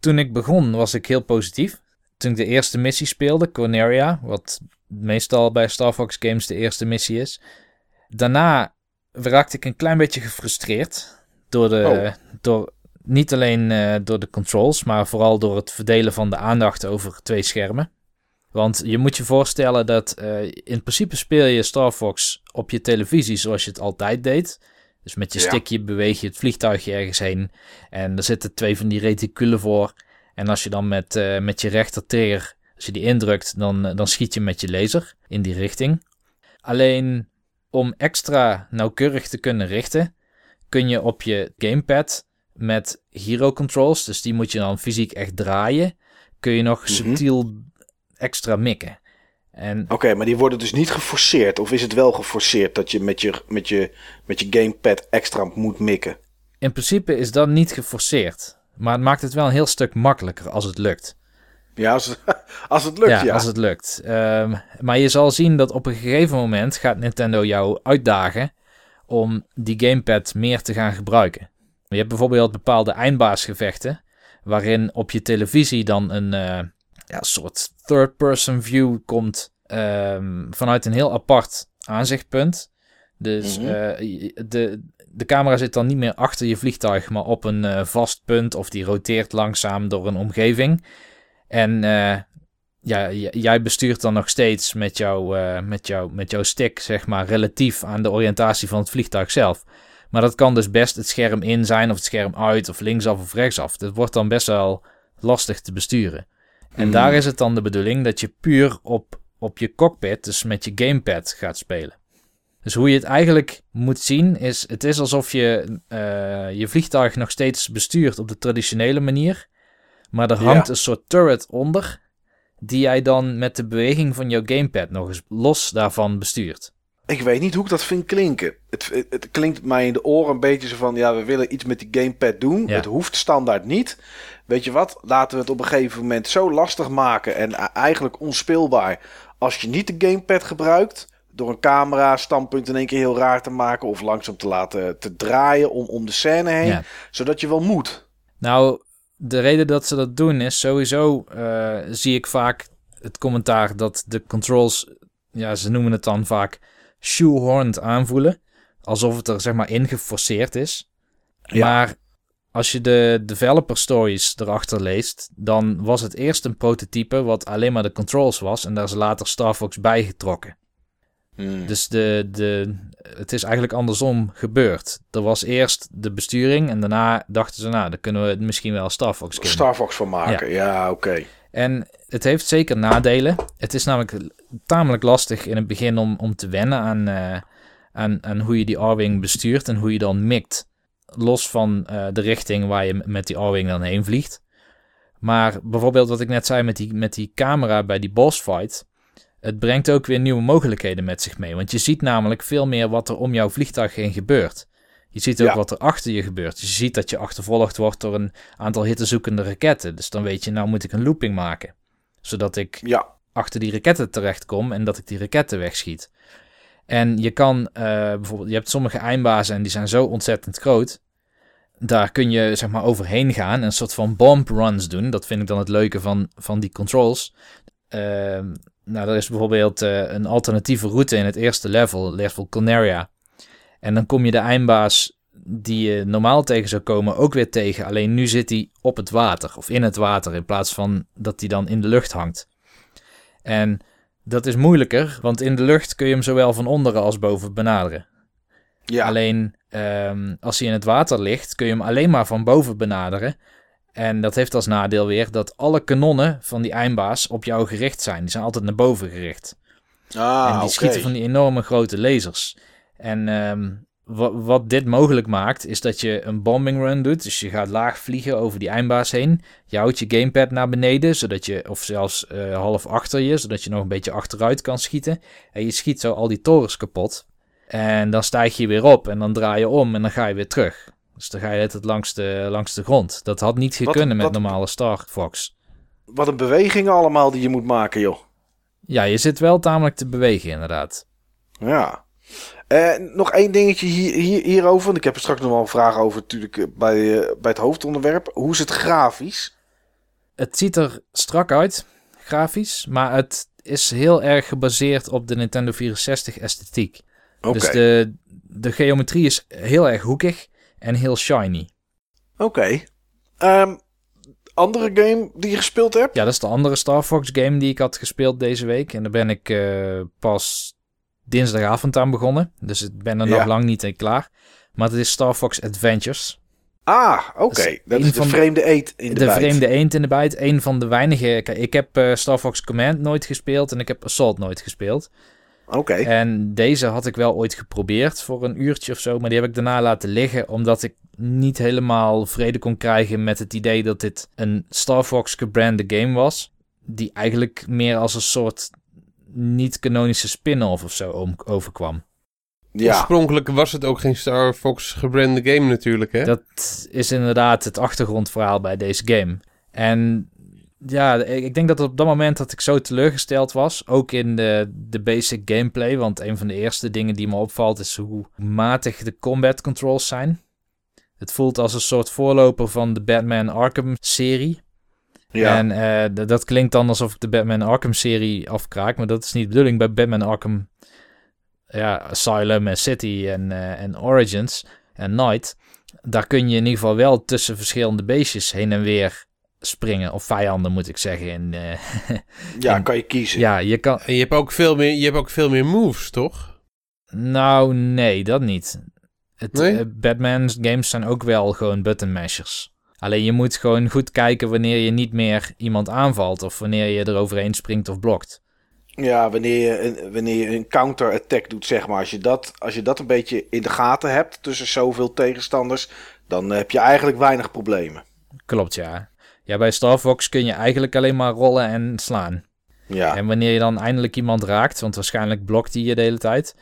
toen ik begon was ik heel positief. Toen ik de eerste missie speelde, Corneria, wat meestal bij Star Fox games de eerste missie is. Daarna raakte ik een klein beetje gefrustreerd door de, oh. door, niet alleen uh, door de controls, maar vooral door het verdelen van de aandacht over twee schermen. Want je moet je voorstellen dat uh, in principe speel je Star Fox op je televisie zoals je het altijd deed. Dus met je Ja. stickje beweeg je het vliegtuigje ergens heen. En er zitten twee van die reticulen voor. En als je dan met, eh, met je rechter trigger, als je die indrukt, dan, eh, dan schiet je met je laser in die richting. Alleen om extra nauwkeurig te kunnen richten, kun je op je gamepad met hero controls, dus die moet je dan fysiek echt draaien, kun je nog Mhm. subtiel extra mikken. En Oké, maar die worden dus niet geforceerd. Of is het wel geforceerd dat je met je, met je, met je gamepad extra moet mikken? in principe is dat niet geforceerd. Maar het maakt het wel een heel stuk makkelijker als het lukt. Ja, als, als het lukt, ja. ja. als het lukt. Ehm, maar je zal zien dat op een gegeven moment gaat Nintendo jou uitdagen om die gamepad meer te gaan gebruiken. Je hebt bijvoorbeeld bepaalde eindbaasgevechten, waarin op je televisie dan een uh, ja, soort third-person view komt um, vanuit een heel apart aanzichtpunt. Dus mm -hmm. uh, de, de camera zit dan niet meer achter je vliegtuig, maar op een uh, vast punt of die roteert langzaam door een omgeving. En uh, ja, jij bestuurt dan nog steeds met, jou, uh, met, jou, met jouw stick, zeg maar, relatief aan de oriëntatie van het vliegtuig zelf. Maar dat kan dus best het scherm in zijn of het scherm uit of linksaf of rechtsaf. Dat wordt dan best wel lastig te besturen. En Mhm. daar is het dan de bedoeling dat je puur op, op je cockpit, dus met je gamepad, gaat spelen. Dus hoe je het eigenlijk moet zien is, het is alsof je uh, je vliegtuig nog steeds bestuurt op de traditionele manier. Maar er hangt Ja. een soort turret onder, die jij dan met de beweging van jouw gamepad nog eens los daarvan bestuurt. Ik weet niet hoe ik dat vind klinken. Het, het, het klinkt mij in de oren een beetje zo van... ja, we willen iets met die gamepad doen. Ja. Het hoeft standaard niet. Weet je wat? Laten we het op een gegeven moment zo lastig maken... en a- eigenlijk onspeelbaar... als je niet de gamepad gebruikt... door een camera standpunt in één keer heel raar te maken... of langzaam te laten te draaien om, om de scène heen... Ja. zodat je wel moet. Nou, de reden dat ze dat doen is sowieso eh, zie ik vaak het commentaar dat de controls, ja, ze noemen het dan vaak shoehorned aanvoelen. Alsof het er zeg maar in geforceerd is. Ja. Maar als je de developer stories erachter leest, dan was het eerst een prototype wat alleen maar de controls was. En daar is later Star Fox bijgetrokken. Hmm. Dus de, de, het is eigenlijk andersom gebeurd. Er was eerst de besturing en daarna dachten ze, nou, dan kunnen we het misschien wel Star Fox kunnen. Star Fox van maken, ja, oké. En het heeft zeker nadelen. Het is namelijk tamelijk lastig in het begin om, om te wennen aan, eh, aan, aan hoe je die R-Wing bestuurt en hoe je dan mikt. Los van eh, de richting waar je met die R-Wing dan heen vliegt. Maar bijvoorbeeld wat ik net zei met die, met die camera bij die boss fight. Het brengt ook weer nieuwe mogelijkheden met zich mee. Want je ziet namelijk veel meer wat er om jouw vliegtuig heen gebeurt. Je ziet ook Ja. wat er achter je gebeurt. Je ziet dat je achtervolgd wordt door een aantal hittezoekende raketten. Dus dan weet je, nou moet ik een looping maken. Zodat ik Ja, achter die raketten terechtkom en dat ik die raketten wegschiet. En je kan eh, bijvoorbeeld, je hebt sommige eindbazen en die zijn zo ontzettend groot. Daar kun je zeg maar overheen gaan en een soort van bomb runs doen. Dat vind ik dan het leuke van, van die controls. Ehm, nou, er is bijvoorbeeld eh, een alternatieve route in het eerste level, level Canaria. En dan kom je de eindbaas die je normaal tegen zou komen ook weer tegen. Alleen nu zit hij op het water of in het water in plaats van dat hij dan in de lucht hangt. En dat is moeilijker, want in de lucht kun je hem zowel van onderen als boven benaderen. ja. Alleen ehm, als hij in het water ligt, kun je hem alleen maar van boven benaderen. En dat heeft als nadeel weer dat alle kanonnen van die eindbaas op jou gericht zijn. Die zijn altijd naar boven gericht. Ah, en die schieten van die enorme grote lasers. En ehm, wa- wat dit mogelijk maakt, is dat je een bombing run doet. Dus je gaat laag vliegen over die eindbaas heen. Je houdt je gamepad naar beneden, zodat je, of zelfs eh, half achter je, zodat je nog een beetje achteruit kan schieten. En je schiet zo al die torens kapot. En dan stijg je weer op en dan draai je om en dan ga je weer terug. Dus dan ga je het langs de, langs de grond. Dat had niet gekunnen met wat- normale Star Fox. Wat een bewegingen allemaal die je moet maken, joh. Ja, je zit wel tamelijk te bewegen inderdaad. Ja. Eh, nog één dingetje hier, hier, hierover. Want ik heb er straks nog wel een vraag over natuurlijk eh, bij, eh, bij het hoofdonderwerp. Hoe is het grafisch? Het ziet er strak uit, grafisch, maar het is heel erg gebaseerd op de Nintendo 64 esthetiek. Dus de, de geometrie is heel erg hoekig en heel shiny. Oké. Ehm, andere game die je gespeeld hebt? Ja, dat is de andere Star Fox game die ik had gespeeld deze week. En daar ben ik pas dinsdagavond aan begonnen. Dus ik ben er Ja. nog lang niet in klaar. Maar het is Star Fox Adventures. Ah, oké. Dat is Dat een is de de- vreemde eet in de, de bijt. vreemde eend in de bijt. Een van de weinige... Ik heb eh, Star Fox Command nooit gespeeld en ik heb Assault nooit gespeeld. Oké. En deze had ik wel ooit geprobeerd voor een uurtje of zo, maar die heb ik daarna laten liggen omdat ik niet helemaal vrede kon krijgen met het idee dat dit een Star Fox gebrande game was, die eigenlijk meer als een soort niet-canonische spin-off of zo om- overkwam. Ja, Oorspronkelijk was het ook geen Star Fox gebrande game natuurlijk, hè? Dat is inderdaad het achtergrondverhaal bij deze game. En ja, ik ik denk dat op dat moment dat ik zo teleurgesteld was, ook in de, de basic gameplay, want een van de eerste dingen die me opvalt is hoe matig de combat controls zijn. Het voelt als een soort voorloper van de Batman Arkham serie. Ja. En eh, dat klinkt dan alsof ik de Batman Arkham serie afkraak, maar dat is niet de bedoeling. Bij Batman Arkham ja, Asylum en City en, eh, en Origins en Night, daar kun je in ieder geval wel tussen verschillende beestjes heen en weer springen. Of vijanden moet ik zeggen. En, eh, ja, kan je kiezen. ja, je kan... En je hebt ook veel meer, je hebt ook veel meer moves, toch? Nou, nee, dat niet. Het, Nee? Batman's games zijn ook wel gewoon button mashers. Alleen je moet gewoon goed kijken wanneer je niet meer iemand aanvalt of wanneer je er overheen springt of blokt. Ja, wanneer je, een, wanneer je een counter-attack doet, zeg maar. Als je, dat, als je dat een beetje in de gaten hebt tussen zoveel tegenstanders, dan heb je eigenlijk weinig problemen. Klopt, ja. Ja, bij Star Fox kun je eigenlijk alleen maar rollen en slaan. Ja, En wanneer je dan eindelijk iemand raakt, want waarschijnlijk blokt hij je de hele tijd,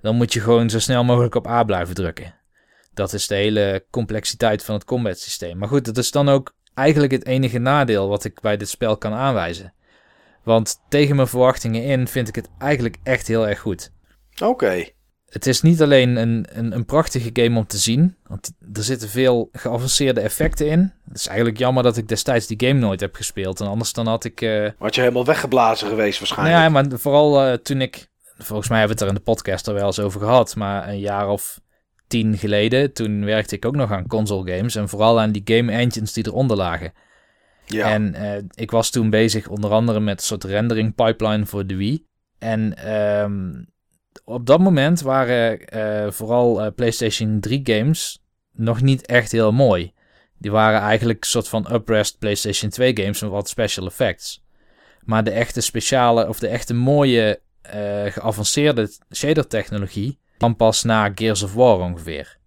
dan moet je gewoon zo snel mogelijk op A blijven drukken. Dat is de hele complexiteit van het combat systeem. Maar goed, dat is dan ook eigenlijk het enige nadeel wat ik bij dit spel kan aanwijzen. Want tegen mijn verwachtingen in vind ik het eigenlijk echt heel erg goed. oké. Het is niet alleen een, een, een prachtige game om te zien, want er zitten veel geavanceerde effecten in. Het is eigenlijk jammer dat ik destijds die game nooit heb gespeeld. En anders dan had ik Had je helemaal weggeblazen geweest waarschijnlijk. nou ja, maar vooral eh, toen ik... Volgens mij hebben we het er in de podcast er wel eens over gehad. Maar een jaar of tien geleden, toen werkte ik ook nog aan console games. En vooral aan die game engines die eronder lagen. ja. En eh, ik was toen bezig onder andere met een soort rendering pipeline voor de Wii. En ehm, op dat moment waren eh, vooral eh, PlayStation 3 games nog niet echt heel mooi. Die waren eigenlijk een soort van uprest PlayStation 2 games met wat special effects. Maar de echte speciale of de echte mooie geavanceerde shader technologie kwam pas na Gears of War ongeveer.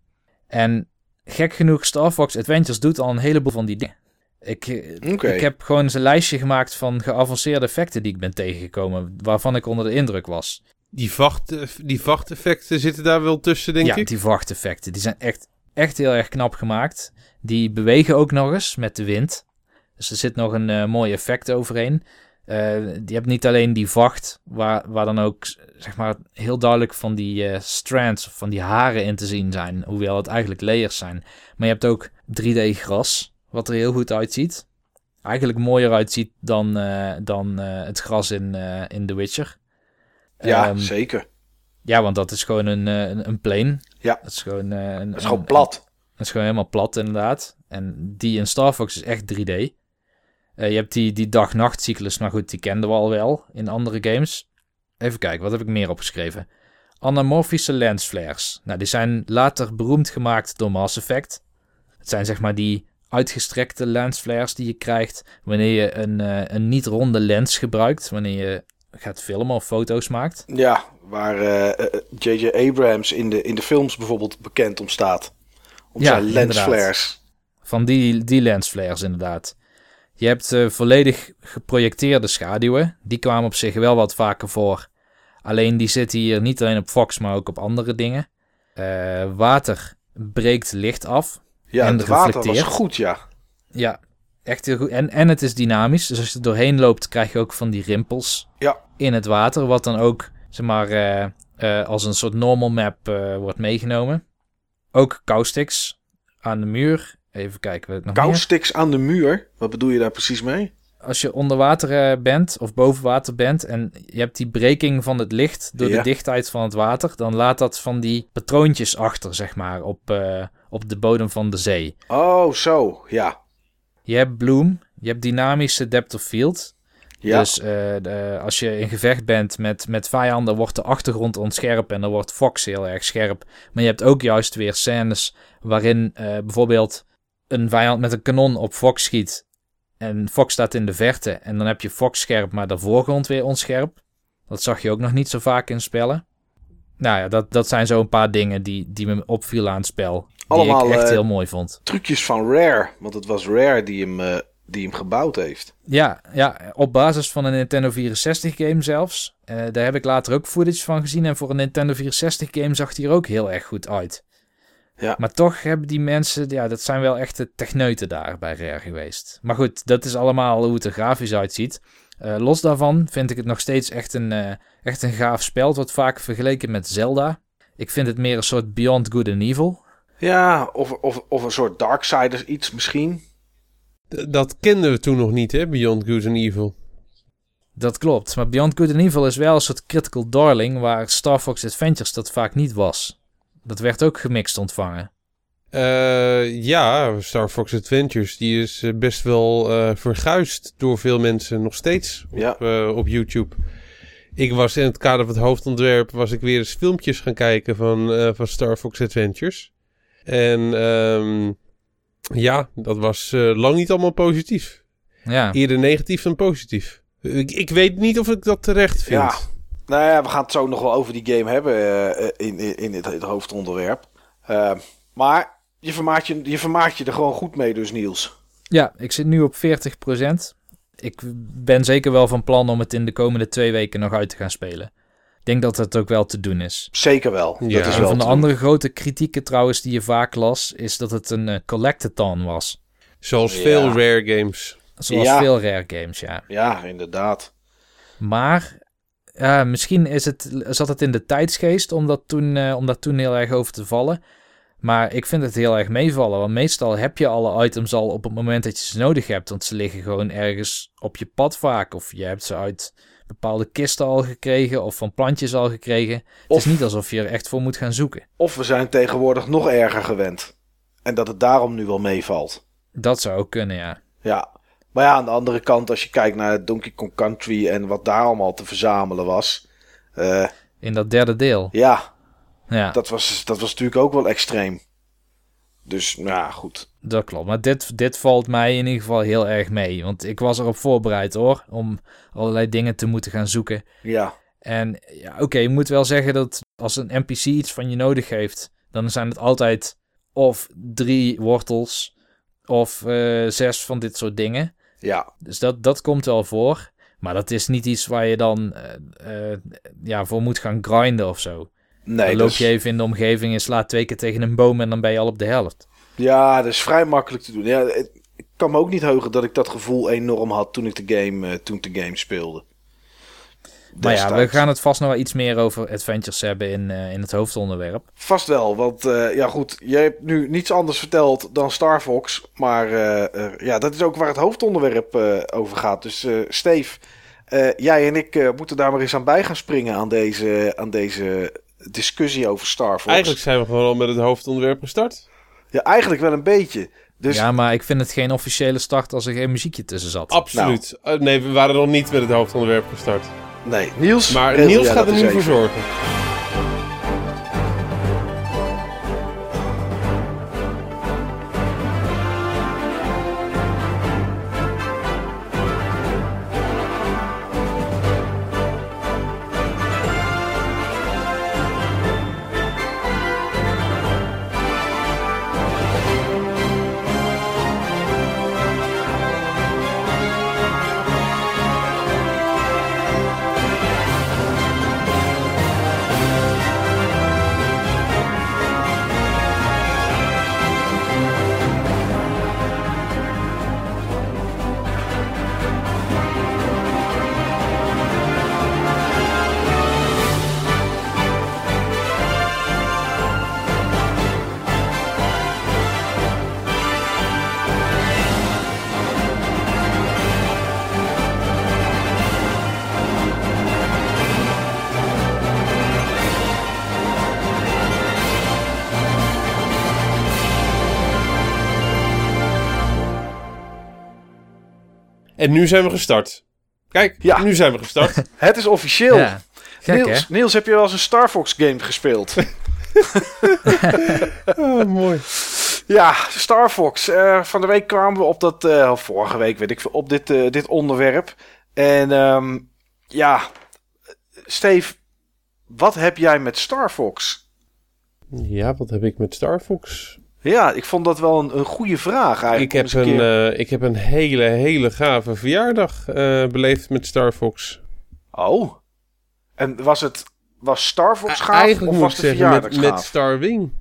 En gek genoeg, Star Fox Adventures doet al een heleboel van die dingen. Ik, eh, ik heb gewoon eens een lijstje gemaakt van geavanceerde effecten die ik ben tegengekomen, waarvan ik onder de indruk was. Die, vacht, die vachteffecten zitten daar wel tussen, denk ja, ik. die vachteffecten, die zijn echt, echt heel erg knap gemaakt. Die bewegen ook nog eens met de wind. Dus er zit nog een eh, mooi effect overheen. Eh je hebt niet alleen die vacht, waar, waar dan ook zeg maar, heel duidelijk van die eh, strands, of van die haren in te zien zijn. Hoewel het eigenlijk layers zijn. Maar je hebt ook 3D gras, wat er heel goed uitziet. Eigenlijk mooier uitziet dan, eh, dan het gras in, in The Witcher. ja, Ehm, zeker. ja, want dat is gewoon een, een, een plane. Ja. Dat is gewoon, een, Dat is gewoon een- plat. dat is gewoon helemaal plat, inderdaad. En die in Star Fox is echt 3D. Eh, je hebt die, die dag-nacht-cyclus, maar goed, die kenden we al wel in andere games. Even kijken, wat heb ik meer opgeschreven? Anamorphische lensflares. Nou, die zijn later beroemd gemaakt door Mass Effect. Het zijn zeg maar die uitgestrekte lensflares die je krijgt wanneer je een, eh, een niet-ronde lens gebruikt. Wanneer je gaat filmen of foto's maakt. Ja, waar eh, eh, J.J. Abrams in de, in de films bijvoorbeeld bekend om staat. Om Ja, zijn lensflares. Van die, die lensflares inderdaad. Je hebt eh, volledig geprojecteerde schaduwen. Die kwamen op zich wel wat vaker voor. Alleen die zitten hier niet alleen op Fox, maar ook op andere dingen. Eh, water breekt licht af. Ja, En het water was reflecteert. goed, ja. Ja, echt heel goed. En, en het is dynamisch. Dus als je er doorheen loopt, krijg je ook van die rimpels Ja. in het water. Wat dan ook, zeg maar, eh, als een soort normal map wordt meegenomen. Ook caustics aan de muur. Even kijken nog meer... Kousticks aan de muur. Wat bedoel je daar precies mee? als je onder water eh, bent of boven water bent en je hebt die breking van het licht door Ja. de dichtheid van het water, dan laat dat van die patroontjes achter, zeg maar, op, eh, op de bodem van de zee. Oh, zo. Ja. Je hebt bloom, je hebt dynamische depth of field. Ja. Dus eh, de- als je in gevecht bent met, met vijanden, wordt de achtergrond onscherp en dan wordt Fox heel erg scherp. Maar je hebt ook juist weer scènes waarin bijvoorbeeld een vijand met een kanon op Fox schiet. En Fox staat in de verte en dan heb je Fox scherp, maar de voorgrond weer onscherp. Dat zag je ook nog niet zo vaak in spellen. Nou ja, dat, dat zijn zo een paar dingen die, die me opvielen aan het spel. Die Allemaal, ik echt eh, heel mooi vond. Trucjes van Rare. Want het was Rare die hem, eh, die hem gebouwd heeft. Ja, ja, op basis van een Nintendo 64 game zelfs. Uh, daar heb ik later ook footage van gezien. En voor een Nintendo 64 game zag hij er ook heel erg goed uit. Ja. Maar toch hebben die mensen, ja, dat zijn wel echte techneuten daar bij Rare geweest. Maar goed, dat is allemaal hoe het er grafisch uitziet. Uh, los daarvan vind ik het nog steeds echt een, uh, echt een gaaf spel. Het wordt vaak vergeleken met Zelda. Ik vind het meer een soort Beyond Good and Evil. Ja, of, of, of een soort Darksiders iets misschien. dat kenden we toen nog niet, hè, Beyond Good and Evil. Dat klopt, maar Beyond Good and Evil is wel een soort critical darling... waar Star Fox Adventures dat vaak niet was. Dat werd ook gemixt ontvangen. Uh, ja, Star Fox Adventures, die is eh, best wel uh, verguisd door veel mensen nog steeds op, ja. op YouTube. Ik was in het kader van het hoofdontwerp, was ik weer eens filmpjes gaan kijken van, van Star Fox Adventures. En um, ja, dat was lang niet allemaal positief. Ja. Eerder negatief dan positief. Ik, ik weet niet of ik dat terecht vind. Ja. Nou ja, we gaan het zo nog wel over die game hebben in, in, in het, het hoofdonderwerp. maar je vermaakt je, je vermaakt je er gewoon goed mee dus, Niels. Ja, ik zit nu op 40%. Ik ben zeker wel van plan om het in de komende twee weken nog uit te gaan spelen. Ik denk dat het ook wel te doen is. Zeker wel. Ja. Dat is wel van de andere grote kritieken trouwens die je vaak las, is dat het een uh, collectathon was. Zoals veel rare games. Zoals veel rare games, ja. Ja, inderdaad. Maar uh, misschien is het, zat het in de tijdsgeest om dat, toen, uh, om dat toen heel erg over te vallen. Maar ik vind het heel erg meevallen. Want meestal heb je alle items al op het moment dat je ze nodig hebt. Want ze liggen gewoon ergens op je pad vaak. Of je hebt ze uit bepaalde kisten al gekregen. Of van plantjes al gekregen. het is niet alsof je er echt voor moet gaan zoeken. Of we zijn tegenwoordig nog erger gewend. En dat het daarom nu wel meevalt. Dat zou ook kunnen, ja. Ja. Maar ja, aan de andere kant, als je kijkt naar Donkey Kong Country en wat daar allemaal te verzamelen was. Uh, In dat derde deel. Ja, ja. Dat, was, dat was natuurlijk ook wel extreem. Dus, nou ja, goed. Dat klopt. Maar dit, dit valt mij in ieder geval heel erg mee. Want ik was erop voorbereid hoor. Om allerlei dingen te moeten gaan zoeken. Ja. En ja, oké, je moet wel zeggen dat als een NPC iets van je nodig heeft. Dan zijn het altijd of drie wortels. Of uh, zes van dit soort dingen. Ja. Dus dat, dat komt wel voor. Maar dat is niet iets waar je dan uh, uh, ja, voor moet gaan grinden of zo. Nee, dan loop je even in de omgeving en slaat twee keer tegen een boom en dan ben je al op de helft. Ja, dat is vrij makkelijk te doen. Ja, ik kan me ook niet heugen dat ik dat gevoel enorm had toen ik de game, uh, toen de game speelde. Maar ja, we gaan het vast nog wel iets meer over adventures hebben in, uh, in het hoofdonderwerp. Vast wel, want uh, ja goed, jij hebt nu niets anders verteld dan Star Fox. Maar uh, ja, dat is ook waar het hoofdonderwerp over gaat. Dus Steve, jij en ik moeten daar maar eens aan bij gaan springen aan deze, aan deze discussie over Star Fox. Eigenlijk zijn we gewoon al met het hoofdonderwerp gestart. Ja, eigenlijk wel een beetje. Dus... Ja, maar ik vind het geen officiële start als er geen muziekje tussen zat. Absoluut. Nou. nee, we waren nog niet met het hoofdonderwerp gestart. Nee, Niels. Maar Niels gaat er nu voor zorgen. En nu zijn we gestart. Kijk, ja. nu zijn we gestart. Het is officieel. Ja. Niels, Niels, heb je wel eens een Star Fox game gespeeld? oh, mooi. Ja, Star Fox. Uh, van de week kwamen we op dat, uh, vorige week weet ik veel, op dit, uh, dit onderwerp. En um, ja, Steve, wat heb jij met Star Fox? Ja, wat heb ik met Star Fox? Ja, ik vond dat wel een, een goede vraag eigenlijk. Ik heb, een, eh, ik heb een hele, hele gave verjaardag eh, beleefd met Star Fox. Oh. En was het... Was Star Fox gaaf Eigenlijk of moet was ik de zeggen met, met Star Wing.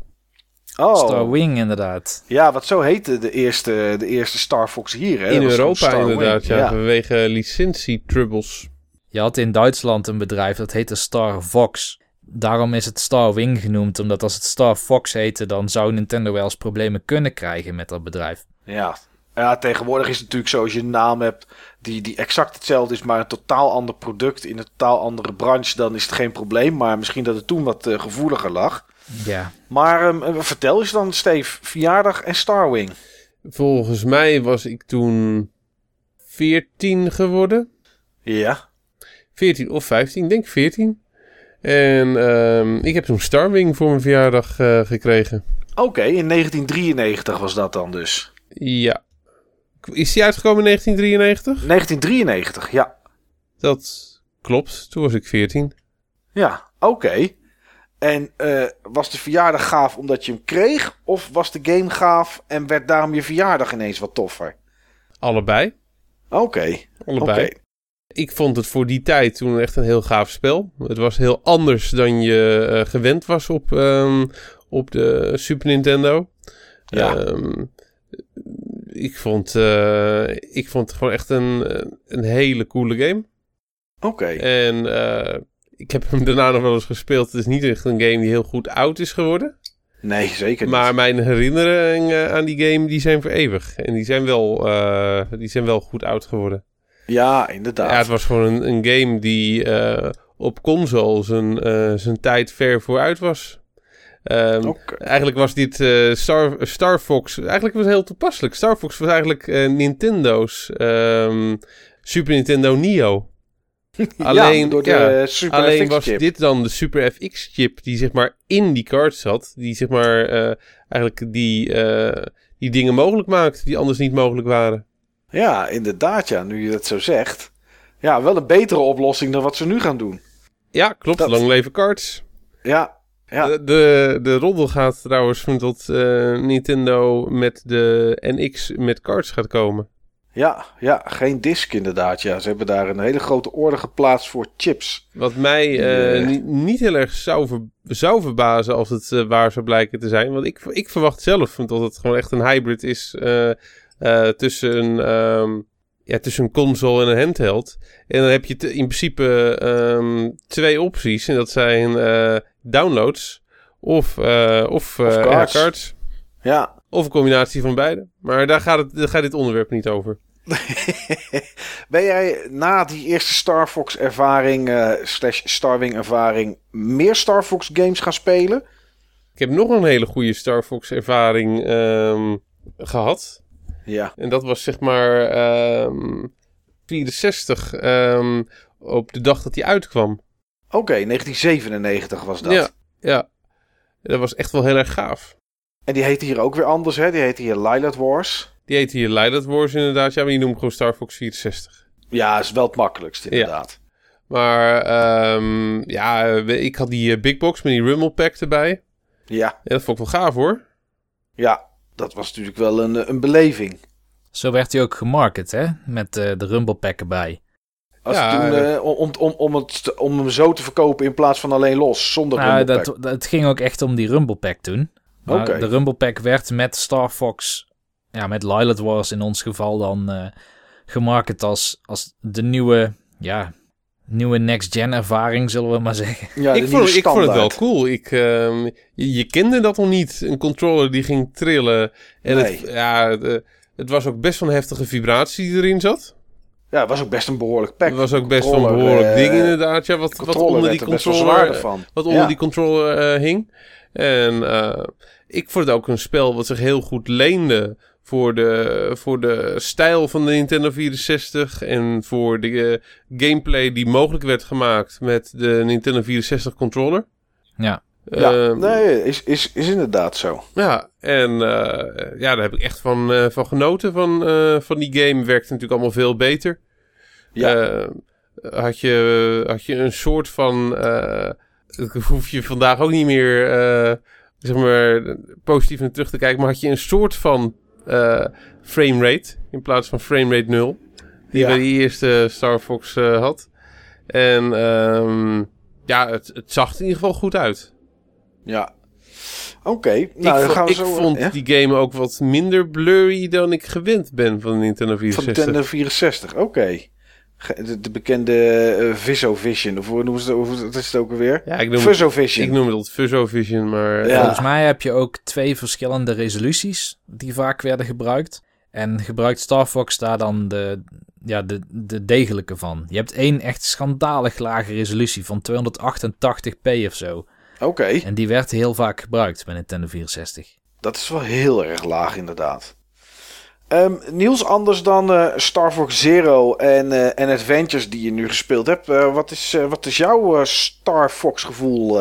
oh. Star Wing inderdaad. Ja, wat zo heette de eerste, de eerste Star Fox hier. Hè? In Europa inderdaad, ja, vanwege licentie-troubles. Je had in Duitsland een bedrijf dat heette Star Fox. Daarom is het Star Wing genoemd, omdat als het Star Fox heette, dan zou Nintendo wel eens problemen kunnen krijgen met dat bedrijf. Ja. ja, tegenwoordig is het natuurlijk zo als je een naam hebt die, die exact hetzelfde is, maar een totaal ander product in een totaal andere branche, dan is het geen probleem. Maar misschien dat het toen wat eh, gevoeliger lag. Ja, Maar ehm, eh, vertel eens dan, Steve, verjaardag en Starwing. Volgens mij was ik toen 14 geworden. Ja. 14 of 15, ik denk 14. En ehm, ik heb toen Star Wing voor mijn verjaardag eh, gekregen. Oké, in 1993 was dat dan dus. Ja. Is die uitgekomen in 1993? 1993, ja. Dat klopt, toen was ik 14. Ja, oké. En eh, was de verjaardag gaaf omdat je hem kreeg? Of was de game gaaf en werd daarom je verjaardag ineens wat toffer? Allebei. Oké, Allebei. Ik vond het voor die tijd toen echt een heel gaaf spel. Het was heel anders dan je eh, gewend was op, ehm, op de Super Nintendo. Ja. Ehm, ik, vond, eh, ik vond het gewoon echt een, een hele coole game. Oké. En eh, ik heb hem daarna nog wel eens gespeeld. Het is niet echt een game die heel goed oud is geworden. Nee, zeker niet. Maar mijn herinneringen aan die game die zijn voor eeuwig. En die zijn wel, die zijn wel goed oud geworden. Ja, inderdaad. Ja, het was gewoon een, een game die eh, op console zijn, eh, zijn tijd ver vooruit was. Ehm. Eigenlijk was dit eh, Star, Star Fox... Eigenlijk was het heel toepasselijk. Star Fox was eigenlijk Nintendo's ehm, Super Nintendo Neo. Alleen, ja, de ja, Super Alleen was dit dan de Super FX chip die zeg maar in die card zat. Die zeg maar eigenlijk die, die dingen mogelijk maakt die anders niet mogelijk waren. Ja, inderdaad, ja, nu je dat zo zegt. Ja, wel een betere oplossing dan wat ze nu gaan doen. Ja, klopt. Dat- Lang leven cards. Ja, ja. De, de, de roddel gaat trouwens van tot eh, Nintendo met de NX met cards gaat komen. Ja, ja, geen disk inderdaad. Ja, ze hebben daar een hele grote orde geplaatst voor chips. Wat mij eh, ni- niet heel erg zou, ver- zou verbazen als het eh, waar zou blijken te zijn. Want ik, ik verwacht zelf dat het gewoon echt een hybrid is eh, tussen, een, ehm, ja, tussen een console en een handheld. En dan heb je in principe ehm, twee opties. En dat zijn eh, downloads of, eh, of, ja, cards. Ja. Of een combinatie van beide. Maar daar gaat, het, daar gaat dit onderwerp niet over. ben jij na die eerste Star Fox ervaring, eh, slash Starwing ervaring, meer Star Fox games gaan spelen? Ik heb nog een hele goede Star Fox ervaring ehm, gehad. Ja. En dat was zeg maar ehm 64 ehm, op de dag dat hij uitkwam. Oké, 1997 was dat. Ja, ja. Dat was echt wel heel erg gaaf. En die heette hier ook weer anders, hè? Die heette hier Lilat Wars. Die heette hier Light Wars inderdaad. Ja, maar je noemt gewoon Star Fox 64. Ja, is wel het makkelijkst inderdaad. Maar ehm, ja, ik had die eh, Big Box met die Rumble Pack erbij. Ja. Ja, dat vond ik wel gaaf hoor. ja, dat was natuurlijk wel een, een beleving. zo werd hij ook gemarket, hè? Met eh, de Rumble Pack erbij. Als Ja, toen, eh, eh, om, om, om, het, om hem zo te verkopen in plaats van alleen los, zonder Nou, Rumble dat, het ging ook echt om die Rumble Pack toen. Maar Oké. De Rumble Pack werd met Star Fox, ja, met Lilith Wars in ons geval dan eh gemarket als, als de nieuwe, ja, nieuwe next-gen ervaring, zullen we maar zeggen. Ja, ik, vond, ik vond het wel cool. Ik, ehm, je, je kende dat nog niet. Een controller die ging trillen. En Nee. het, ja, de- het was ook best wel een heftige vibratie die erin zat. Ja, het was ook best een behoorlijk pack. Het was ook best wel een behoorlijk eh, ding inderdaad. Ja, wat, wat onder die er controller, wat onder Ja. die controller eh, hing. En eh, ik vond het ook een spel wat zich heel goed leende voor de, voor de stijl van de Nintendo 64 en voor de eh, gameplay die mogelijk werd gemaakt met de Nintendo 64 controller. Ja, Ja, Ehm, nee, is, is, is inderdaad zo. ja, en eh, ja, daar heb ik echt van, eh, van genoten van, eh, van die game. Werkte natuurlijk allemaal veel beter. Ja. Had, je, had je een soort van... eh, dat hoef je vandaag ook niet meer... eh, zeg maar, positief naar terug te kijken. Maar had je een soort van uh, frame rate in plaats van frame rate 0. Die ja. bij die eerste Star Fox had. En um, ja, het, het zag er in ieder geval goed uit. Ja, Oké, nou, ik, gaan we ik vond die game ook wat minder blurry dan ik gewend ben van Nintendo 64. Van Nintendo 64, oké. De, bekende uh, Vision, of hoe noemen ze het, wat is het ook alweer? Ja, ik noem Vision. Ik noem het Vision, maar... Ja. Volgens mij heb je ook twee verschillende resoluties die vaak werden gebruikt. En gebruikt Star Fox daar dan de, ja, de, de degelijke van. Je hebt één echt schandalig lage resolutie van 288p of zo. Oké. En die werd heel vaak gebruikt bij Nintendo 64. Dat is wel heel erg laag inderdaad. Um, Niels, anders dan uh, Star Fox Zero en, uh, en Adventures die je nu gespeeld hebt. Uh, wat, is, wat is jouw Star Fox gevoel?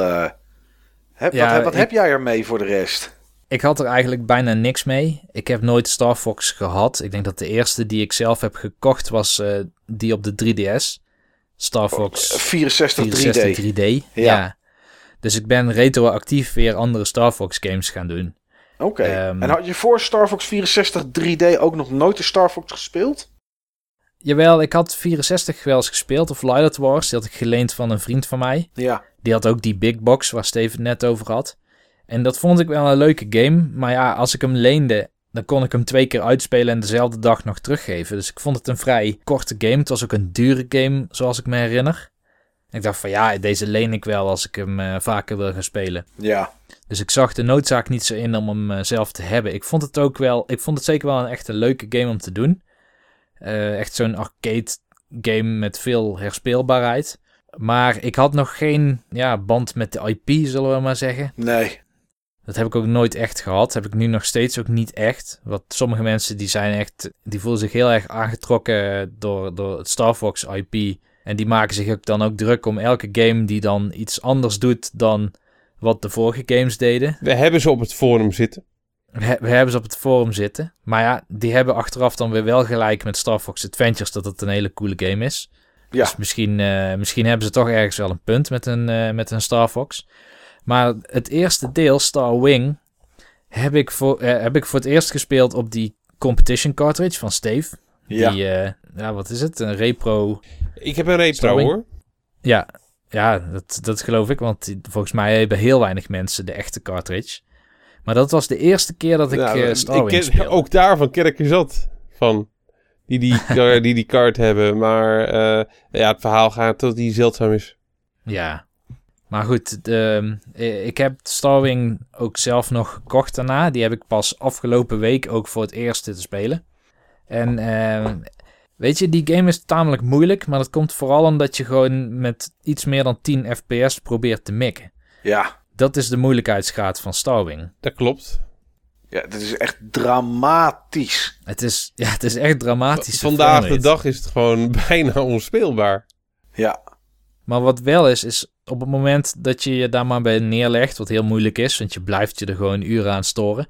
Heb, ja, wat, wat heb jij ermee voor de rest? Ik had er eigenlijk bijna niks mee. Ik heb nooit Star Fox gehad. Ik denk dat de eerste die ik zelf heb gekocht was die op de 3DS. Star Fox 64, 64 3D. 3D. ja. Dus ik ben retroactief weer andere Star Fox games gaan doen. Oké. Ehm, en had je voor Star Fox 64 3D ook nog nooit de Star Fox gespeeld? Jawel, ik had 64 wel eens gespeeld, of Light Wars. Die had ik geleend van een vriend van mij. Ja. Die had ook die big box waar Steven het net over had. En dat vond ik wel een leuke game. Maar ja, als ik hem leende, dan kon ik hem twee keer uitspelen en dezelfde dag nog teruggeven. Dus ik vond het een vrij korte game. Het was ook een dure game, zoals ik me herinner. Ik dacht van ja, deze leen ik wel als ik hem uh, vaker wil gaan spelen. Ja. Dus ik zag de noodzaak niet zo in om hem uh, zelf te hebben. Ik vond het ook wel, ik vond het zeker wel een echt een leuke game om te doen. Uh, echt zo'n arcade game met veel herspeelbaarheid. Maar ik had nog geen ja, band met de IP, zullen we maar zeggen. Nee. Dat heb ik ook nooit echt gehad. Heb ik nu nog steeds ook niet echt. Want sommige mensen die zijn echt, die voelen zich heel erg aangetrokken door, door het Star Fox IP. En die maken zich ook dan ook druk om elke game die dan iets anders doet dan wat de vorige games deden. We hebben ze op het forum zitten. We, we, hebben ze op het forum zitten. Maar ja, die hebben achteraf dan weer wel gelijk met Star Fox Adventures dat het een hele coole game is. Ja. Dus misschien, uh, misschien hebben ze toch ergens wel een punt met een, uh, met een Star Fox. Maar het eerste deel, Star Wing, heb ik, voor, uh, heb ik voor het eerst gespeeld op die competition cartridge van Steve. Ja. Die, ja, wat is het? Een repro. Ik heb een repro hoor. Ja, ja dat, dat geloof ik. Want volgens mij hebben heel weinig mensen de echte cartridge. Maar dat was de eerste keer dat ik uh, Star ik ken, Ook daarvan ken ik er zat van. Die die, die, die kaart hebben. Maar uh, ja, het verhaal gaat tot die zeldzaam is. Ja. Maar goed, de, eh, ik heb Starwing ook zelf nog gekocht daarna. Die heb ik pas afgelopen week ook voor het eerst te spelen. En uh, Weet je, die game is tamelijk moeilijk, maar dat komt vooral omdat je gewoon met iets meer dan 10 fps probeert te mikken. Ja. Dat is de moeilijkheidsgraad van Starwing. Dat klopt. Ja, dat is echt dramatisch. Het is, ja, het is echt dramatisch. vandaag de dag is het gewoon bijna onspeelbaar. Ja. Maar wat wel is, is op het moment dat je je daar maar bij neerlegt, wat heel moeilijk is, want je blijft je er gewoon uren aan storen.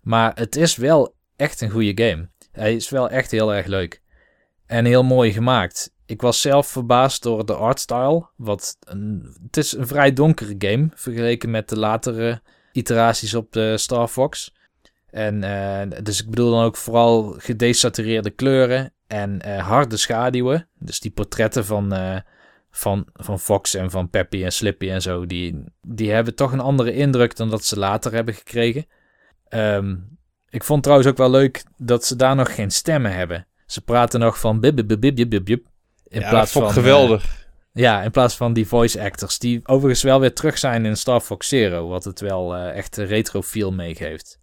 Maar het is wel echt een goede game. Hij is wel echt heel erg leuk. En heel mooi gemaakt. Ik was zelf verbaasd door de artstyle. Wat een, het is een vrij donkere game vergeleken met de latere iteraties op de Star Fox. En uh, dus ik bedoel dan ook vooral gedesatureerde kleuren en uh, harde schaduwen. Dus die portretten van, uh, van, van Fox en van Peppy en Slippy en zo, die, die hebben toch een andere indruk dan dat ze later hebben gekregen. Um, ik vond trouwens ook wel leuk dat ze daar nog geen stemmen hebben. Ze praten nog van bib bib bib bib bib bib. In ja, plaats van geweldig. Uh, ja, in plaats van die voice actors die overigens wel weer terug zijn in Star Fox Zero, wat het wel uh, echt een retro feel meegeeft.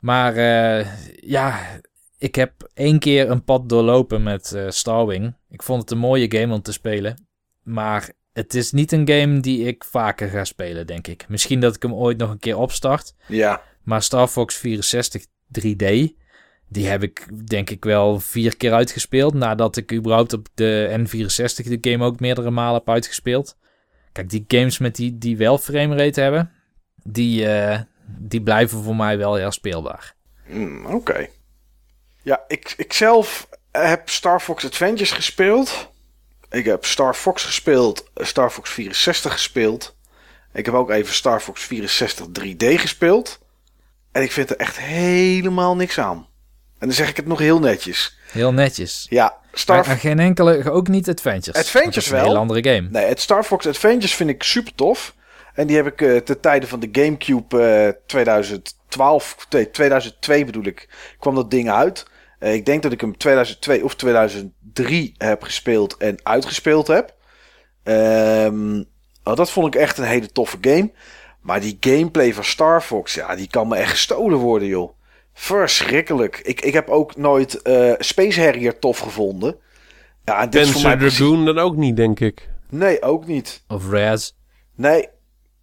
Maar uh, ja, ik heb één keer een pad doorlopen met uh, Starwing. Ik vond het een mooie game om te spelen, maar het is niet een game die ik vaker ga spelen, denk ik. Misschien dat ik hem ooit nog een keer opstart. Ja. Maar Star Fox 64 3D, die heb ik denk ik wel vier keer uitgespeeld. Nadat ik überhaupt op de N64 de game ook meerdere malen heb uitgespeeld. Kijk, die games met die, die wel framerate hebben, die, uh, die blijven voor mij wel heel speelbaar. Mm, Oké. Ja, ik, ik zelf heb Star Fox Adventures gespeeld. Ik heb Star Fox gespeeld, Star Fox 64 gespeeld. Ik heb ook even Star Fox 64 3D gespeeld. En ik vind er echt helemaal niks aan. En dan zeg ik het nog heel netjes. Heel netjes. Ja, Star Maar geen enkele, ook niet Adventures. Adventures wel. Een hele andere game. Nee, het Star Fox Adventures vind ik super tof. En die heb ik eh ten tijde van de GameCube eh 2012, nee, 2002 bedoel ik, kwam dat ding uit. Eh, ik denk dat ik hem 2002 of 2003 heb gespeeld en uitgespeeld heb. Ehm, oh, dat vond ik echt een hele toffe game. Maar die gameplay van Star Fox, ja, die kan me echt gestolen worden, joh. Verschrikkelijk. Ik, ik heb ook nooit eh, Space Harrier tof gevonden. Ja, en dit is voor mij precies... Dragoon dan ook niet, denk ik. Nee, ook niet. Of Raz. Nee.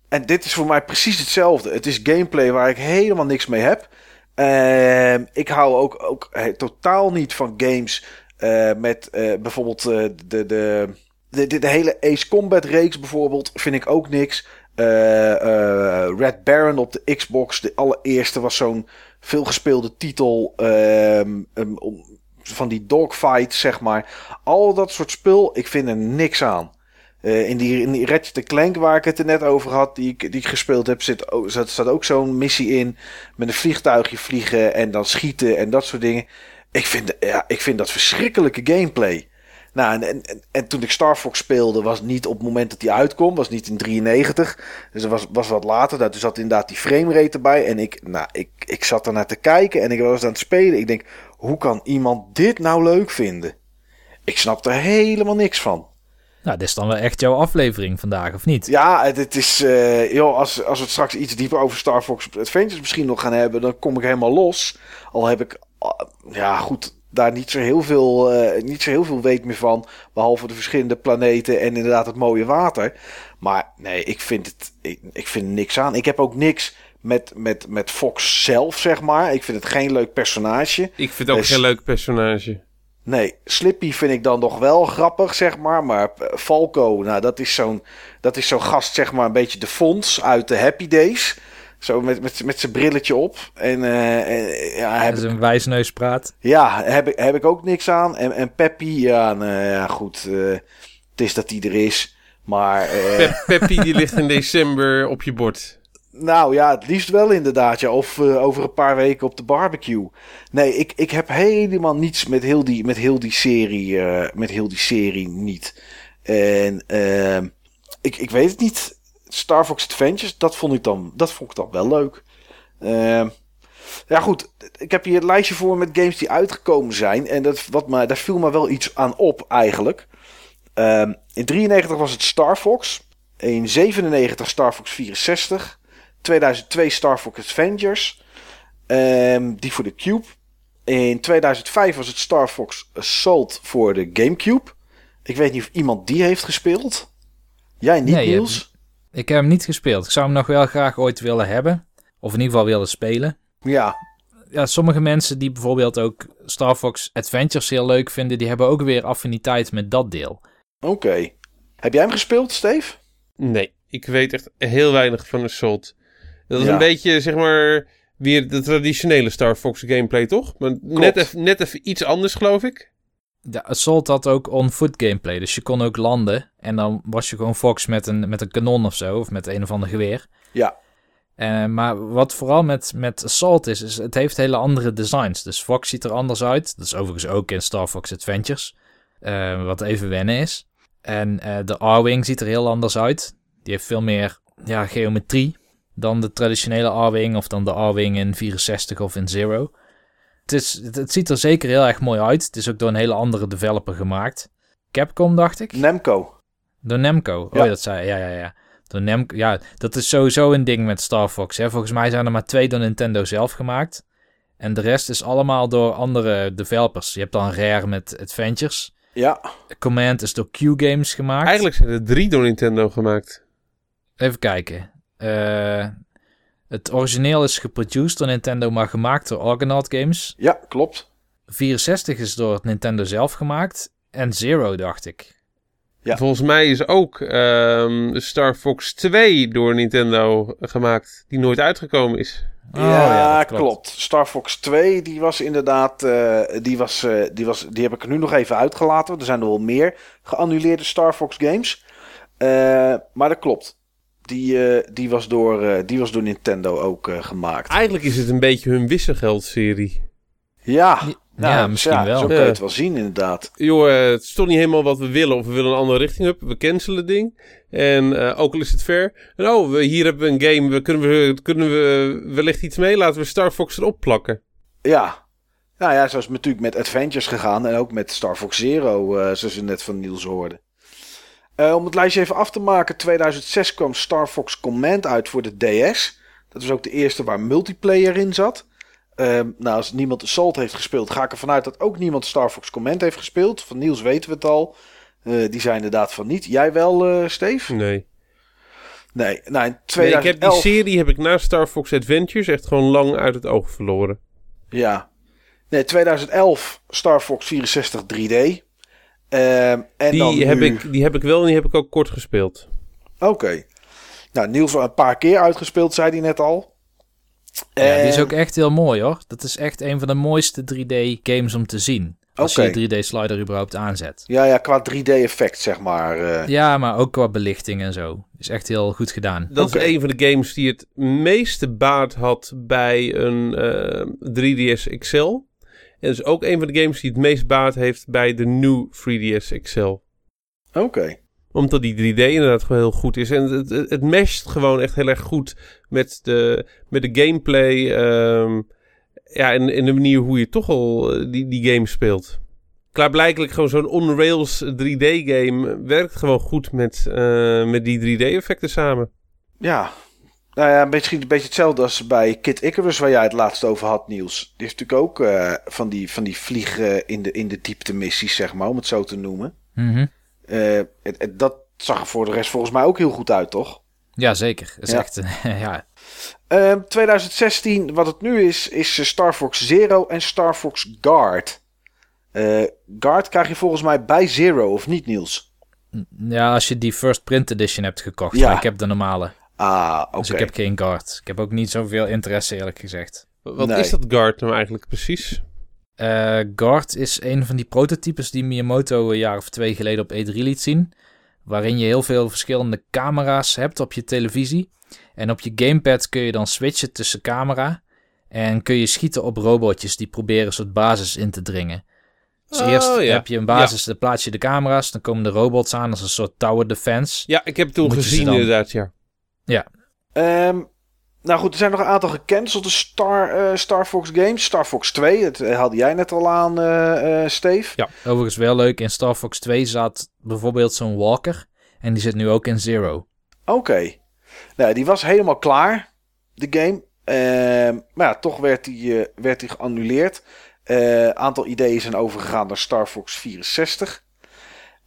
En dit is voor mij precies hetzelfde. Het is gameplay waar ik helemaal niks mee heb. Ehm, ik hou ook, ook eh, totaal niet van games eh, met eh, bijvoorbeeld eh, de, de, de, de, de hele Ace Combat reeks bijvoorbeeld. Vind ik ook niks. Eh, eh, Red Baron op de Xbox, de allereerste, was zo'n veelgespeelde titel ehm, om- van die dogfight, zeg maar. Al dat soort spul, ik vind er niks aan. Eh, in, die, in die Ratchet Clank waar ik het er net over had, die, ik- die ik gespeeld heb, zit, zat, staat ook zo'n missie in. Met een vliegtuigje vliegen en dan schieten en dat soort dingen. Ik vind, ja, ik vind dat verschrikkelijke gameplay. Nou, en, en, en, en toen ik Star Fox speelde, was niet op het moment dat die uitkwam, was niet in 93. Dus dat was, was wat later. Daar zat inderdaad die framerate erbij. En ik, nou, ik, ik zat ernaar te kijken en ik was aan het spelen. Ik denk, hoe kan iemand dit nou leuk vinden? Ik snap er helemaal niks van. Nou, dit is dan wel echt jouw aflevering vandaag, of niet? Ja, het, is. eh, joh, als, als we het straks iets dieper over Star Fox Adventures misschien nog gaan hebben, dan kom ik helemaal los. Al heb ik. ah, ja, goed. Daar niet zo, heel veel, eh, niet zo heel veel weet meer van. Behalve de verschillende planeten en inderdaad het mooie water. Maar nee, ik vind het. Ik, ik vind niks aan. Ik heb ook niks met, met, met Fox zelf, zeg maar. Ik vind het geen leuk personage. Ik vind ook Dus- geen leuk personage. Nee, Slippy vind ik dan nog wel grappig, zeg maar. Maar eh, Falco, nou, dat is zo'n dat is zo'n gast, zeg maar, een beetje de fonds uit de Happy Days. Zo met, met, met zijn brilletje op. En, eh, en, ja, heb een wijsneus praat. ja heb, ik, heb ik ook niks aan. En, en Peppy, ja, nou, ja goed. eh, het is dat hij er is. Maar, eh, Pep, Peppy die ligt in december op je bord. nou ja, het liefst wel inderdaad. Ja. Of over een paar weken op de barbecue. Nee, ik, ik heb helemaal niets met heel die, met heel die serie. eh, met heel die serie niet. En ehm, ik, ik weet het niet. Star Fox Adventures, dat vond ik dan, dat vond ik dan wel leuk. Ehm, ja, goed. Ik heb hier een lijstje voor met games die uitgekomen zijn. En dat, wat me, daar viel me wel iets aan op eigenlijk. Ehm, in 93 was het Star Fox. In 97 Star Fox 64. 2002 Star Fox Avengers. Ehm, die voor de Cube. In 2005 was het Star Fox Assault voor de Gamecube. Ik weet niet of iemand die heeft gespeeld. Jij niet, Nee, Niels? Ik heb hem niet gespeeld. Ik zou hem nog wel graag ooit willen hebben. Of in ieder geval willen spelen. Ja. Ja, sommige mensen die bijvoorbeeld ook Star Fox Adventures heel leuk vinden, die hebben ook weer affiniteit met dat deel. Oké. Heb jij hem gespeeld, Steve? Nee, ik weet echt heel weinig van Assault. Dat is Ja. een beetje, zeg maar, weer de traditionele Star Fox gameplay, toch? Maar net even, net even iets anders, geloof ik. Ja, Assault had ook on-foot gameplay, dus je kon ook landen. En dan was je gewoon Fox met een, met een kanon of zo, of met een of ander geweer. Ja. Eh, maar wat vooral met, met Assault is, is het heeft hele andere designs. Dus Fox ziet er anders uit. Dat is overigens ook in Star Fox Adventures. eh, wat even wennen is. En eh, de R-Wing ziet er heel anders uit. Die heeft veel meer ja, geometrie dan de traditionele R-Wing of dan de R-Wing in 64 of in Zero. Het, is, het, het ziet er zeker heel erg mooi uit. Het is ook door een hele andere developer gemaakt. Capcom, dacht ik. Nemco. Door Namco. Ja. Oh, dat zei ja, ja, ja. Door Namco. Ja, dat is sowieso een ding met Star Fox. Hè. Volgens mij zijn er maar twee door Nintendo zelf gemaakt. En de rest is allemaal door andere developers. Je hebt dan Rare met Adventures. Ja. Command is door Q-Games gemaakt. Eigenlijk zijn er drie door Nintendo gemaakt. Even kijken. Eh, het origineel is geproduced door Nintendo, maar gemaakt door Argonaut Games. Ja, klopt. 64 is door Nintendo zelf gemaakt. En Zero, dacht ik. Ja. Volgens mij is ook ehm, Star Fox 2 door Nintendo gemaakt, die nooit uitgekomen is. Oh, ja, klopt. Star Fox 2, die was inderdaad, eh, die, was, eh, die, was, die heb ik er nu nog even uitgelaten. Er zijn er wel meer geannuleerde Star Fox games. Eh, maar dat klopt. Die, die, was, door, die was door Nintendo ook gemaakt. Eigenlijk is het een beetje hun wisselgeldserie. Ja, nou, ja, misschien wel. Zo kun je het wel zien, inderdaad. Joh, het is toch niet helemaal wat we willen. Of we willen een andere richting op. We cancelen het ding. En ook al is het ver. En oh, we, hier hebben we een game. We, kunnen, we, kunnen we wellicht iets mee? Laten we Star Fox erop plakken. Ja. Nou ja, zoals natuurlijk met Adventures gegaan. En ook met Star Fox Zero, zoals we net van Niels hoorden. Om het lijstje even af te maken. 2006 kwam Star Fox Command uit voor de DS. Dat was ook de eerste waar multiplayer in zat. Um, nou, als niemand Assault heeft gespeeld, ga ik ervan uit dat ook niemand Star Fox Command heeft gespeeld. Van Niels weten we het al. Uh, die zijn inderdaad van niet. Jij wel, uh, Steve? Nee. Nee, nou in 2011... Nee, ik heb die serie heb ik na Star Fox Adventures echt gewoon lang uit het oog verloren. Ja. Nee, 2011 Star Fox 64 3D. Um, en die, dan heb ik, die heb ik wel en die heb ik ook kort gespeeld. Oké. Okay. Nou, Niels al een paar keer uitgespeeld, zei hij net al. Ja, die is ook echt heel mooi hoor. Dat is echt een van de mooiste 3D games om te zien. Als je je 3D slider überhaupt aanzet. Ja, ja, qua 3D effect zeg maar. Uh... Ja, maar ook qua belichting en zo. Is echt heel goed gedaan. Dat is een van de games die het meeste baat had bij een uh, 3DS XL. En is ook een van de games die het meest baat heeft bij de nieuw 3DS XL. Oké omdat die 3D inderdaad gewoon heel goed is. En het, het, het mesht gewoon echt heel erg goed met de, met de gameplay. Um, ja, en, en de manier hoe je toch al eh, die, die game speelt. Klaarblijkelijk gewoon zo'n on-rails 3D-game werkt gewoon goed met, uh, met die 3D-effecten samen. Ja, nou ja, misschien een beetje hetzelfde als bij Kid Icarus, waar jij het laatst over had, Niels. Die heeft natuurlijk ook uh, van, die, van die vliegen in de, in de diepte missies, zeg maar, om het zo te noemen. Mm uh, dat zag er voor de rest volgens mij ook heel goed uit, toch? Ja, zeker. Is ja. echt, ja. Uh, 2016, wat het nu is, is Star Fox Zero en Star Fox Guard. Guard krijg je volgens mij bij Zero, of niet, Niels? Ja, als je die First Print Edition hebt gekocht. Ja. ik heb de normale. Ah, oké. Dus ik heb geen Guard. Ik heb ook niet zoveel interesse, eerlijk gezegd. Wat is dat Guard nou eigenlijk precies? Uh, Guard is een van die prototypes die Miyamoto een jaar of twee geleden op E3 liet zien. Waarin je heel veel verschillende camera's hebt op je televisie. En op je gamepad kun je dan switchen tussen camera. En kun je schieten op robotjes die proberen een soort basis in te dringen. Dus oh, eerst heb je een basis, dan plaats je de camera's. Dan komen de robots aan als een soort tower defense. Ja, ik heb het toen gezien inderdaad, ja. Ja. Um, nou goed, er zijn nog een aantal gecancelde Star, uh, Star Fox games. Star Fox 2, dat uh, haalde jij net al aan, uh, Steve. Ja, overigens wel leuk. In Star Fox 2 zat bijvoorbeeld zo'n Walker. En die zit nu ook in Zero. Oké. Nou, die was helemaal klaar, de game. Ehm, maar ja, toch werd die, werd die geannuleerd. Een aantal ideeën zijn overgegaan naar Star Fox 64.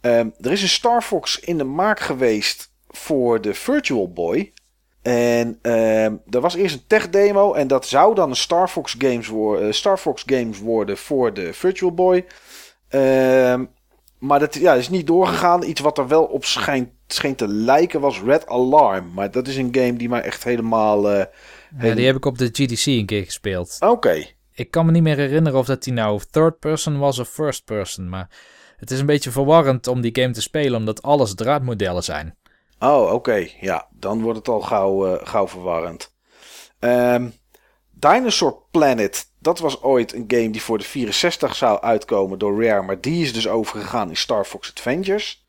Ehm, er is een Star Fox in de maak geweest voor de Virtual Boy. En uh, er was eerst een tech demo en dat zou dan een Star Fox Games, worden, uh, Star Fox Games worden voor de Virtual Boy. Uh, maar dat ja, is niet doorgegaan. Iets wat er wel op schijnt, scheen te lijken was Red Alarm. Maar dat is een game die mij echt helemaal... Uh, ja, die heb ik op de GDC een keer gespeeld. Oké. Ik kan me niet meer herinneren of dat die nou third person was of first person. Maar het is een beetje verwarrend om die game te spelen omdat alles draadmodellen zijn. Oh, oké. Ja, dan wordt het al gauw, uh, gauw verwarrend. Um, Dinosaur Planet. Dat was ooit een game die voor de 64 zou uitkomen door Rare. Maar die is dus overgegaan in Star Fox Adventures.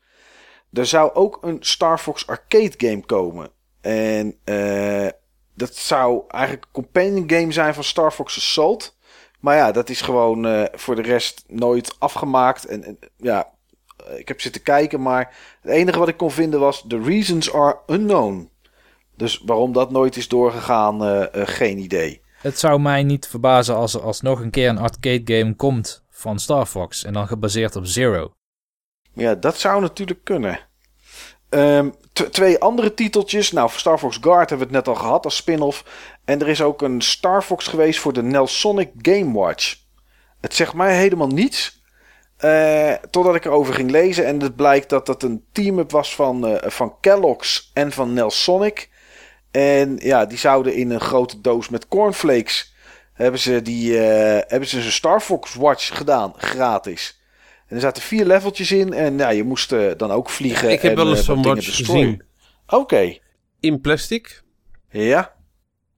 Er zou ook een Star Fox arcade game komen. En uh, dat zou eigenlijk een companion game zijn van Star Fox Assault. Maar ja, dat is gewoon uh, voor de rest nooit afgemaakt. En, ja, eh, ik heb zitten kijken, maar het enige wat ik kon vinden was: The reasons are unknown. Dus waarom dat nooit is doorgegaan, uh, uh, geen idee. Het zou mij niet verbazen als er alsnog een keer een arcade game komt van Star Fox en dan gebaseerd op Zero. Ja, dat zou natuurlijk kunnen. Um, twee andere titeltjes. Nou, Star Fox Guard hebben we het net al gehad als spin-off. En er is ook een Star Fox geweest voor de Nelsonic Game Watch. Het zegt mij helemaal niets. Uh, totdat ik erover ging lezen en het blijkt dat dat een team-up was van, uh, van Kellogg's en van Nelsonic. En ja, die zouden in een grote doos met cornflakes hebben ze, die, uh, hebben ze een Star Fox Watch gedaan, gratis. En er zaten vier leveltjes in en ja, je moest dan ook vliegen. ik heb en, wel eens zo'n watch gezien. Oké. in plastic. Ja?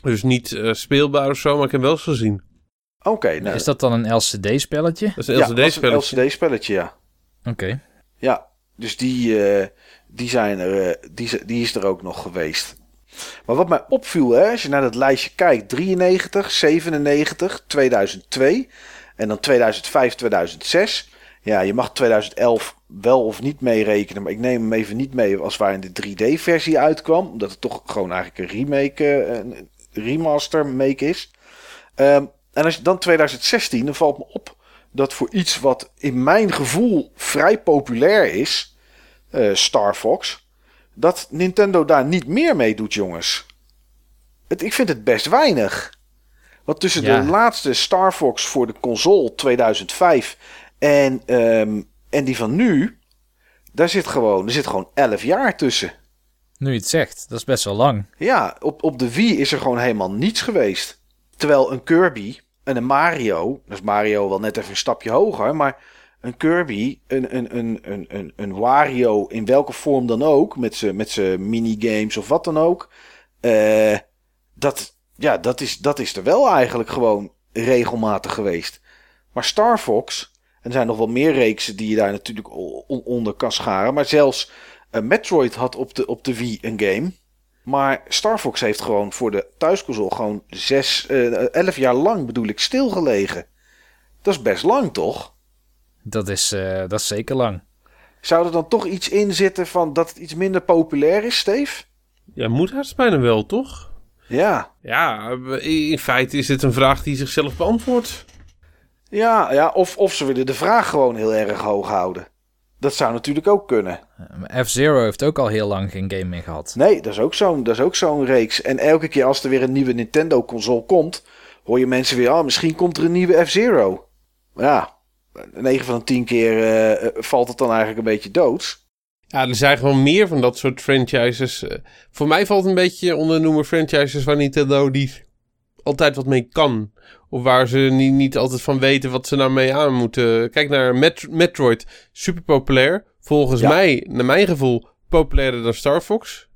Dus niet speelbaar of zo, maar ik heb wel eens gezien. Oké. nou, Is dat dan een LCD-spelletje? Dat is een ja, LCD-spelletje. een LCD-spelletje, ja. Oké. Ja, dus die, eh, die, zijn er, eh, die, is- die is er ook nog geweest. Maar wat mij opviel, hè, als je naar dat lijstje kijkt: 93, 97, 2002 en dan 2005, 2006. Ja, je mag 2011 wel of niet meerekenen, maar ik neem hem even niet mee als waar in de 3D-versie uitkwam, omdat het toch gewoon eigenlijk een remake, eh, een remaster make is. Ehm, en als je dan 2016, dan valt me op dat voor iets wat in mijn gevoel vrij populair is, eh, Star Fox, dat Nintendo daar niet meer mee doet, jongens. Het, ik vind het best weinig. Want tussen Ja. de laatste Star Fox voor de console 2005 en, ehm, en die van nu, daar zit gewoon, er zit gewoon 11 jaar tussen. Nu je het zegt, dat is best wel lang. Ja, op, op de Wii is er gewoon helemaal niets geweest. Terwijl een Kirby en een Mario, is Mario wel net even een stapje hoger, maar een Kirby, een, een, een, een, een, een Wario in welke vorm dan ook, met zijn met minigames of wat dan ook, eh, dat, ja, dat, is, dat is er wel eigenlijk gewoon regelmatig geweest. Maar Star Fox, en er zijn nog wel meer reeksen die je daar natuurlijk onder kan scharen, maar zelfs eh, Metroid had op de, op de Wii een game. Maar Star Fox heeft gewoon voor de thuisconsole gewoon zes, eh, elf jaar lang bedoel ik stilgelegen. Dat is best lang toch? Dat is, eh, dat is zeker lang. Zou er dan toch iets in zitten van dat het iets minder populair is, Steve? Ja, moet haast bijna wel, toch? Ja, Ja, in feite is dit een vraag die zichzelf beantwoordt. ja, ja. Of, of ze willen de vraag gewoon heel erg hoog houden. Dat zou natuurlijk ook kunnen. Eh, F-Zero heeft ook al heel lang geen game meer gehad. Nee, dat is ook zo'n dat is ook zo'n reeks. En elke keer als er weer een nieuwe Nintendo-console komt, hoor je mensen weer, ah, misschien komt er een nieuwe F-Zero. Ja, 9 van de 10 keer eh, eh, valt het dan eigenlijk een beetje dood. Ja, er zijn gewoon meer van dat soort franchises. Eh, Voor mij valt een beetje onder de noemer franchises waar Nintendo niet altijd wat mee kan. Of waar ze niet, niet altijd van weten wat ze nou mee aan moeten. Kijk naar Met- Metroid, super populair. Volgens Ja. mij, naar mijn gevoel, populairder dan Star Fox.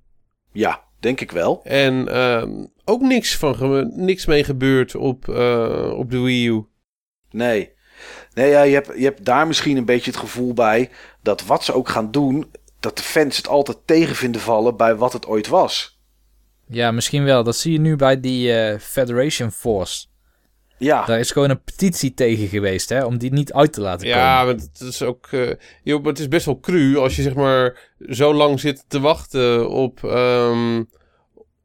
Ja, denk ik wel. En ehm, ook niks, van ge- niks mee gebeurd op, eh, op de Wii U. Nee. Nee, ja, je, hebt, je hebt daar misschien een beetje het gevoel bij dat wat ze ook gaan doen, dat de fans het altijd tegen vinden vallen bij wat het ooit was. Ja, misschien wel. Dat zie je nu bij die eh, Federation Force. Ja, Daar is gewoon een petitie tegen geweest, hè, om die niet uit te laten Ja, komen. maar het is ook. eh, joh, maar het is best wel cru als je zeg maar zo lang zit te wachten op. ehm,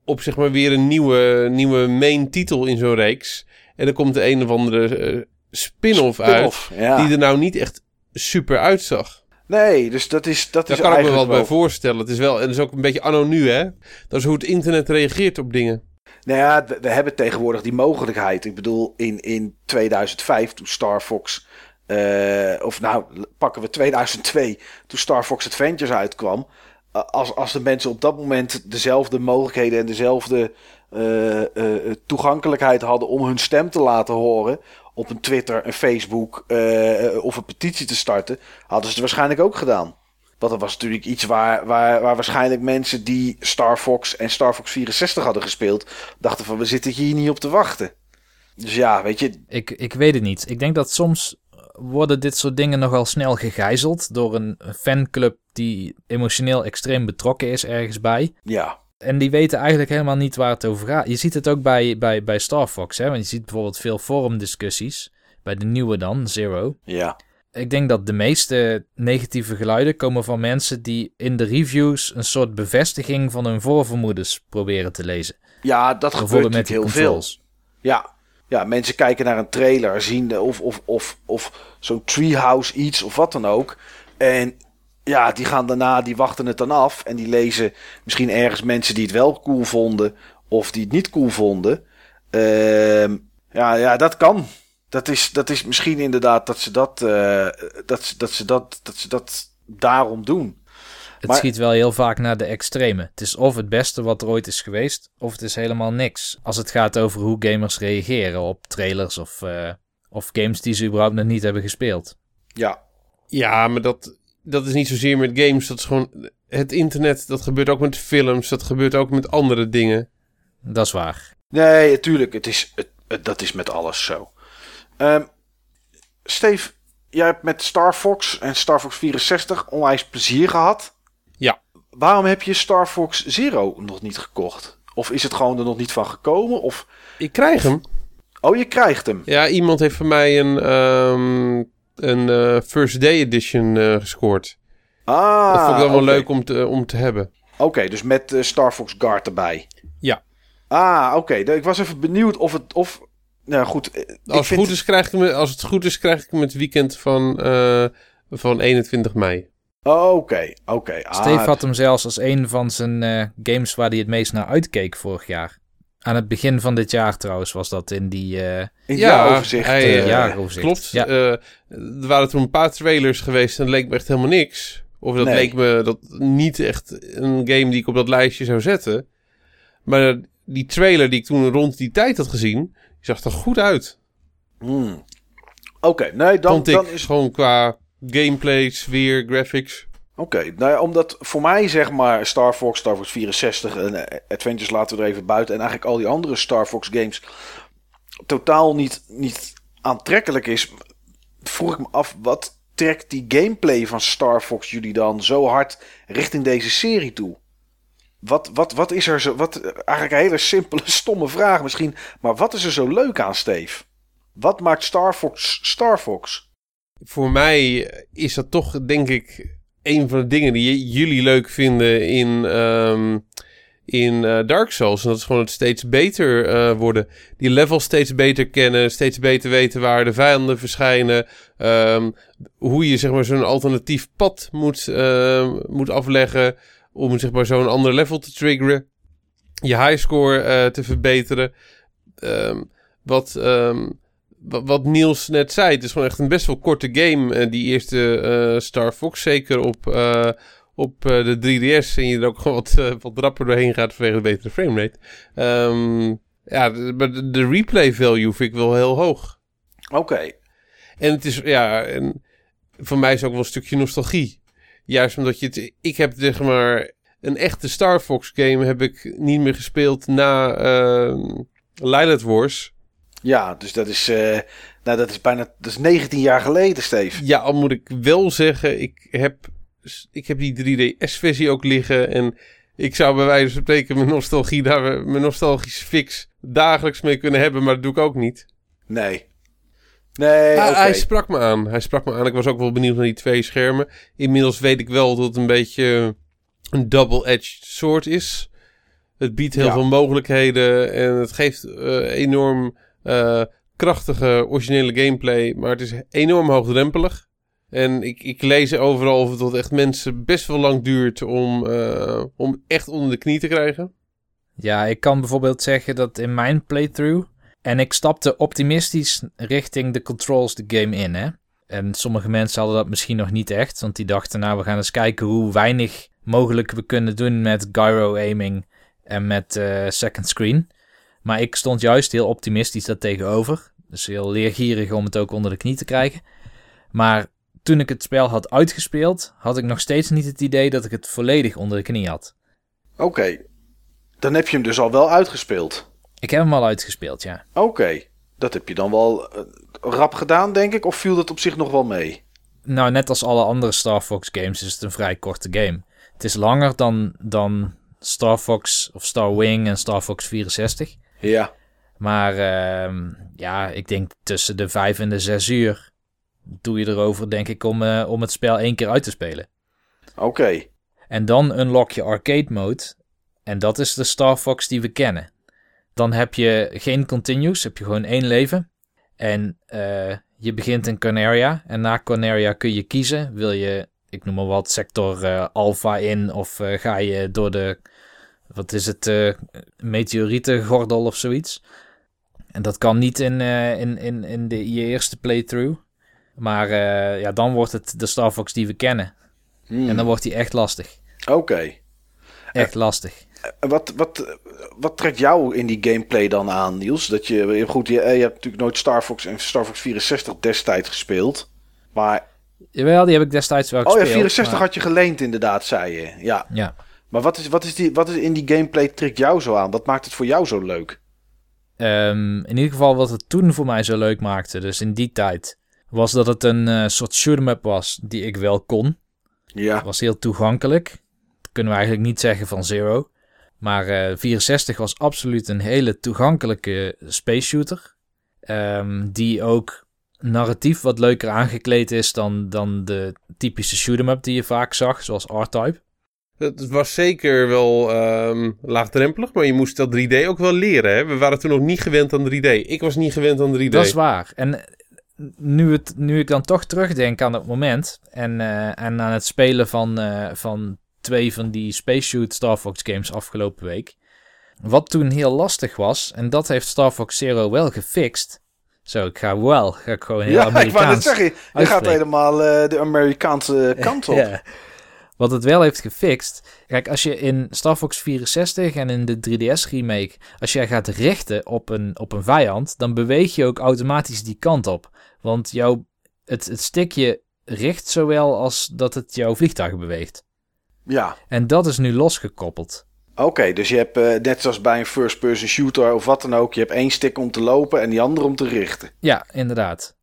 op zeg maar weer een nieuwe, nieuwe main titel in zo'n reeks. En dan komt de een of andere eh, spin-off uit. Ja. Die er nou niet echt super uitzag. Nee, dus dat is, dat Daar is kan ik me wel bij voorstellen. Het is wel, en het is ook een beetje anno nu, hè? Dat is hoe het internet reageert op dingen. Nou ja, we, hebben tegenwoordig die mogelijkheid. Ik bedoel, in, in 2005, toen Star Fox... eh, of nou, pakken we 2002, toen Star Fox Adventures uitkwam... als, als de mensen op dat moment dezelfde mogelijkheden en dezelfde eh, eh, toegankelijkheid hadden om hun stem te laten horen op een Twitter, een Facebook of een petitie te starten, hadden ze het waarschijnlijk ook gedaan. Want dat was natuurlijk iets waar, waar, waar waarschijnlijk mensen die Star Fox en Star Fox 64 hadden gespeeld, dachten van we zitten hier niet op te wachten. Dus ja, weet je, Ik, ik weet het niet. Ik denk dat soms worden dit soort dingen nogal snel gegijzeld door een fanclub die emotioneel extreem betrokken is ergens bij. ja, En die weten eigenlijk helemaal niet waar het over gaat. Je ziet het ook bij, bij, bij Star Fox, hè? want je ziet bijvoorbeeld veel forumdiscussies. Bij de nieuwe dan, Zero. ja, Ik denk dat de meeste negatieve geluiden komen van mensen die in de reviews een soort bevestiging van hun voorvermoedens proberen te lezen. ja, dat gebeurt met heel veel. Ja. ja, mensen kijken naar een trailer, zien of, of, of, of zo'n treehouse iets of wat dan ook. En ja, die gaan daarna, die wachten het dan af. En die lezen misschien ergens mensen die het wel cool vonden of die het niet cool vonden. Ehm, ja, ja, dat kan. Dat is, dat is misschien inderdaad dat ze dat, eh, dat, ze, dat, ze dat, dat ze dat daarom doen. Het Maar- schiet wel heel vaak naar de extreme. Het is of het beste wat er ooit is geweest, of het is helemaal niks. Als het gaat over hoe gamers reageren op trailers of, eh, of games die ze überhaupt nog niet hebben gespeeld. Ja, Ja, maar dat, dat is niet zozeer met games. Dat is gewoon. het internet, dat gebeurt ook met films, dat gebeurt ook met andere dingen. Dat is waar. Nee, natuurlijk. Het is, het, dat is met alles zo. Um, Steve, jij hebt met Star Fox en Star Fox 64 onwijs plezier gehad. Ja. Waarom heb je Star Fox Zero nog niet gekocht? Of is het gewoon er nog niet van gekomen? Of... Ik krijg hem. Oh, je krijgt hem? Ja, iemand heeft voor mij een, um, een uh, First Day Edition uh, gescoord. Ah, Dat vond ik dan wel leuk om te, om te hebben. Oké, dus met uh, Star Fox Guard erbij. Ja. Ah, oké. Okay. Ik was even benieuwd of het... Of... Nou goed. Als, het goed is, krijg ik hem, als het goed is, krijg ik hem het weekend van, van 21 mei. Oké, oké. Okay. Ah, Steve had hem zelfs als een van zijn uh, games waar hij het meest naar uitkeek vorig jaar. Aan het begin van dit jaar trouwens was dat in die... Uh, in ja, overzicht. Hij, uh, jaaroverzicht. Klopt. Ja. er waren toen een paar trailers geweest en dat leek me echt helemaal niks. Of dat nee. leek me dat niet echt een game die ik op dat lijstje zou zetten. Maar die trailer die ik toen rond die tijd had gezien, zag er goed uit. Hmm. Oké, okay, nee, dan, dan is... gewoon qua gameplay, sfeer, graphics. Oké, okay, nou ja, omdat voor mij zeg maar Star Fox, Star Fox 64 en Adventures laten we er even buiten. En eigenlijk al die andere Star Fox games totaal niet, niet aantrekkelijk is. Vroeg ik me af, wat trekt die gameplay van Star Fox jullie dan zo hard richting deze serie toe? Wat, wat, wat is er zo. Wat, eigenlijk een hele simpele, stomme vraag misschien. Maar wat is er zo leuk aan, Steve? Wat maakt Star Fox Star Fox? Voor mij is dat toch, denk ik, een van de dingen die jullie leuk vinden in, um, in uh, Dark Souls. En dat is gewoon het steeds beter uh, worden. Die levels steeds beter kennen, steeds beter weten waar de vijanden verschijnen. Um, hoe je zeg maar zo'n alternatief pad moet, uh, moet afleggen om zeg maar zo'n ander level te triggeren. Je highscore te verbeteren. Um, wat wat Niels net zei, het is gewoon echt een best wel korte game. Uh, die eerste uh, Star Fox, zeker op, op de 3DS. En je er ook gewoon wat, wat rapper doorheen gaat vanwege de betere framerate. Um, ja, de, de, replay value vind ik wel heel hoog. Oké. Okay. En het is, ja, en voor mij is ook wel een stukje nostalgie. Juist omdat je het, ik heb zeg maar, een echte Star Fox game heb ik niet meer gespeeld na uh, Lilith Wars. Ja, dus dat is, uh, nou, dat is bijna dat is 19 jaar geleden, Steve. Ja, al moet ik wel zeggen, ik heb, ik heb die 3DS-versie ook liggen. En ik zou bij wijze van spreken mijn nostalgie daar, mijn nostalgische fix dagelijks mee kunnen hebben, maar dat doe ik ook niet. Nee. Nee, ah, Hij sprak me aan. Hij sprak me aan. Ik was ook wel benieuwd naar die twee schermen. Inmiddels weet ik wel dat het een beetje een double-edged sword is. Het biedt heel veel mogelijkheden en het geeft uh, enorm uh, krachtige, originele gameplay. Maar het is enorm hoogdrempelig. En ik, ik lees overal of het tot echt mensen best wel lang duurt om, uh, om echt onder de knie te krijgen. Ja, ik kan bijvoorbeeld zeggen dat in mijn playthrough. En ik stapte optimistisch richting de controls de game in. Hè? En sommige mensen hadden dat misschien nog niet echt. Want die dachten, nou, we gaan eens kijken hoe weinig mogelijk we kunnen doen met gyro aiming en met uh, second screen. Maar ik stond juist heel optimistisch daar tegenover. Dus heel leergierig om het ook onder de knie te krijgen. Maar toen ik het spel had uitgespeeld, had ik nog steeds niet het idee dat ik het volledig onder de knie had. Oké, dan heb je hem dus al wel uitgespeeld. Ik heb hem al uitgespeeld, ja. Oké, dat heb je dan wel uh, rap gedaan, denk ik, of viel dat op zich nog wel mee? Nou, net als alle andere Star Fox games is het een vrij korte game. Het is langer dan, dan Star Fox of Star Wing en Star Fox 64. Ja. Maar uh, ja, ik denk tussen de vijf en de zes uur doe je erover, denk ik, om, uh, om het spel één keer uit te spelen. Oké. En dan unlock je arcade mode. En dat is de Star Fox die we kennen. Dan heb je geen continues, heb je gewoon één leven. En uh, je begint in Corneria. En na Corneria kun je kiezen. Wil je, ik noem maar wat, sector uh, Alpha in? Of ga je door de wat is het, meteorietengordel of zoiets. En dat kan niet in, in, in, in de, je eerste playthrough. Maar ja, dan wordt het de Star Fox die we kennen. Hmm. En dan wordt hij echt lastig. Oké. Echt lastig. Wat, wat, wat trekt jou in die gameplay dan aan, Niels? Dat je, goed, je, je hebt natuurlijk nooit Star Fox en Star Fox 64 destijds gespeeld. Maar Jawel, die heb ik destijds wel Oh gespeeld. ja, 64 maar- had je geleend inderdaad, zei je. Ja. Ja. Maar wat is, wat, is die, wat is in die gameplay trick jou zo aan? Wat maakt het voor jou zo leuk? Ehm, in ieder geval wat het toen voor mij zo leuk maakte, dus in die tijd, was dat het een eh, soort shoot'em up was die ik wel kon. Ja. Het was heel toegankelijk. Dat kunnen we eigenlijk niet zeggen van Zero. Maar eh 64 was absoluut een hele toegankelijke space shooter. Ehm, die ook narratief wat leuker aangekleed is dan, dan de typische shoot'em up die je vaak zag, zoals R-Type. Het was zeker wel ehm, laagdrempelig, maar je moest dat 3D ook wel leren. Hè? We waren toen nog niet gewend aan 3D. Ik was niet gewend aan 3D. Dat is waar. En eh, nu, het, nu ik dan toch terugdenk aan het moment en, eh, en aan het spelen van, eh, van twee van die Space Shoot Star Fox games afgelopen week. Wat toen heel lastig was, en dat heeft Star Fox Zero wel gefixt. Zo, ik ga wel, ga ik gewoon heel Ja, ik wou net Amerikaans. zeggen, je gaat helemaal eh, de Amerikaanse kant op. Ja. Wat het wel heeft gefixt. Kijk, als je in Star Fox 64 en in de 3DS remake, als jij gaat richten op een, op een vijand, dan beweeg je ook automatisch die kant op. Want jouw, het, het stickje richt zowel als dat het jouw vliegtuig beweegt. Ja. En dat is nu losgekoppeld. Oké, dus je hebt eh, net zoals bij een first-person shooter of wat dan ook, je hebt één stick om te lopen en die andere om te richten. Ja, inderdaad.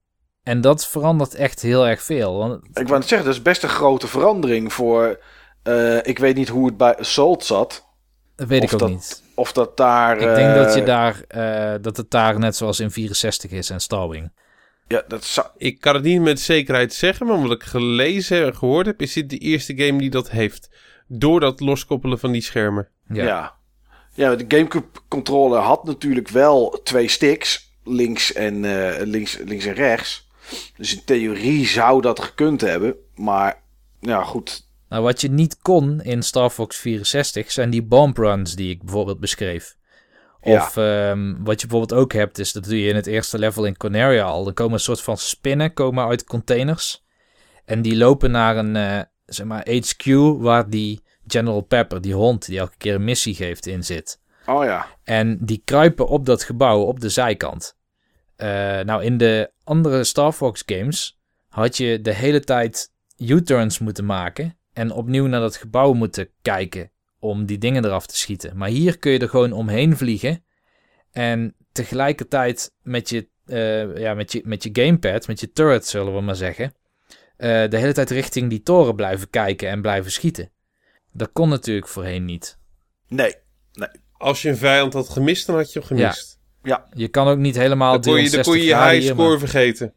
En dat verandert echt heel erg veel. Want Ik wou net zeggen, dat is best een grote verandering voor. eh, ik weet niet hoe het bij Assault zat. dat weet Of ik ook dat- niet. Of dat daar. Ik denk dat, je eh, daar, dat het daar net zoals in 64 is en Starwing. Ja, dat zou. Ik kan het niet met zekerheid zeggen, maar wat ik gelezen en gehoord heb, is dit de eerste game die dat heeft. Door dat loskoppelen van die schermen. Ja. Ja. ja. de GameCube controller had natuurlijk wel twee sticks. Links en, eh, links, links en rechts. Dus in theorie zou dat gekund hebben. Maar ja, goed. Nou, wat je niet kon in Star Fox 64 zijn die bomb runs die ik bijvoorbeeld beschreef. Ja. Of ehm, wat je bijvoorbeeld ook hebt, is dat doe je in het eerste level in Corneria al. Er komen een soort van spinnen komen uit containers. En die lopen naar een eh, zeg maar HQ waar die General Pepper, die hond die elke keer een missie geeft, in zit. Oh ja. En die kruipen op dat gebouw op de zijkant. Eh, nou, in de andere Star Fox games had je de hele tijd U-turns moeten maken. En opnieuw naar dat gebouw moeten kijken om die dingen eraf te schieten. Maar hier kun je er gewoon omheen vliegen. En tegelijkertijd met je, eh, ja, met je, met je gamepad, met je turret zullen we maar zeggen. eh, de hele tijd richting die toren blijven kijken en blijven schieten. Dat kon natuurlijk voorheen niet. Nee. Als je een vijand had gemist, dan had je hem gemist. Je kan ook niet helemaal Dan kon je, dan kon je je 360 graden high hier, score maar- vergeten.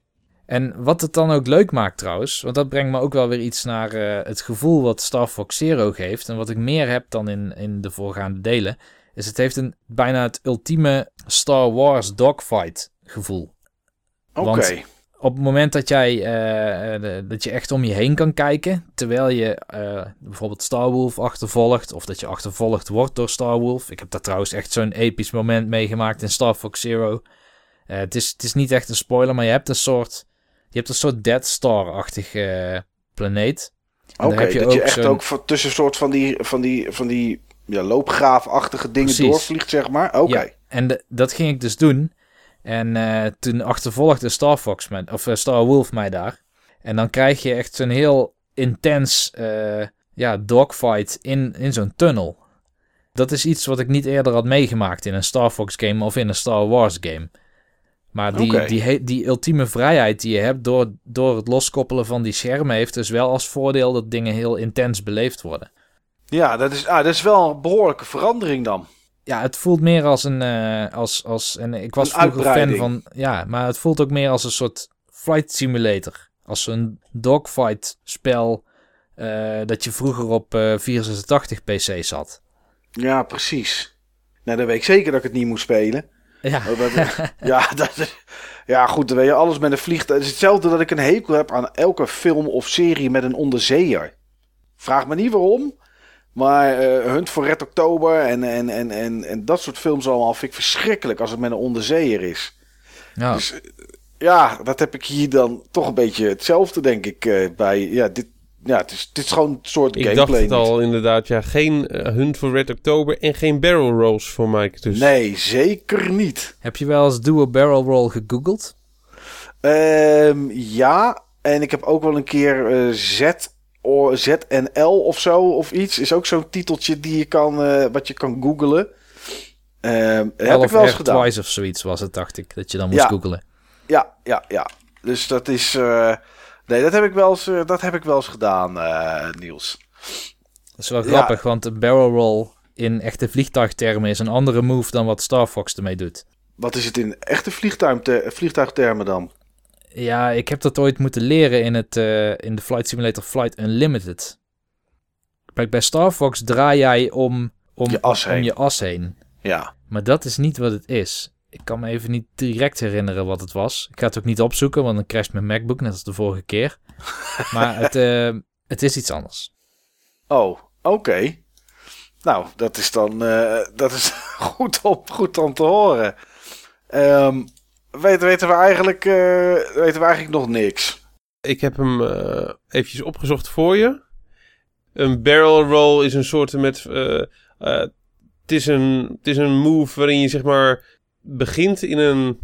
En wat het dan ook leuk maakt trouwens, want dat brengt me ook wel weer iets naar eh, het gevoel wat Star Fox Zero geeft. En wat ik meer heb dan in, in de voorgaande delen, is het heeft een bijna het ultieme Star Wars dogfight gevoel. Oké. Op het moment dat jij eh, de- dat je echt om je heen kan kijken, terwijl je eh, bijvoorbeeld Star Wolf achtervolgt, of dat je achtervolgd wordt door Star Wolf. Ik heb daar trouwens echt zo'n episch moment meegemaakt in Star Fox Zero. Eh, het, is, het is niet echt een spoiler, maar je hebt een soort, je hebt een soort Dead Star-achtig eh, planeet. Oké, heb je dat je ook echt zo'n- ook tussen soort van die, van die, van die ja, loopgraafachtige dingen Precies. doorvliegt, zeg maar. Oké. Ja, en de- dat ging ik dus doen. En eh, toen achtervolgde Star Fox of eh, Star Wolf mij daar. En dan krijg je echt zo'n heel intens ja, dogfight in, in zo'n tunnel. Dat is iets wat ik niet eerder had meegemaakt in een Star Fox game of in een Star Wars game. Maar die, die, die ultieme vrijheid die je hebt door, door het loskoppelen van die schermen heeft dus wel als voordeel dat dingen heel intens beleefd worden. Ja, dat is, ah, dat is wel een behoorlijke verandering dan. Ja, het voelt meer als een. eh, als, als, en ik was Een vroeger fan van. Ja, maar het voelt ook meer als een soort flight simulator. Als zo'n dogfight spel. eh, dat je vroeger op eh 486 PC zat. Ja, precies. Nou, dan weet ik zeker dat ik het niet moet spelen. Ja, Oh, dat- ja, dat, ja, goed, dan weet je alles met een vliegtuig. Het is hetzelfde dat ik een hekel heb aan elke film of serie met een onderzeeër. Vraag me niet waarom. Maar eh, Hunt voor Red Oktober en, en, en, en, en dat soort films allemaal vind ik verschrikkelijk als het met een onderzeeër is. ja. Dus eh, ja, dat heb ik hier dan toch een beetje hetzelfde, denk ik, eh, bij. Ja, dit, ja het, is, dit is gewoon een soort Ik gameplay. dacht het al inderdaad, ja, geen eh, Hunt for Red Oktober en geen barrel rolls voor Mike. Dus Nee, zeker niet. Heb je wel eens Duo Barrel Roll gegoogeld? Ehm, ja, En ik heb ook wel een keer uh, Z, or, ZNL of zo of iets. Is ook zo'n titeltje die je kan, uh, wat je kan googlen. Uh, heb ik wel eens gedaan. Twice of zoiets was het, dacht ik, dat je dan moest ja. googlen. Ja, ja, ja. Dus dat is... Uh, nee, dat heb ik wel eens, dat heb ik wel eens gedaan, Niels. Dat is wel grappig, want de barrel roll in echte vliegtuigtermen is een andere move dan wat Star Fox ermee doet. Wat is het in echte vliegtuigtermen dan? Ja, ik heb dat ooit moeten leren in, het, uh, in de Flight Simulator Flight Unlimited. Bij, bij Star Fox draai jij om, om, je as heen. om je as heen. Ja. Maar dat is niet wat het is. Ik kan me even niet direct herinneren wat het was. Ik ga het ook niet opzoeken, want dan crasht mijn MacBook, net als de vorige keer. maar het, uh, het is iets anders. Oh, oké. Okay. Nou, dat is dan uh, dat is goed, om, goed om te horen. Um, weten, weten, we eigenlijk, uh, weten we eigenlijk nog niks. Ik heb hem uh, eventjes opgezocht voor je. Een barrel roll is een soort met... het, is een, het is een move waarin je zeg maar begint in een...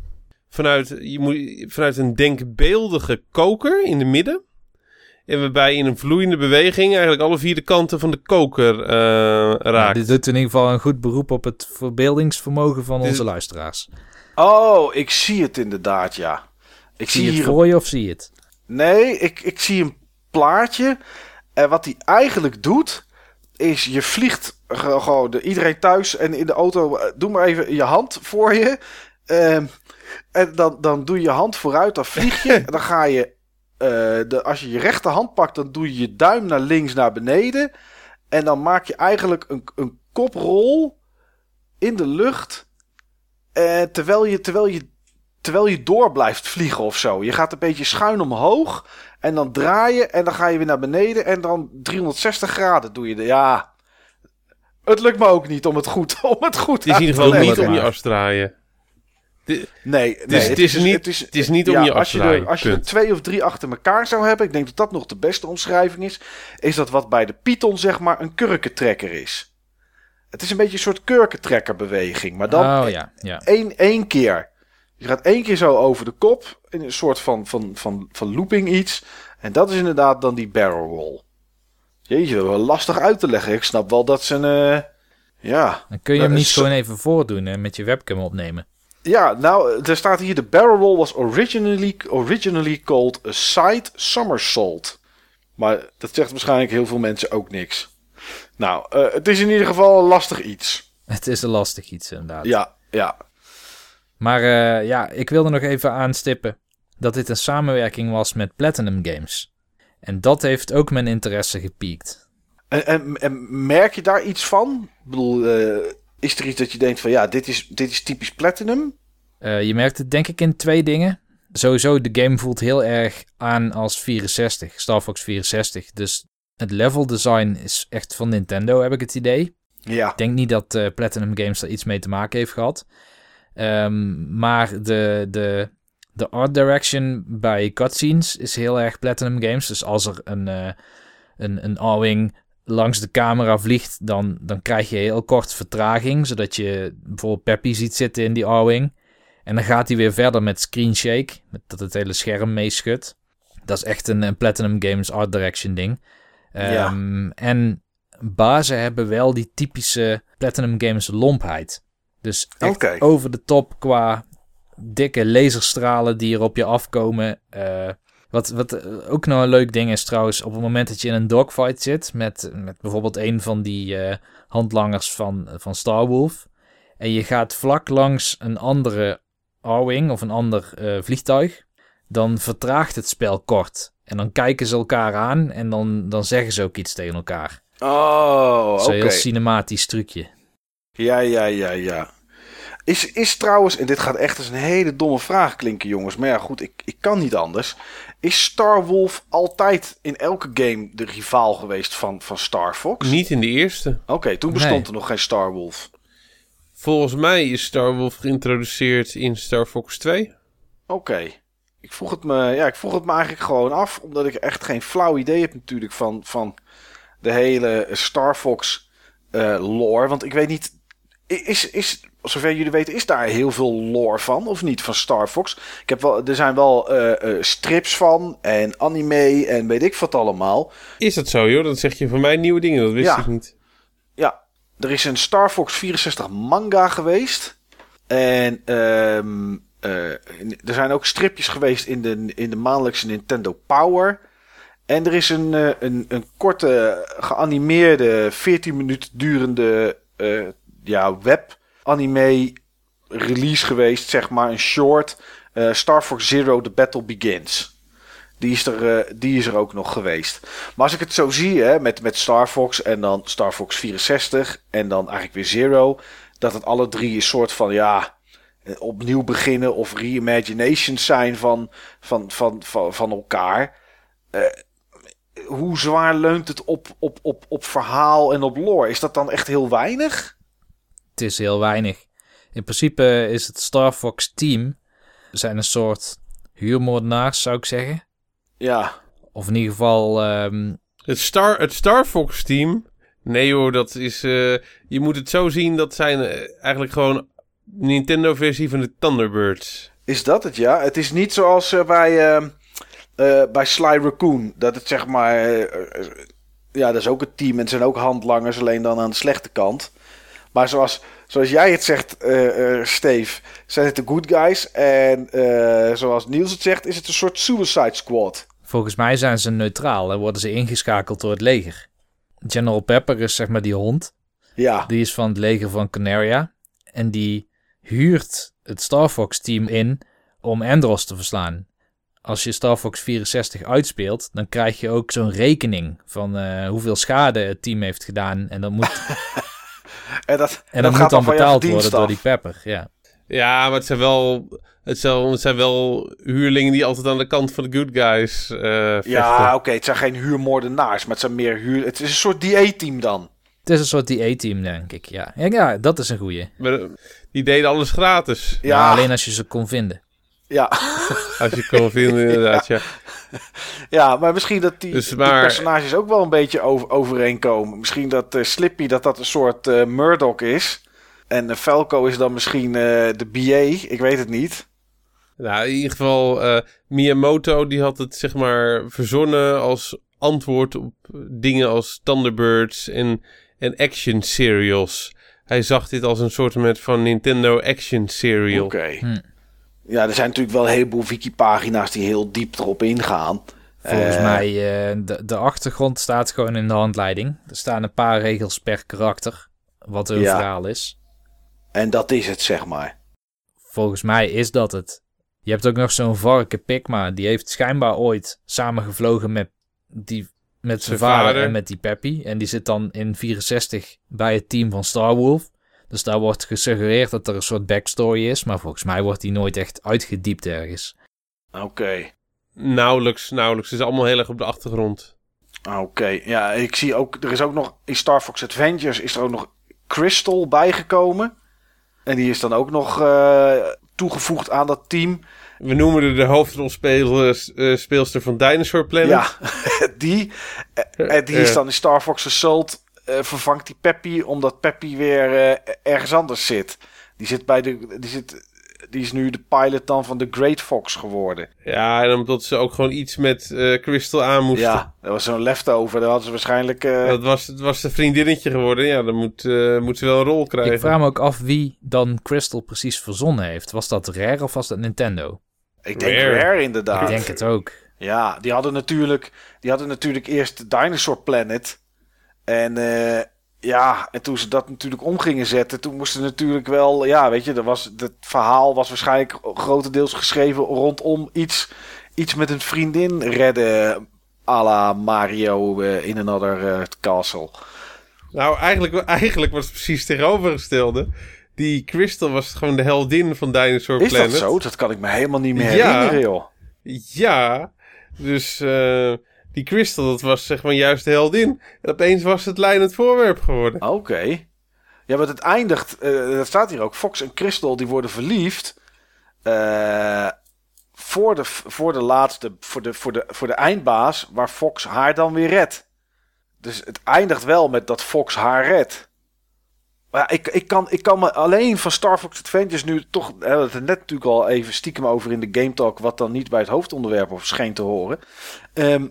Vanuit, je moet, vanuit een denkbeeldige koker in de midden. En waarbij in een vloeiende beweging eigenlijk alle vier de kanten van de koker uh, raakt. Ja, dit doet in ieder geval een goed beroep op het verbeeldingsvermogen van onze luisteraars. Oh, ik zie het inderdaad, ja. Ik zie, zie het hier... voor je of zie je het? Nee, ik, ik zie een plaatje. En wat hij eigenlijk doet, is je vliegt gewoon de, iedereen thuis en in de auto. Doe maar even je hand voor je. Uh, en dan, dan doe je je hand vooruit, dan vlieg je. en dan ga je uh, de, als je je rechterhand pakt, dan doe je je duim naar links naar beneden. En dan maak je eigenlijk een, een koprol in de lucht. Uh, terwijl, je, terwijl, je, terwijl je door blijft vliegen of zo. Je gaat een beetje schuin omhoog. En dan draai je en dan ga je weer naar beneden. En dan 360 graden doe je de. Ja. Het lukt me ook niet om het goed, om het goed Het is in ieder geval niet om je as te draaien. Nee, nee, dus het, is, niet, het, is, het is niet om ja, je als je, er, als je er twee of drie achter elkaar zou hebben, ik denk dat dat nog de beste omschrijving is, is dat wat bij de Python zeg maar een kurkentrekker is. Het is een beetje een soort kurkentrekkerbeweging, maar dan oh, ja, ja. Één, één keer. Je gaat één keer zo over de kop, in een soort van, van, van, van looping iets. En dat is inderdaad dan die barrel roll. Jeetje, dat is wel lastig uit te leggen. Ik snap wel dat ze een... Uh, ja. Dan kun je hem niet gewoon even voordoen en met je webcam opnemen. Ja, nou, er staat hier: de barrel roll was originally, originally called a side somersault. Maar dat zegt waarschijnlijk heel veel mensen ook niks. Nou, uh, het is in ieder geval een lastig iets. Het is een lastig iets, inderdaad. Ja, ja. Maar uh, ja, ik wilde nog even aanstippen dat dit een samenwerking was met Platinum Games. En dat heeft ook mijn interesse gepiekt. En, en, en merk je daar iets van? Ik bedoel, uh, is er iets dat je denkt van ja, dit is, dit is typisch Platinum? Uh, je merkt het denk ik in twee dingen. Sowieso, de game voelt heel erg aan als 64, Star Fox 64. Dus het level design is echt van Nintendo, heb ik het idee. Ja. Ik denk niet dat uh, Platinum Games daar iets mee te maken heeft gehad. Um, maar de, de, de art direction bij cutscenes is heel erg Platinum Games. Dus als er een, uh, een, een A-Wing langs de camera vliegt, dan, dan krijg je heel kort vertraging. Zodat je bijvoorbeeld Peppy ziet zitten in die A-Wing. En dan gaat hij weer verder met screen shake. Met dat het hele scherm meeschudt. Dat is echt een, een, Platinum Games art direction ding. Ja. Um, en bazen hebben wel die typische Platinum Games lompheid. Dus echt okay. over de top qua dikke laserstralen die er op je afkomen. Uh, wat, wat ook nog een leuk ding is trouwens, op het moment dat je in een dogfight zit met, met bijvoorbeeld een van die uh, handlangers van, van Star Wolf. En je gaat vlak langs een andere R-Wing of een ander uh, vliegtuig. Dan vertraagt het spel kort. En dan kijken ze elkaar aan en dan, dan zeggen ze ook iets tegen elkaar. Oh, oké. Zo'n heel cinematisch trucje. Ja, ja, ja, ja. Is, is trouwens, en dit gaat echt als een hele domme vraag klinken, jongens. Maar ja, goed, ik, ik kan niet anders. Is Star Wolf altijd in elke game de rivaal geweest van, van Star Fox? Niet in de eerste. Oké, okay, toen bestond nee. er nog geen Star Wolf. Volgens mij is Star Wolf geïntroduceerd in Star Fox 2. Oké. Okay. Ik, vroeg het me, ja, ik vroeg het me eigenlijk gewoon af, omdat ik echt geen flauw idee heb natuurlijk van, van de hele Star Fox uh, lore. Want ik weet niet, is, is zover jullie weten, is daar heel veel lore van, of niet, van Star Fox. Ik heb wel, er zijn wel eh, eh, strips van en anime en weet ik wat allemaal. Is dat zo, joh? Dan zeg je van mij nieuwe dingen, dat wist Ja. ik niet. Ja, er is een Star Fox 64 manga geweest. En ehm, eh, er zijn ook stripjes geweest in de, in de maandelijkse Nintendo Power. En er is een, een, een korte geanimeerde 14 minuten durende eh, ja, web anime release geweest, zeg maar, een short. eh, Star Fox Zero The Battle Begins. Die is, er, eh, die is er ook nog geweest. Maar als ik het zo zie, hè, met, met Star Fox en dan Star Fox 64 en dan eigenlijk weer Zero, dat het alle drie een soort van, ja, eh, opnieuw beginnen of reimaginations zijn van, van, van, van, van elkaar. Hoe zwaar leunt het op, op, op, op verhaal en op lore? Is dat dan echt heel weinig? Het is heel weinig. In principe is het Star Fox team zijn een soort huurmoordenaars, zou ik zeggen. Ja, Of in ieder geval, ehm, Het Star, het Star Fox team. Nee hoor, dat is. eh, je moet het zo zien, dat zijn eh, eigenlijk gewoon Nintendo-versie van de Thunderbirds. Is dat het, ja? Het is niet zoals eh, bij, ehm, eh, bij Sly Raccoon. Dat het zeg maar... ja, dat is ook het team. En het zijn ook handlangers, alleen dan aan de slechte kant. Maar zoals, zoals jij het zegt, eh, Steve, zijn het de good guys. En eh, zoals Niels het zegt, is het een soort Suicide Squad. volgens mij zijn ze neutraal en worden ze ingeschakeld door het leger. General Pepper is zeg maar die hond. Ja, Die is van het leger van Canaria. En die huurt het Star Fox team in om Andros te verslaan. Als je Star Fox 64 uitspeelt, dan krijg je ook zo'n rekening van hoeveel schade het team heeft gedaan. En dat moet, en dat, en dat dat moet gaat dan betaald worden door die Pepper. Ja. Ja, maar het zijn wel. Het zijn, het zijn wel huurlingen die altijd aan de kant van de good guys eh vechten. Ja, oké, het zijn geen huurmoordenaars, maar het zijn meer huur... Het is een soort DA-team dan. Het is een soort DA-team, denk ik. Ja. ja, ja, dat is een goeie. Maar, eh, die deden alles gratis. Ja. Ja, alleen als je ze kon vinden. Ja. Als je kon vinden, inderdaad. Ja. Ja, maar misschien dat die, Dus die personages ook wel een beetje over, overeenkomen. Misschien dat eh, Slippy dat dat een soort eh, Murdoch is. En eh, Falco is dan misschien eh, de BA. Ik weet het niet. Nou, in ieder geval, eh, Miyamoto die had het zeg maar verzonnen als antwoord op dingen als Thunderbirds en, en action serials. Hij zag dit als een soort van Nintendo action serial. Oké. Hm. Ja, er zijn natuurlijk wel een heleboel wikipagina's die heel diep erop ingaan. Volgens Eh, mij, eh, de, de achtergrond staat gewoon in de handleiding. Er staan een paar regels per karakter, wat hun Ja. verhaal is. En dat is het, zeg maar. Volgens mij is dat het. Je hebt ook nog zo'n varken Pikma, die heeft schijnbaar ooit samengevlogen met, die, met zijn Zijn vader, vader. en met die Peppy. En die zit dan in 64 bij het team van Star Wolf. Dus daar wordt gesuggereerd dat er een soort backstory is, maar volgens mij wordt die nooit echt uitgediept ergens. Oké. Nauwelijks, nauwelijks. Het is allemaal heel erg op de achtergrond. Oké. Ja, ik zie ook... Er is ook nog... In Star Fox Adventures is er ook nog Crystal bijgekomen. En die is dan ook nog eh, toegevoegd aan dat team. We noemen de hoofdrolspeelster speelster van Dinosaur Planet. Ja, die. eh, En die is Eh. dan in Star Fox Assault. Eh, vervangt die Peppy omdat Peppy weer eh, ergens anders zit. Die zit bij de. Die, zit, die is nu de pilot dan van de Great Fox geworden. Ja, en omdat ze ook gewoon iets met eh, Crystal aan moesten. Ja, dat was zo'n leftover. Daar hadden ze waarschijnlijk. eh, Dat was, het was een vriendinnetje geworden. Ja, dan moet, eh, moet ze wel een rol krijgen. Ik vraag me ook af wie dan Crystal precies verzonnen heeft. Was dat Rare of was dat Nintendo? ik denk Rare. Rare, inderdaad. Ik denk het ook. Ja, die hadden natuurlijk, die hadden natuurlijk eerst Dinosaur Planet. En eh, ja, en toen ze dat natuurlijk om gingen zetten, toen moesten natuurlijk wel, ja, weet je, er was, het verhaal was waarschijnlijk grotendeels geschreven rondom iets, iets met een vriendin redden. à la Mario eh, in Another eh, Castle. Nou, eigenlijk, eigenlijk was het precies tegenovergestelde. Die Crystal was gewoon de heldin van Dinosaur Is Planet. dat zo? Dat kan ik me helemaal niet meer Ja. herinneren, joh. Ja, dus eh, die Crystal, dat was zeg maar juist de heldin. En opeens was het leidend voorwerp geworden. Oké. Ja, want het eindigt, eh, dat staat hier ook. Fox en Crystal die worden verliefd. eh, voor, de, voor de laatste, voor de, voor, de, voor de eindbaas, waar Fox haar dan weer redt. Dus het eindigt wel met dat Fox haar redt. Maar ja, ik, ik, kan, ik kan me alleen van Star Fox Adventures nu toch... We hebben het er net natuurlijk al even stiekem over in de Game Talk... wat dan niet bij het hoofdonderwerp of scheen te horen. Ehm,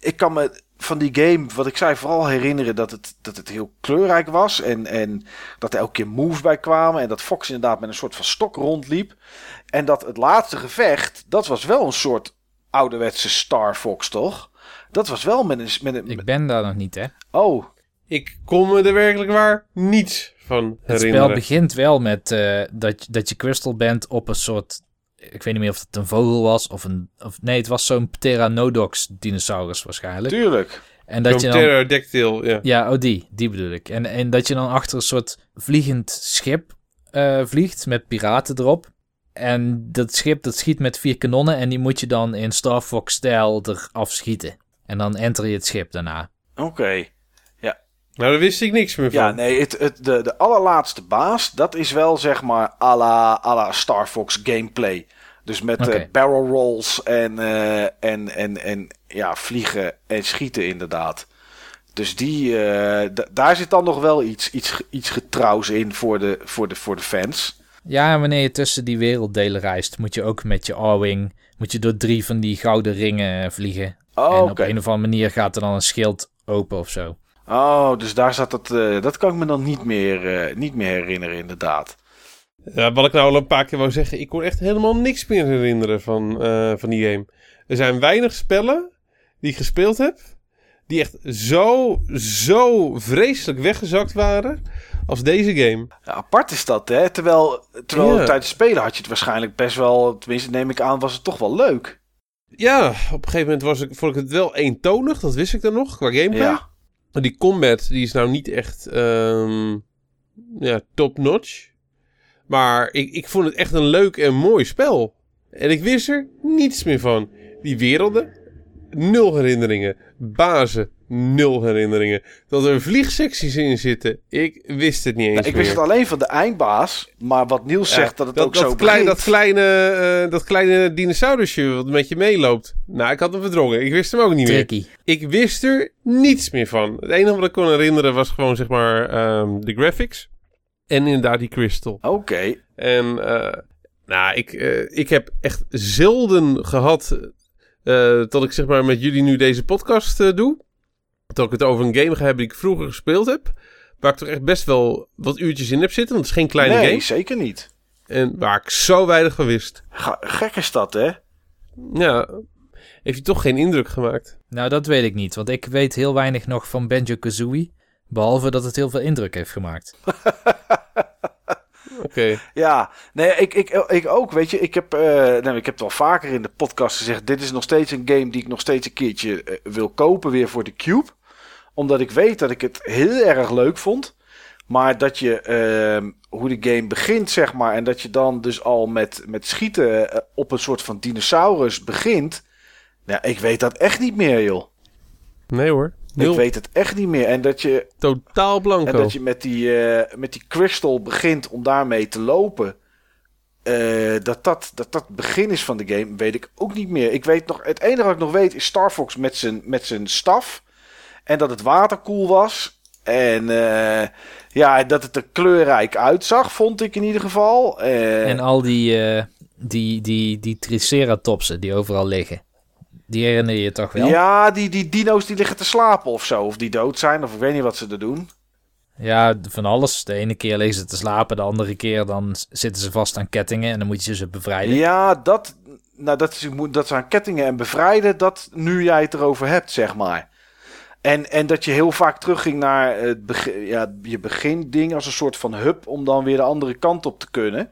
ik kan me van die game, wat ik zei, vooral herinneren dat het, dat het heel kleurrijk was. En, en dat er elke keer moves bij kwamen. En dat Fox inderdaad met een soort van stok rondliep. En dat het laatste gevecht, dat was wel een soort ouderwetse Star Fox, toch? Dat was wel met een... Met een Ik ben daar nog niet, hè? Oh, Ik kon me er werkelijk waar niets van Het herinneren. spel begint wel met eh, dat, dat je Crystal bent op een soort... Ik weet niet meer of het een vogel was of een... Of, nee, het was zo'n Pteranodons dinosaurus waarschijnlijk. tuurlijk. En dat je dan... pterodactyl, ja. Ja, oh die. Die bedoel ik. En, en dat je dan achter een soort vliegend schip eh, vliegt met piraten erop. En dat schip dat schiet met vier kanonnen en die moet je dan in Star Fox-stijl eraf schieten. En dan enter je het schip daarna. Oké. Nou, daar wist ik niks meer van. Ja, nee, het, het, de, de allerlaatste baas, dat is wel zeg maar à la, à la Star Fox gameplay. Dus met eh, barrel rolls en, eh, en, en, en ja, vliegen en schieten inderdaad. Dus die, eh, d- daar zit dan nog wel iets, iets, iets getrouws in voor de, voor de, voor de fans. Ja, en wanneer je tussen die werelddelen reist, moet je ook met je R-Wing... moet je door drie van die gouden ringen vliegen. Oh, en op een of andere manier gaat er dan een schild open of zo. Oh, dus daar zat het. eh, dat kan ik me dan niet meer, eh, niet meer herinneren, inderdaad. Ja, wat ik nou al een paar keer wou zeggen, ik kon echt helemaal niks meer herinneren van, eh, van die game. Er zijn weinig spellen die ik gespeeld heb, die echt zo, zo vreselijk weggezakt waren als deze game. Ja, apart is dat, hè? Terwijl, terwijl Ja. tijdens spelen had je het waarschijnlijk best wel. Tenminste, neem ik aan, was het toch wel leuk. Ja, op een gegeven moment was ik, vond ik het wel eentonig, dat wist ik dan nog, qua gameplay. Ja. Maar Die combat, die is nou niet echt ehm, ja, top-notch. Maar ik, ik vond het echt een leuk en mooi spel. En ik wist er niets meer van. Die werelden, nul herinneringen. Bazen, nul herinneringen. Dat er vliegsecties in zitten, ik wist het niet eens Nou, ik wist meer. het alleen van de eindbaas. Maar wat Niels Ja, zegt, dat het ook zo klein- begint. dat, kleine, eh, dat kleine dinosaurusje wat met je meeloopt. Nou, ik had hem verdrongen. Ik wist hem ook niet meer. Ik wist er niets meer van. Het enige wat ik kon herinneren was gewoon zeg maar ehm, de graphics. En inderdaad die crystal. Oké. En eh, nou, ik, eh, ik heb echt zelden gehad eh, dat ik zeg maar met jullie nu deze podcast eh, doe. Dat ik het over een game ga hebben die ik vroeger gespeeld heb. Waar ik toch echt best wel wat uurtjes in heb zitten. Want het is geen kleine nee, game. zeker niet. En waar ik zo weinig van wist. Ga- gek is dat, hè? Ja, heeft je toch geen indruk gemaakt. Nou, dat weet ik niet, want ik weet heel weinig nog van Banjo-Kazooie. Behalve dat het heel veel indruk heeft gemaakt. Oké. Ja, nee, ik, ik, ik ook. Weet je, ik heb, eh, nou, ik heb het al vaker in de podcast gezegd. Dit is nog steeds een game die ik nog steeds een keertje eh, wil kopen weer voor de Cube. Omdat ik weet dat ik het heel erg leuk vond. Maar dat je, ehm, hoe de game begint, zeg maar. En dat je dan dus al met, met schieten eh, op een soort van dinosaurus begint. Nou, ik weet dat echt niet meer, joh. Nee hoor. Nul. Ik weet het echt niet meer. En dat je, Totaal blanco. en dat je met die, eh, met die crystal begint om daarmee te lopen. Eh, dat, dat, dat dat het begin is van de game, weet ik ook niet meer. Ik weet nog, het enige wat ik nog weet is Star Fox met zijn, met zijn staf. En dat het water koel was. En eh, ja, dat het er kleurrijk uitzag, vond ik in ieder geval. En al die, eh, die, die, die triceratopsen die overal liggen. Die herinner je je toch wel? ja, die, die dino's die liggen te slapen of zo. Of die dood zijn, of ik weet niet wat ze er doen. Ja, van alles. De ene keer liggen ze te slapen, de andere keer dan zitten ze vast aan kettingen en dan moet je ze bevrijden. Ja, dat, nou, dat, is, dat zijn kettingen en bevrijden, dat nu jij het erover hebt, zeg maar. En, en dat je heel vaak terugging naar het begin, ja, je beginding als een soort van hub om dan weer de andere kant op te kunnen.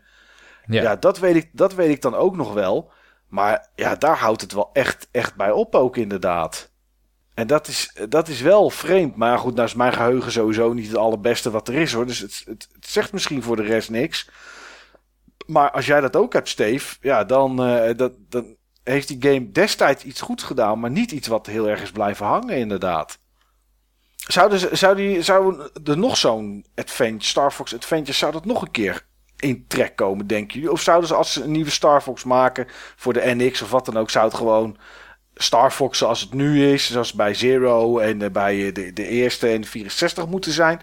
Ja, Ja. dat, weet ik, dat weet ik dan ook nog wel. Maar ja, daar houdt het wel echt, echt bij op ook inderdaad. En dat is, dat is wel vreemd. Maar goed, nou is mijn geheugen sowieso niet het allerbeste wat er is hoor. Dus het, het, zegt misschien voor de rest niks. Maar als jij dat ook hebt, Steve, ja, dan, eh, dat, dan heeft die game destijds iets goeds gedaan, maar niet iets wat heel erg is blijven hangen, inderdaad. Ze, zou, die, zou er nog zo'n Star Fox Adventure, zou dat nog een keer in trek komen, denken jullie? Of zouden ze als ze een nieuwe Star Fox maken voor de NX of wat dan ook, zou het gewoon Star Fox zoals het nu is, zoals bij Zero en eh, bij eh, de, de eerste en de 64 moeten zijn?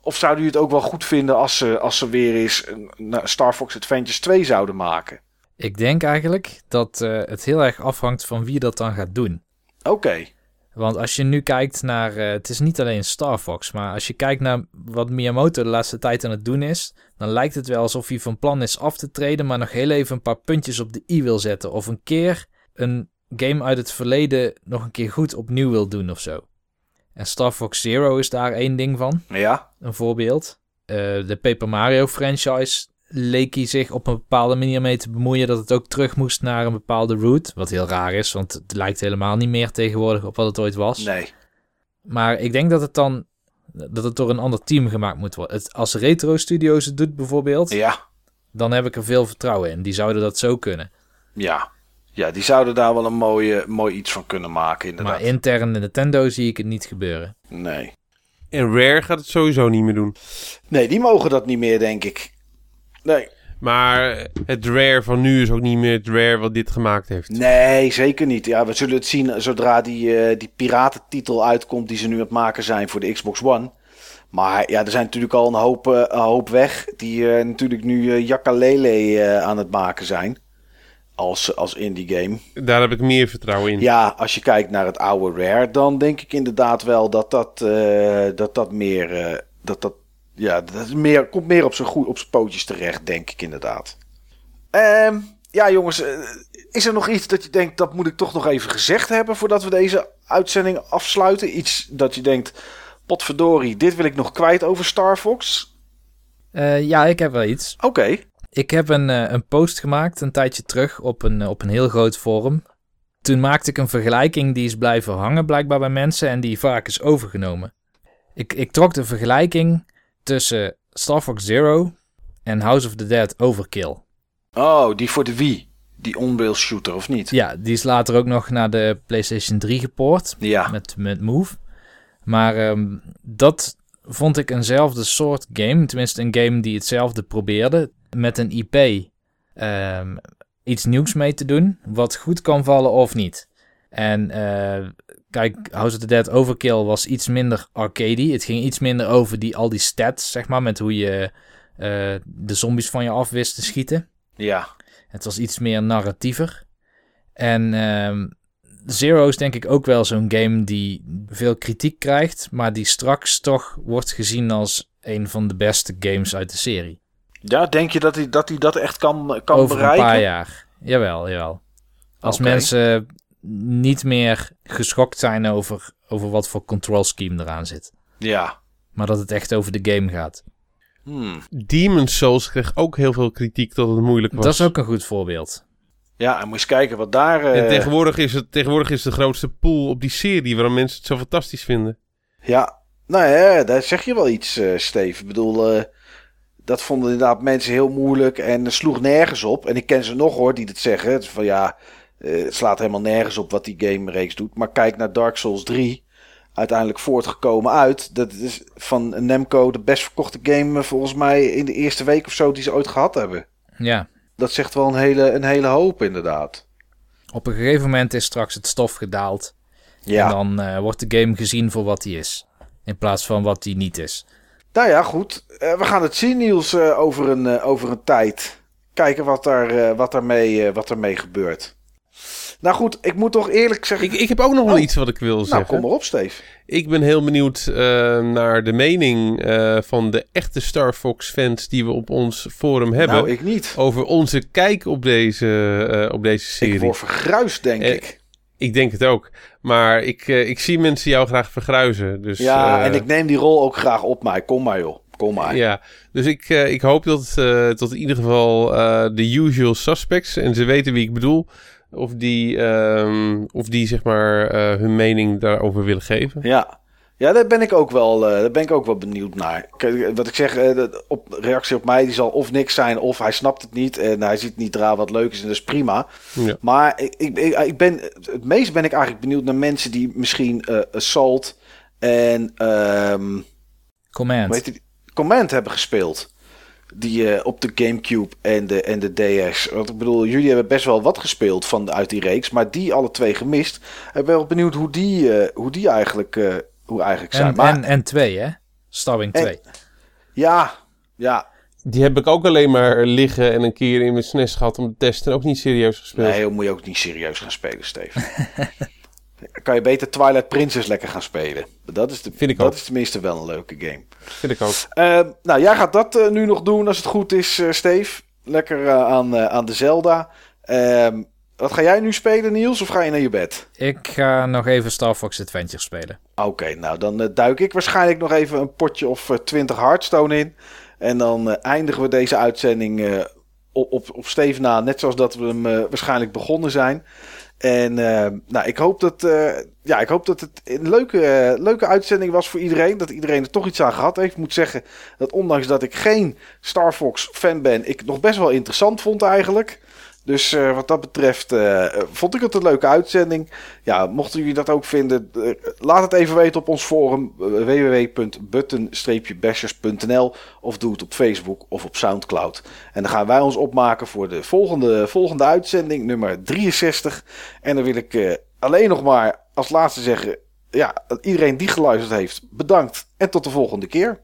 Of zouden jullie het ook wel goed vinden als ze, als ze weer eens een, Star Fox Adventures 2 zouden maken? Ik denk eigenlijk dat uh, het heel erg afhangt van wie dat dan gaat doen. Oké. Want als je nu kijkt naar, uh, het is niet alleen Star Fox, maar als je kijkt naar wat Miyamoto de laatste tijd aan het doen is, dan lijkt het wel alsof hij van plan is af te treden, maar nog heel even een paar puntjes op de i wil zetten. Of een keer een game uit het verleden nog een keer goed opnieuw wil doen of zo. En Star Fox Zero is daar één ding van. Ja. Een voorbeeld. Uh, de Paper Mario franchise leek hij zich op een bepaalde manier mee te bemoeien dat het ook terug moest naar een bepaalde route. Wat heel raar is, want het lijkt helemaal niet meer tegenwoordig op wat het ooit was. Nee. Maar ik denk dat het dan dat het door een ander team gemaakt moet worden. Het, als Retro Studios het doet bijvoorbeeld, Ja. dan heb ik er veel vertrouwen in. Die zouden dat zo kunnen. Ja. Ja, die zouden daar wel een mooie, mooi iets van kunnen maken, inderdaad. Maar intern in Nintendo zie ik het niet gebeuren. Nee. En Rare gaat het sowieso niet meer doen. Nee, die mogen dat niet meer, denk ik. Nee. Maar het Rare van nu is ook niet meer het Rare wat dit gemaakt heeft. Nee, zeker niet. Ja, we zullen het zien zodra die, uh, die piratentitel uitkomt die ze nu aan het maken zijn voor de Xbox One. Maar ja, er zijn natuurlijk al een hoop, uh, een hoop weg die uh, natuurlijk nu Yakalele aan het maken zijn. Als, als indie game. Daar heb ik meer vertrouwen in. Ja, als je kijkt naar het oude Rare, dan denk ik inderdaad wel dat dat, dat, dat meer... dat dat ja, dat is meer, komt meer op zijn, goed, op zijn pootjes terecht, denk ik inderdaad. Um, ja, jongens, is er nog iets dat je denkt dat moet ik toch nog even gezegd hebben voordat we deze uitzending afsluiten? Iets dat je denkt, potverdorie, dit wil ik nog kwijt over Star Fox? Uh, ja, ik heb wel iets. Oké. Okay. Ik heb een, uh, een post gemaakt een tijdje terug op een, op een heel groot forum. Toen maakte ik een vergelijking die is blijven hangen blijkbaar bij mensen en die vaak is overgenomen. Ik, ik trok de vergelijking tussen Star Fox Zero en House of the Dead Overkill. Oh, die voor de Wii. Die on-rail shooter, of niet? Ja, die is later ook nog naar de PlayStation 3 gepoord. Ja. Met, met Move. Maar um, dat vond ik eenzelfde soort game. Tenminste, een game die hetzelfde probeerde. Met een IP um, iets nieuws mee te doen. Wat goed kan vallen of niet. En uh, kijk, House of the Dead Overkill was iets minder arcade. Het ging iets minder over die, al die stats, zeg maar. Met hoe je uh, de zombies van je af wist te schieten. Ja. Het was iets meer narratiever. En uh, Zero is denk ik ook wel zo'n game die veel kritiek krijgt, maar die straks toch wordt gezien als een van de beste games uit de serie. Ja, denk je dat hij dat, hij dat echt kan, kan Over bereiken? een paar jaar. Jawel, jawel. Als okay. mensen niet meer geschokt zijn over, over wat voor control scheme eraan zit. Ja. Maar dat het echt over de game gaat. Hmm. Demon's Souls kreeg ook heel veel kritiek dat het moeilijk was. Dat is ook een goed voorbeeld. Ja, en moet eens kijken wat daar... Uh... En tegenwoordig is, het, tegenwoordig is de grootste pool op die serie waarom mensen het zo fantastisch vinden. Ja, nou ja, daar zeg je wel iets, uh, Steve. Ik bedoel, uh, dat vonden inderdaad mensen heel moeilijk en sloeg nergens op. En ik ken ze nog hoor, die dat zeggen. Het van ja, het slaat helemaal nergens op wat die game-reeks doet. Maar kijk naar Dark Souls 3 uiteindelijk voortgekomen uit. Dat is van Nemco de best verkochte game volgens mij in de eerste week of zo die ze ooit gehad hebben. Ja. Dat zegt wel een hele, een hele hoop inderdaad. Op een gegeven moment is straks het stof gedaald. Ja. En dan uh, wordt de game gezien voor wat hij is. In plaats van wat hij niet is. Nou ja, goed. Uh, we gaan het zien Niels over, een, over een tijd. Kijken wat, daar, wat, daarmee, wat daarmee gebeurt. Nou goed, ik moet toch eerlijk zeggen... Ik, ik heb ook nog wel oh. iets wat ik wil nou, zeggen. kom maar op, Steve. Ik ben heel benieuwd uh, naar de mening uh, van de echte Star Fox fans die we op ons forum hebben. Nou, ik niet. Over onze kijk op deze, uh, op deze serie. Ik word vergruist, denk ik. Ik denk het ook. Maar ik, ik zie mensen jou graag vergruizen. Dus, ja, en ik neem die rol ook graag op mij. Kom maar joh. Kom maar. Ja, dus ik, ik hoop dat, tot in ieder geval de usual suspects, en ze weten wie ik bedoel, of die, um, of die zeg maar uh, hun mening daarover willen geven. Ja. Ja, daar ben ik ook wel, uh, daar ben ik ook wel benieuwd naar. Kijk, wat ik zeg, uh, op reactie op mij, die zal of niks zijn, of hij snapt het niet en hij ziet niet eraan wat leuk is en dat is prima. Ja. Maar ik, ik, ik, ben, het meest ben ik eigenlijk benieuwd naar mensen die misschien uh, Assault en um, Command. Weet je, Command hebben gespeeld. Die uh, op de Gamecube en de, en de DS. Want ik bedoel, jullie hebben best wel wat gespeeld van, uit die reeks. Maar die alle twee gemist. Ik ben wel benieuwd hoe die, uh, hoe die eigenlijk, uh, hoe eigenlijk zijn. En, maar, en, en twee, hè? Starwing 2. Ja, ja. Die heb ik ook alleen maar liggen en een keer in mijn SNES gehad om te testen. En ook niet serieus gespeeld. Nee, moet je ook niet serieus gaan spelen, Steven. kan je beter Twilight Princess lekker gaan spelen. Dat is, de, Vind ik dat ook. is tenminste wel een leuke game. Vind ik ook. Eh, nou, jij gaat dat eh, nu nog doen als het goed is, eh Steve. Lekker eh, aan, eh, aan de Zelda. Ehm, wat ga jij nu spelen, Niels? Of ga je naar je bed? Ik ga nog even Star Fox Adventure spelen. Oké, nou dan duik ik waarschijnlijk nog even een potje of 20 Hearthstone in. En dan eh, eindigen we deze uitzending eh, op, op, op Steve na, net zoals dat we hem waarschijnlijk begonnen zijn. En eh, nou, ik hoop dat, eh, ja, ik hoop dat het een leuke, eh, leuke uitzending was voor iedereen. Dat iedereen er toch iets aan gehad heeft. Ik moet zeggen dat ondanks dat ik geen Star Fox fan ben, ik het nog best wel interessant vond eigenlijk. Dus eh, wat dat betreft eh, vond ik het een leuke uitzending. Ja, mochten jullie dat ook vinden, eh, laat het even weten op ons forum www.button-bashers.nl of doe het op Facebook of op Soundcloud. En dan gaan wij ons opmaken voor de volgende, volgende uitzending, nummer 63. En dan wil ik alleen nog maar als laatste zeggen, ja, iedereen die geluisterd heeft, bedankt en tot de volgende keer.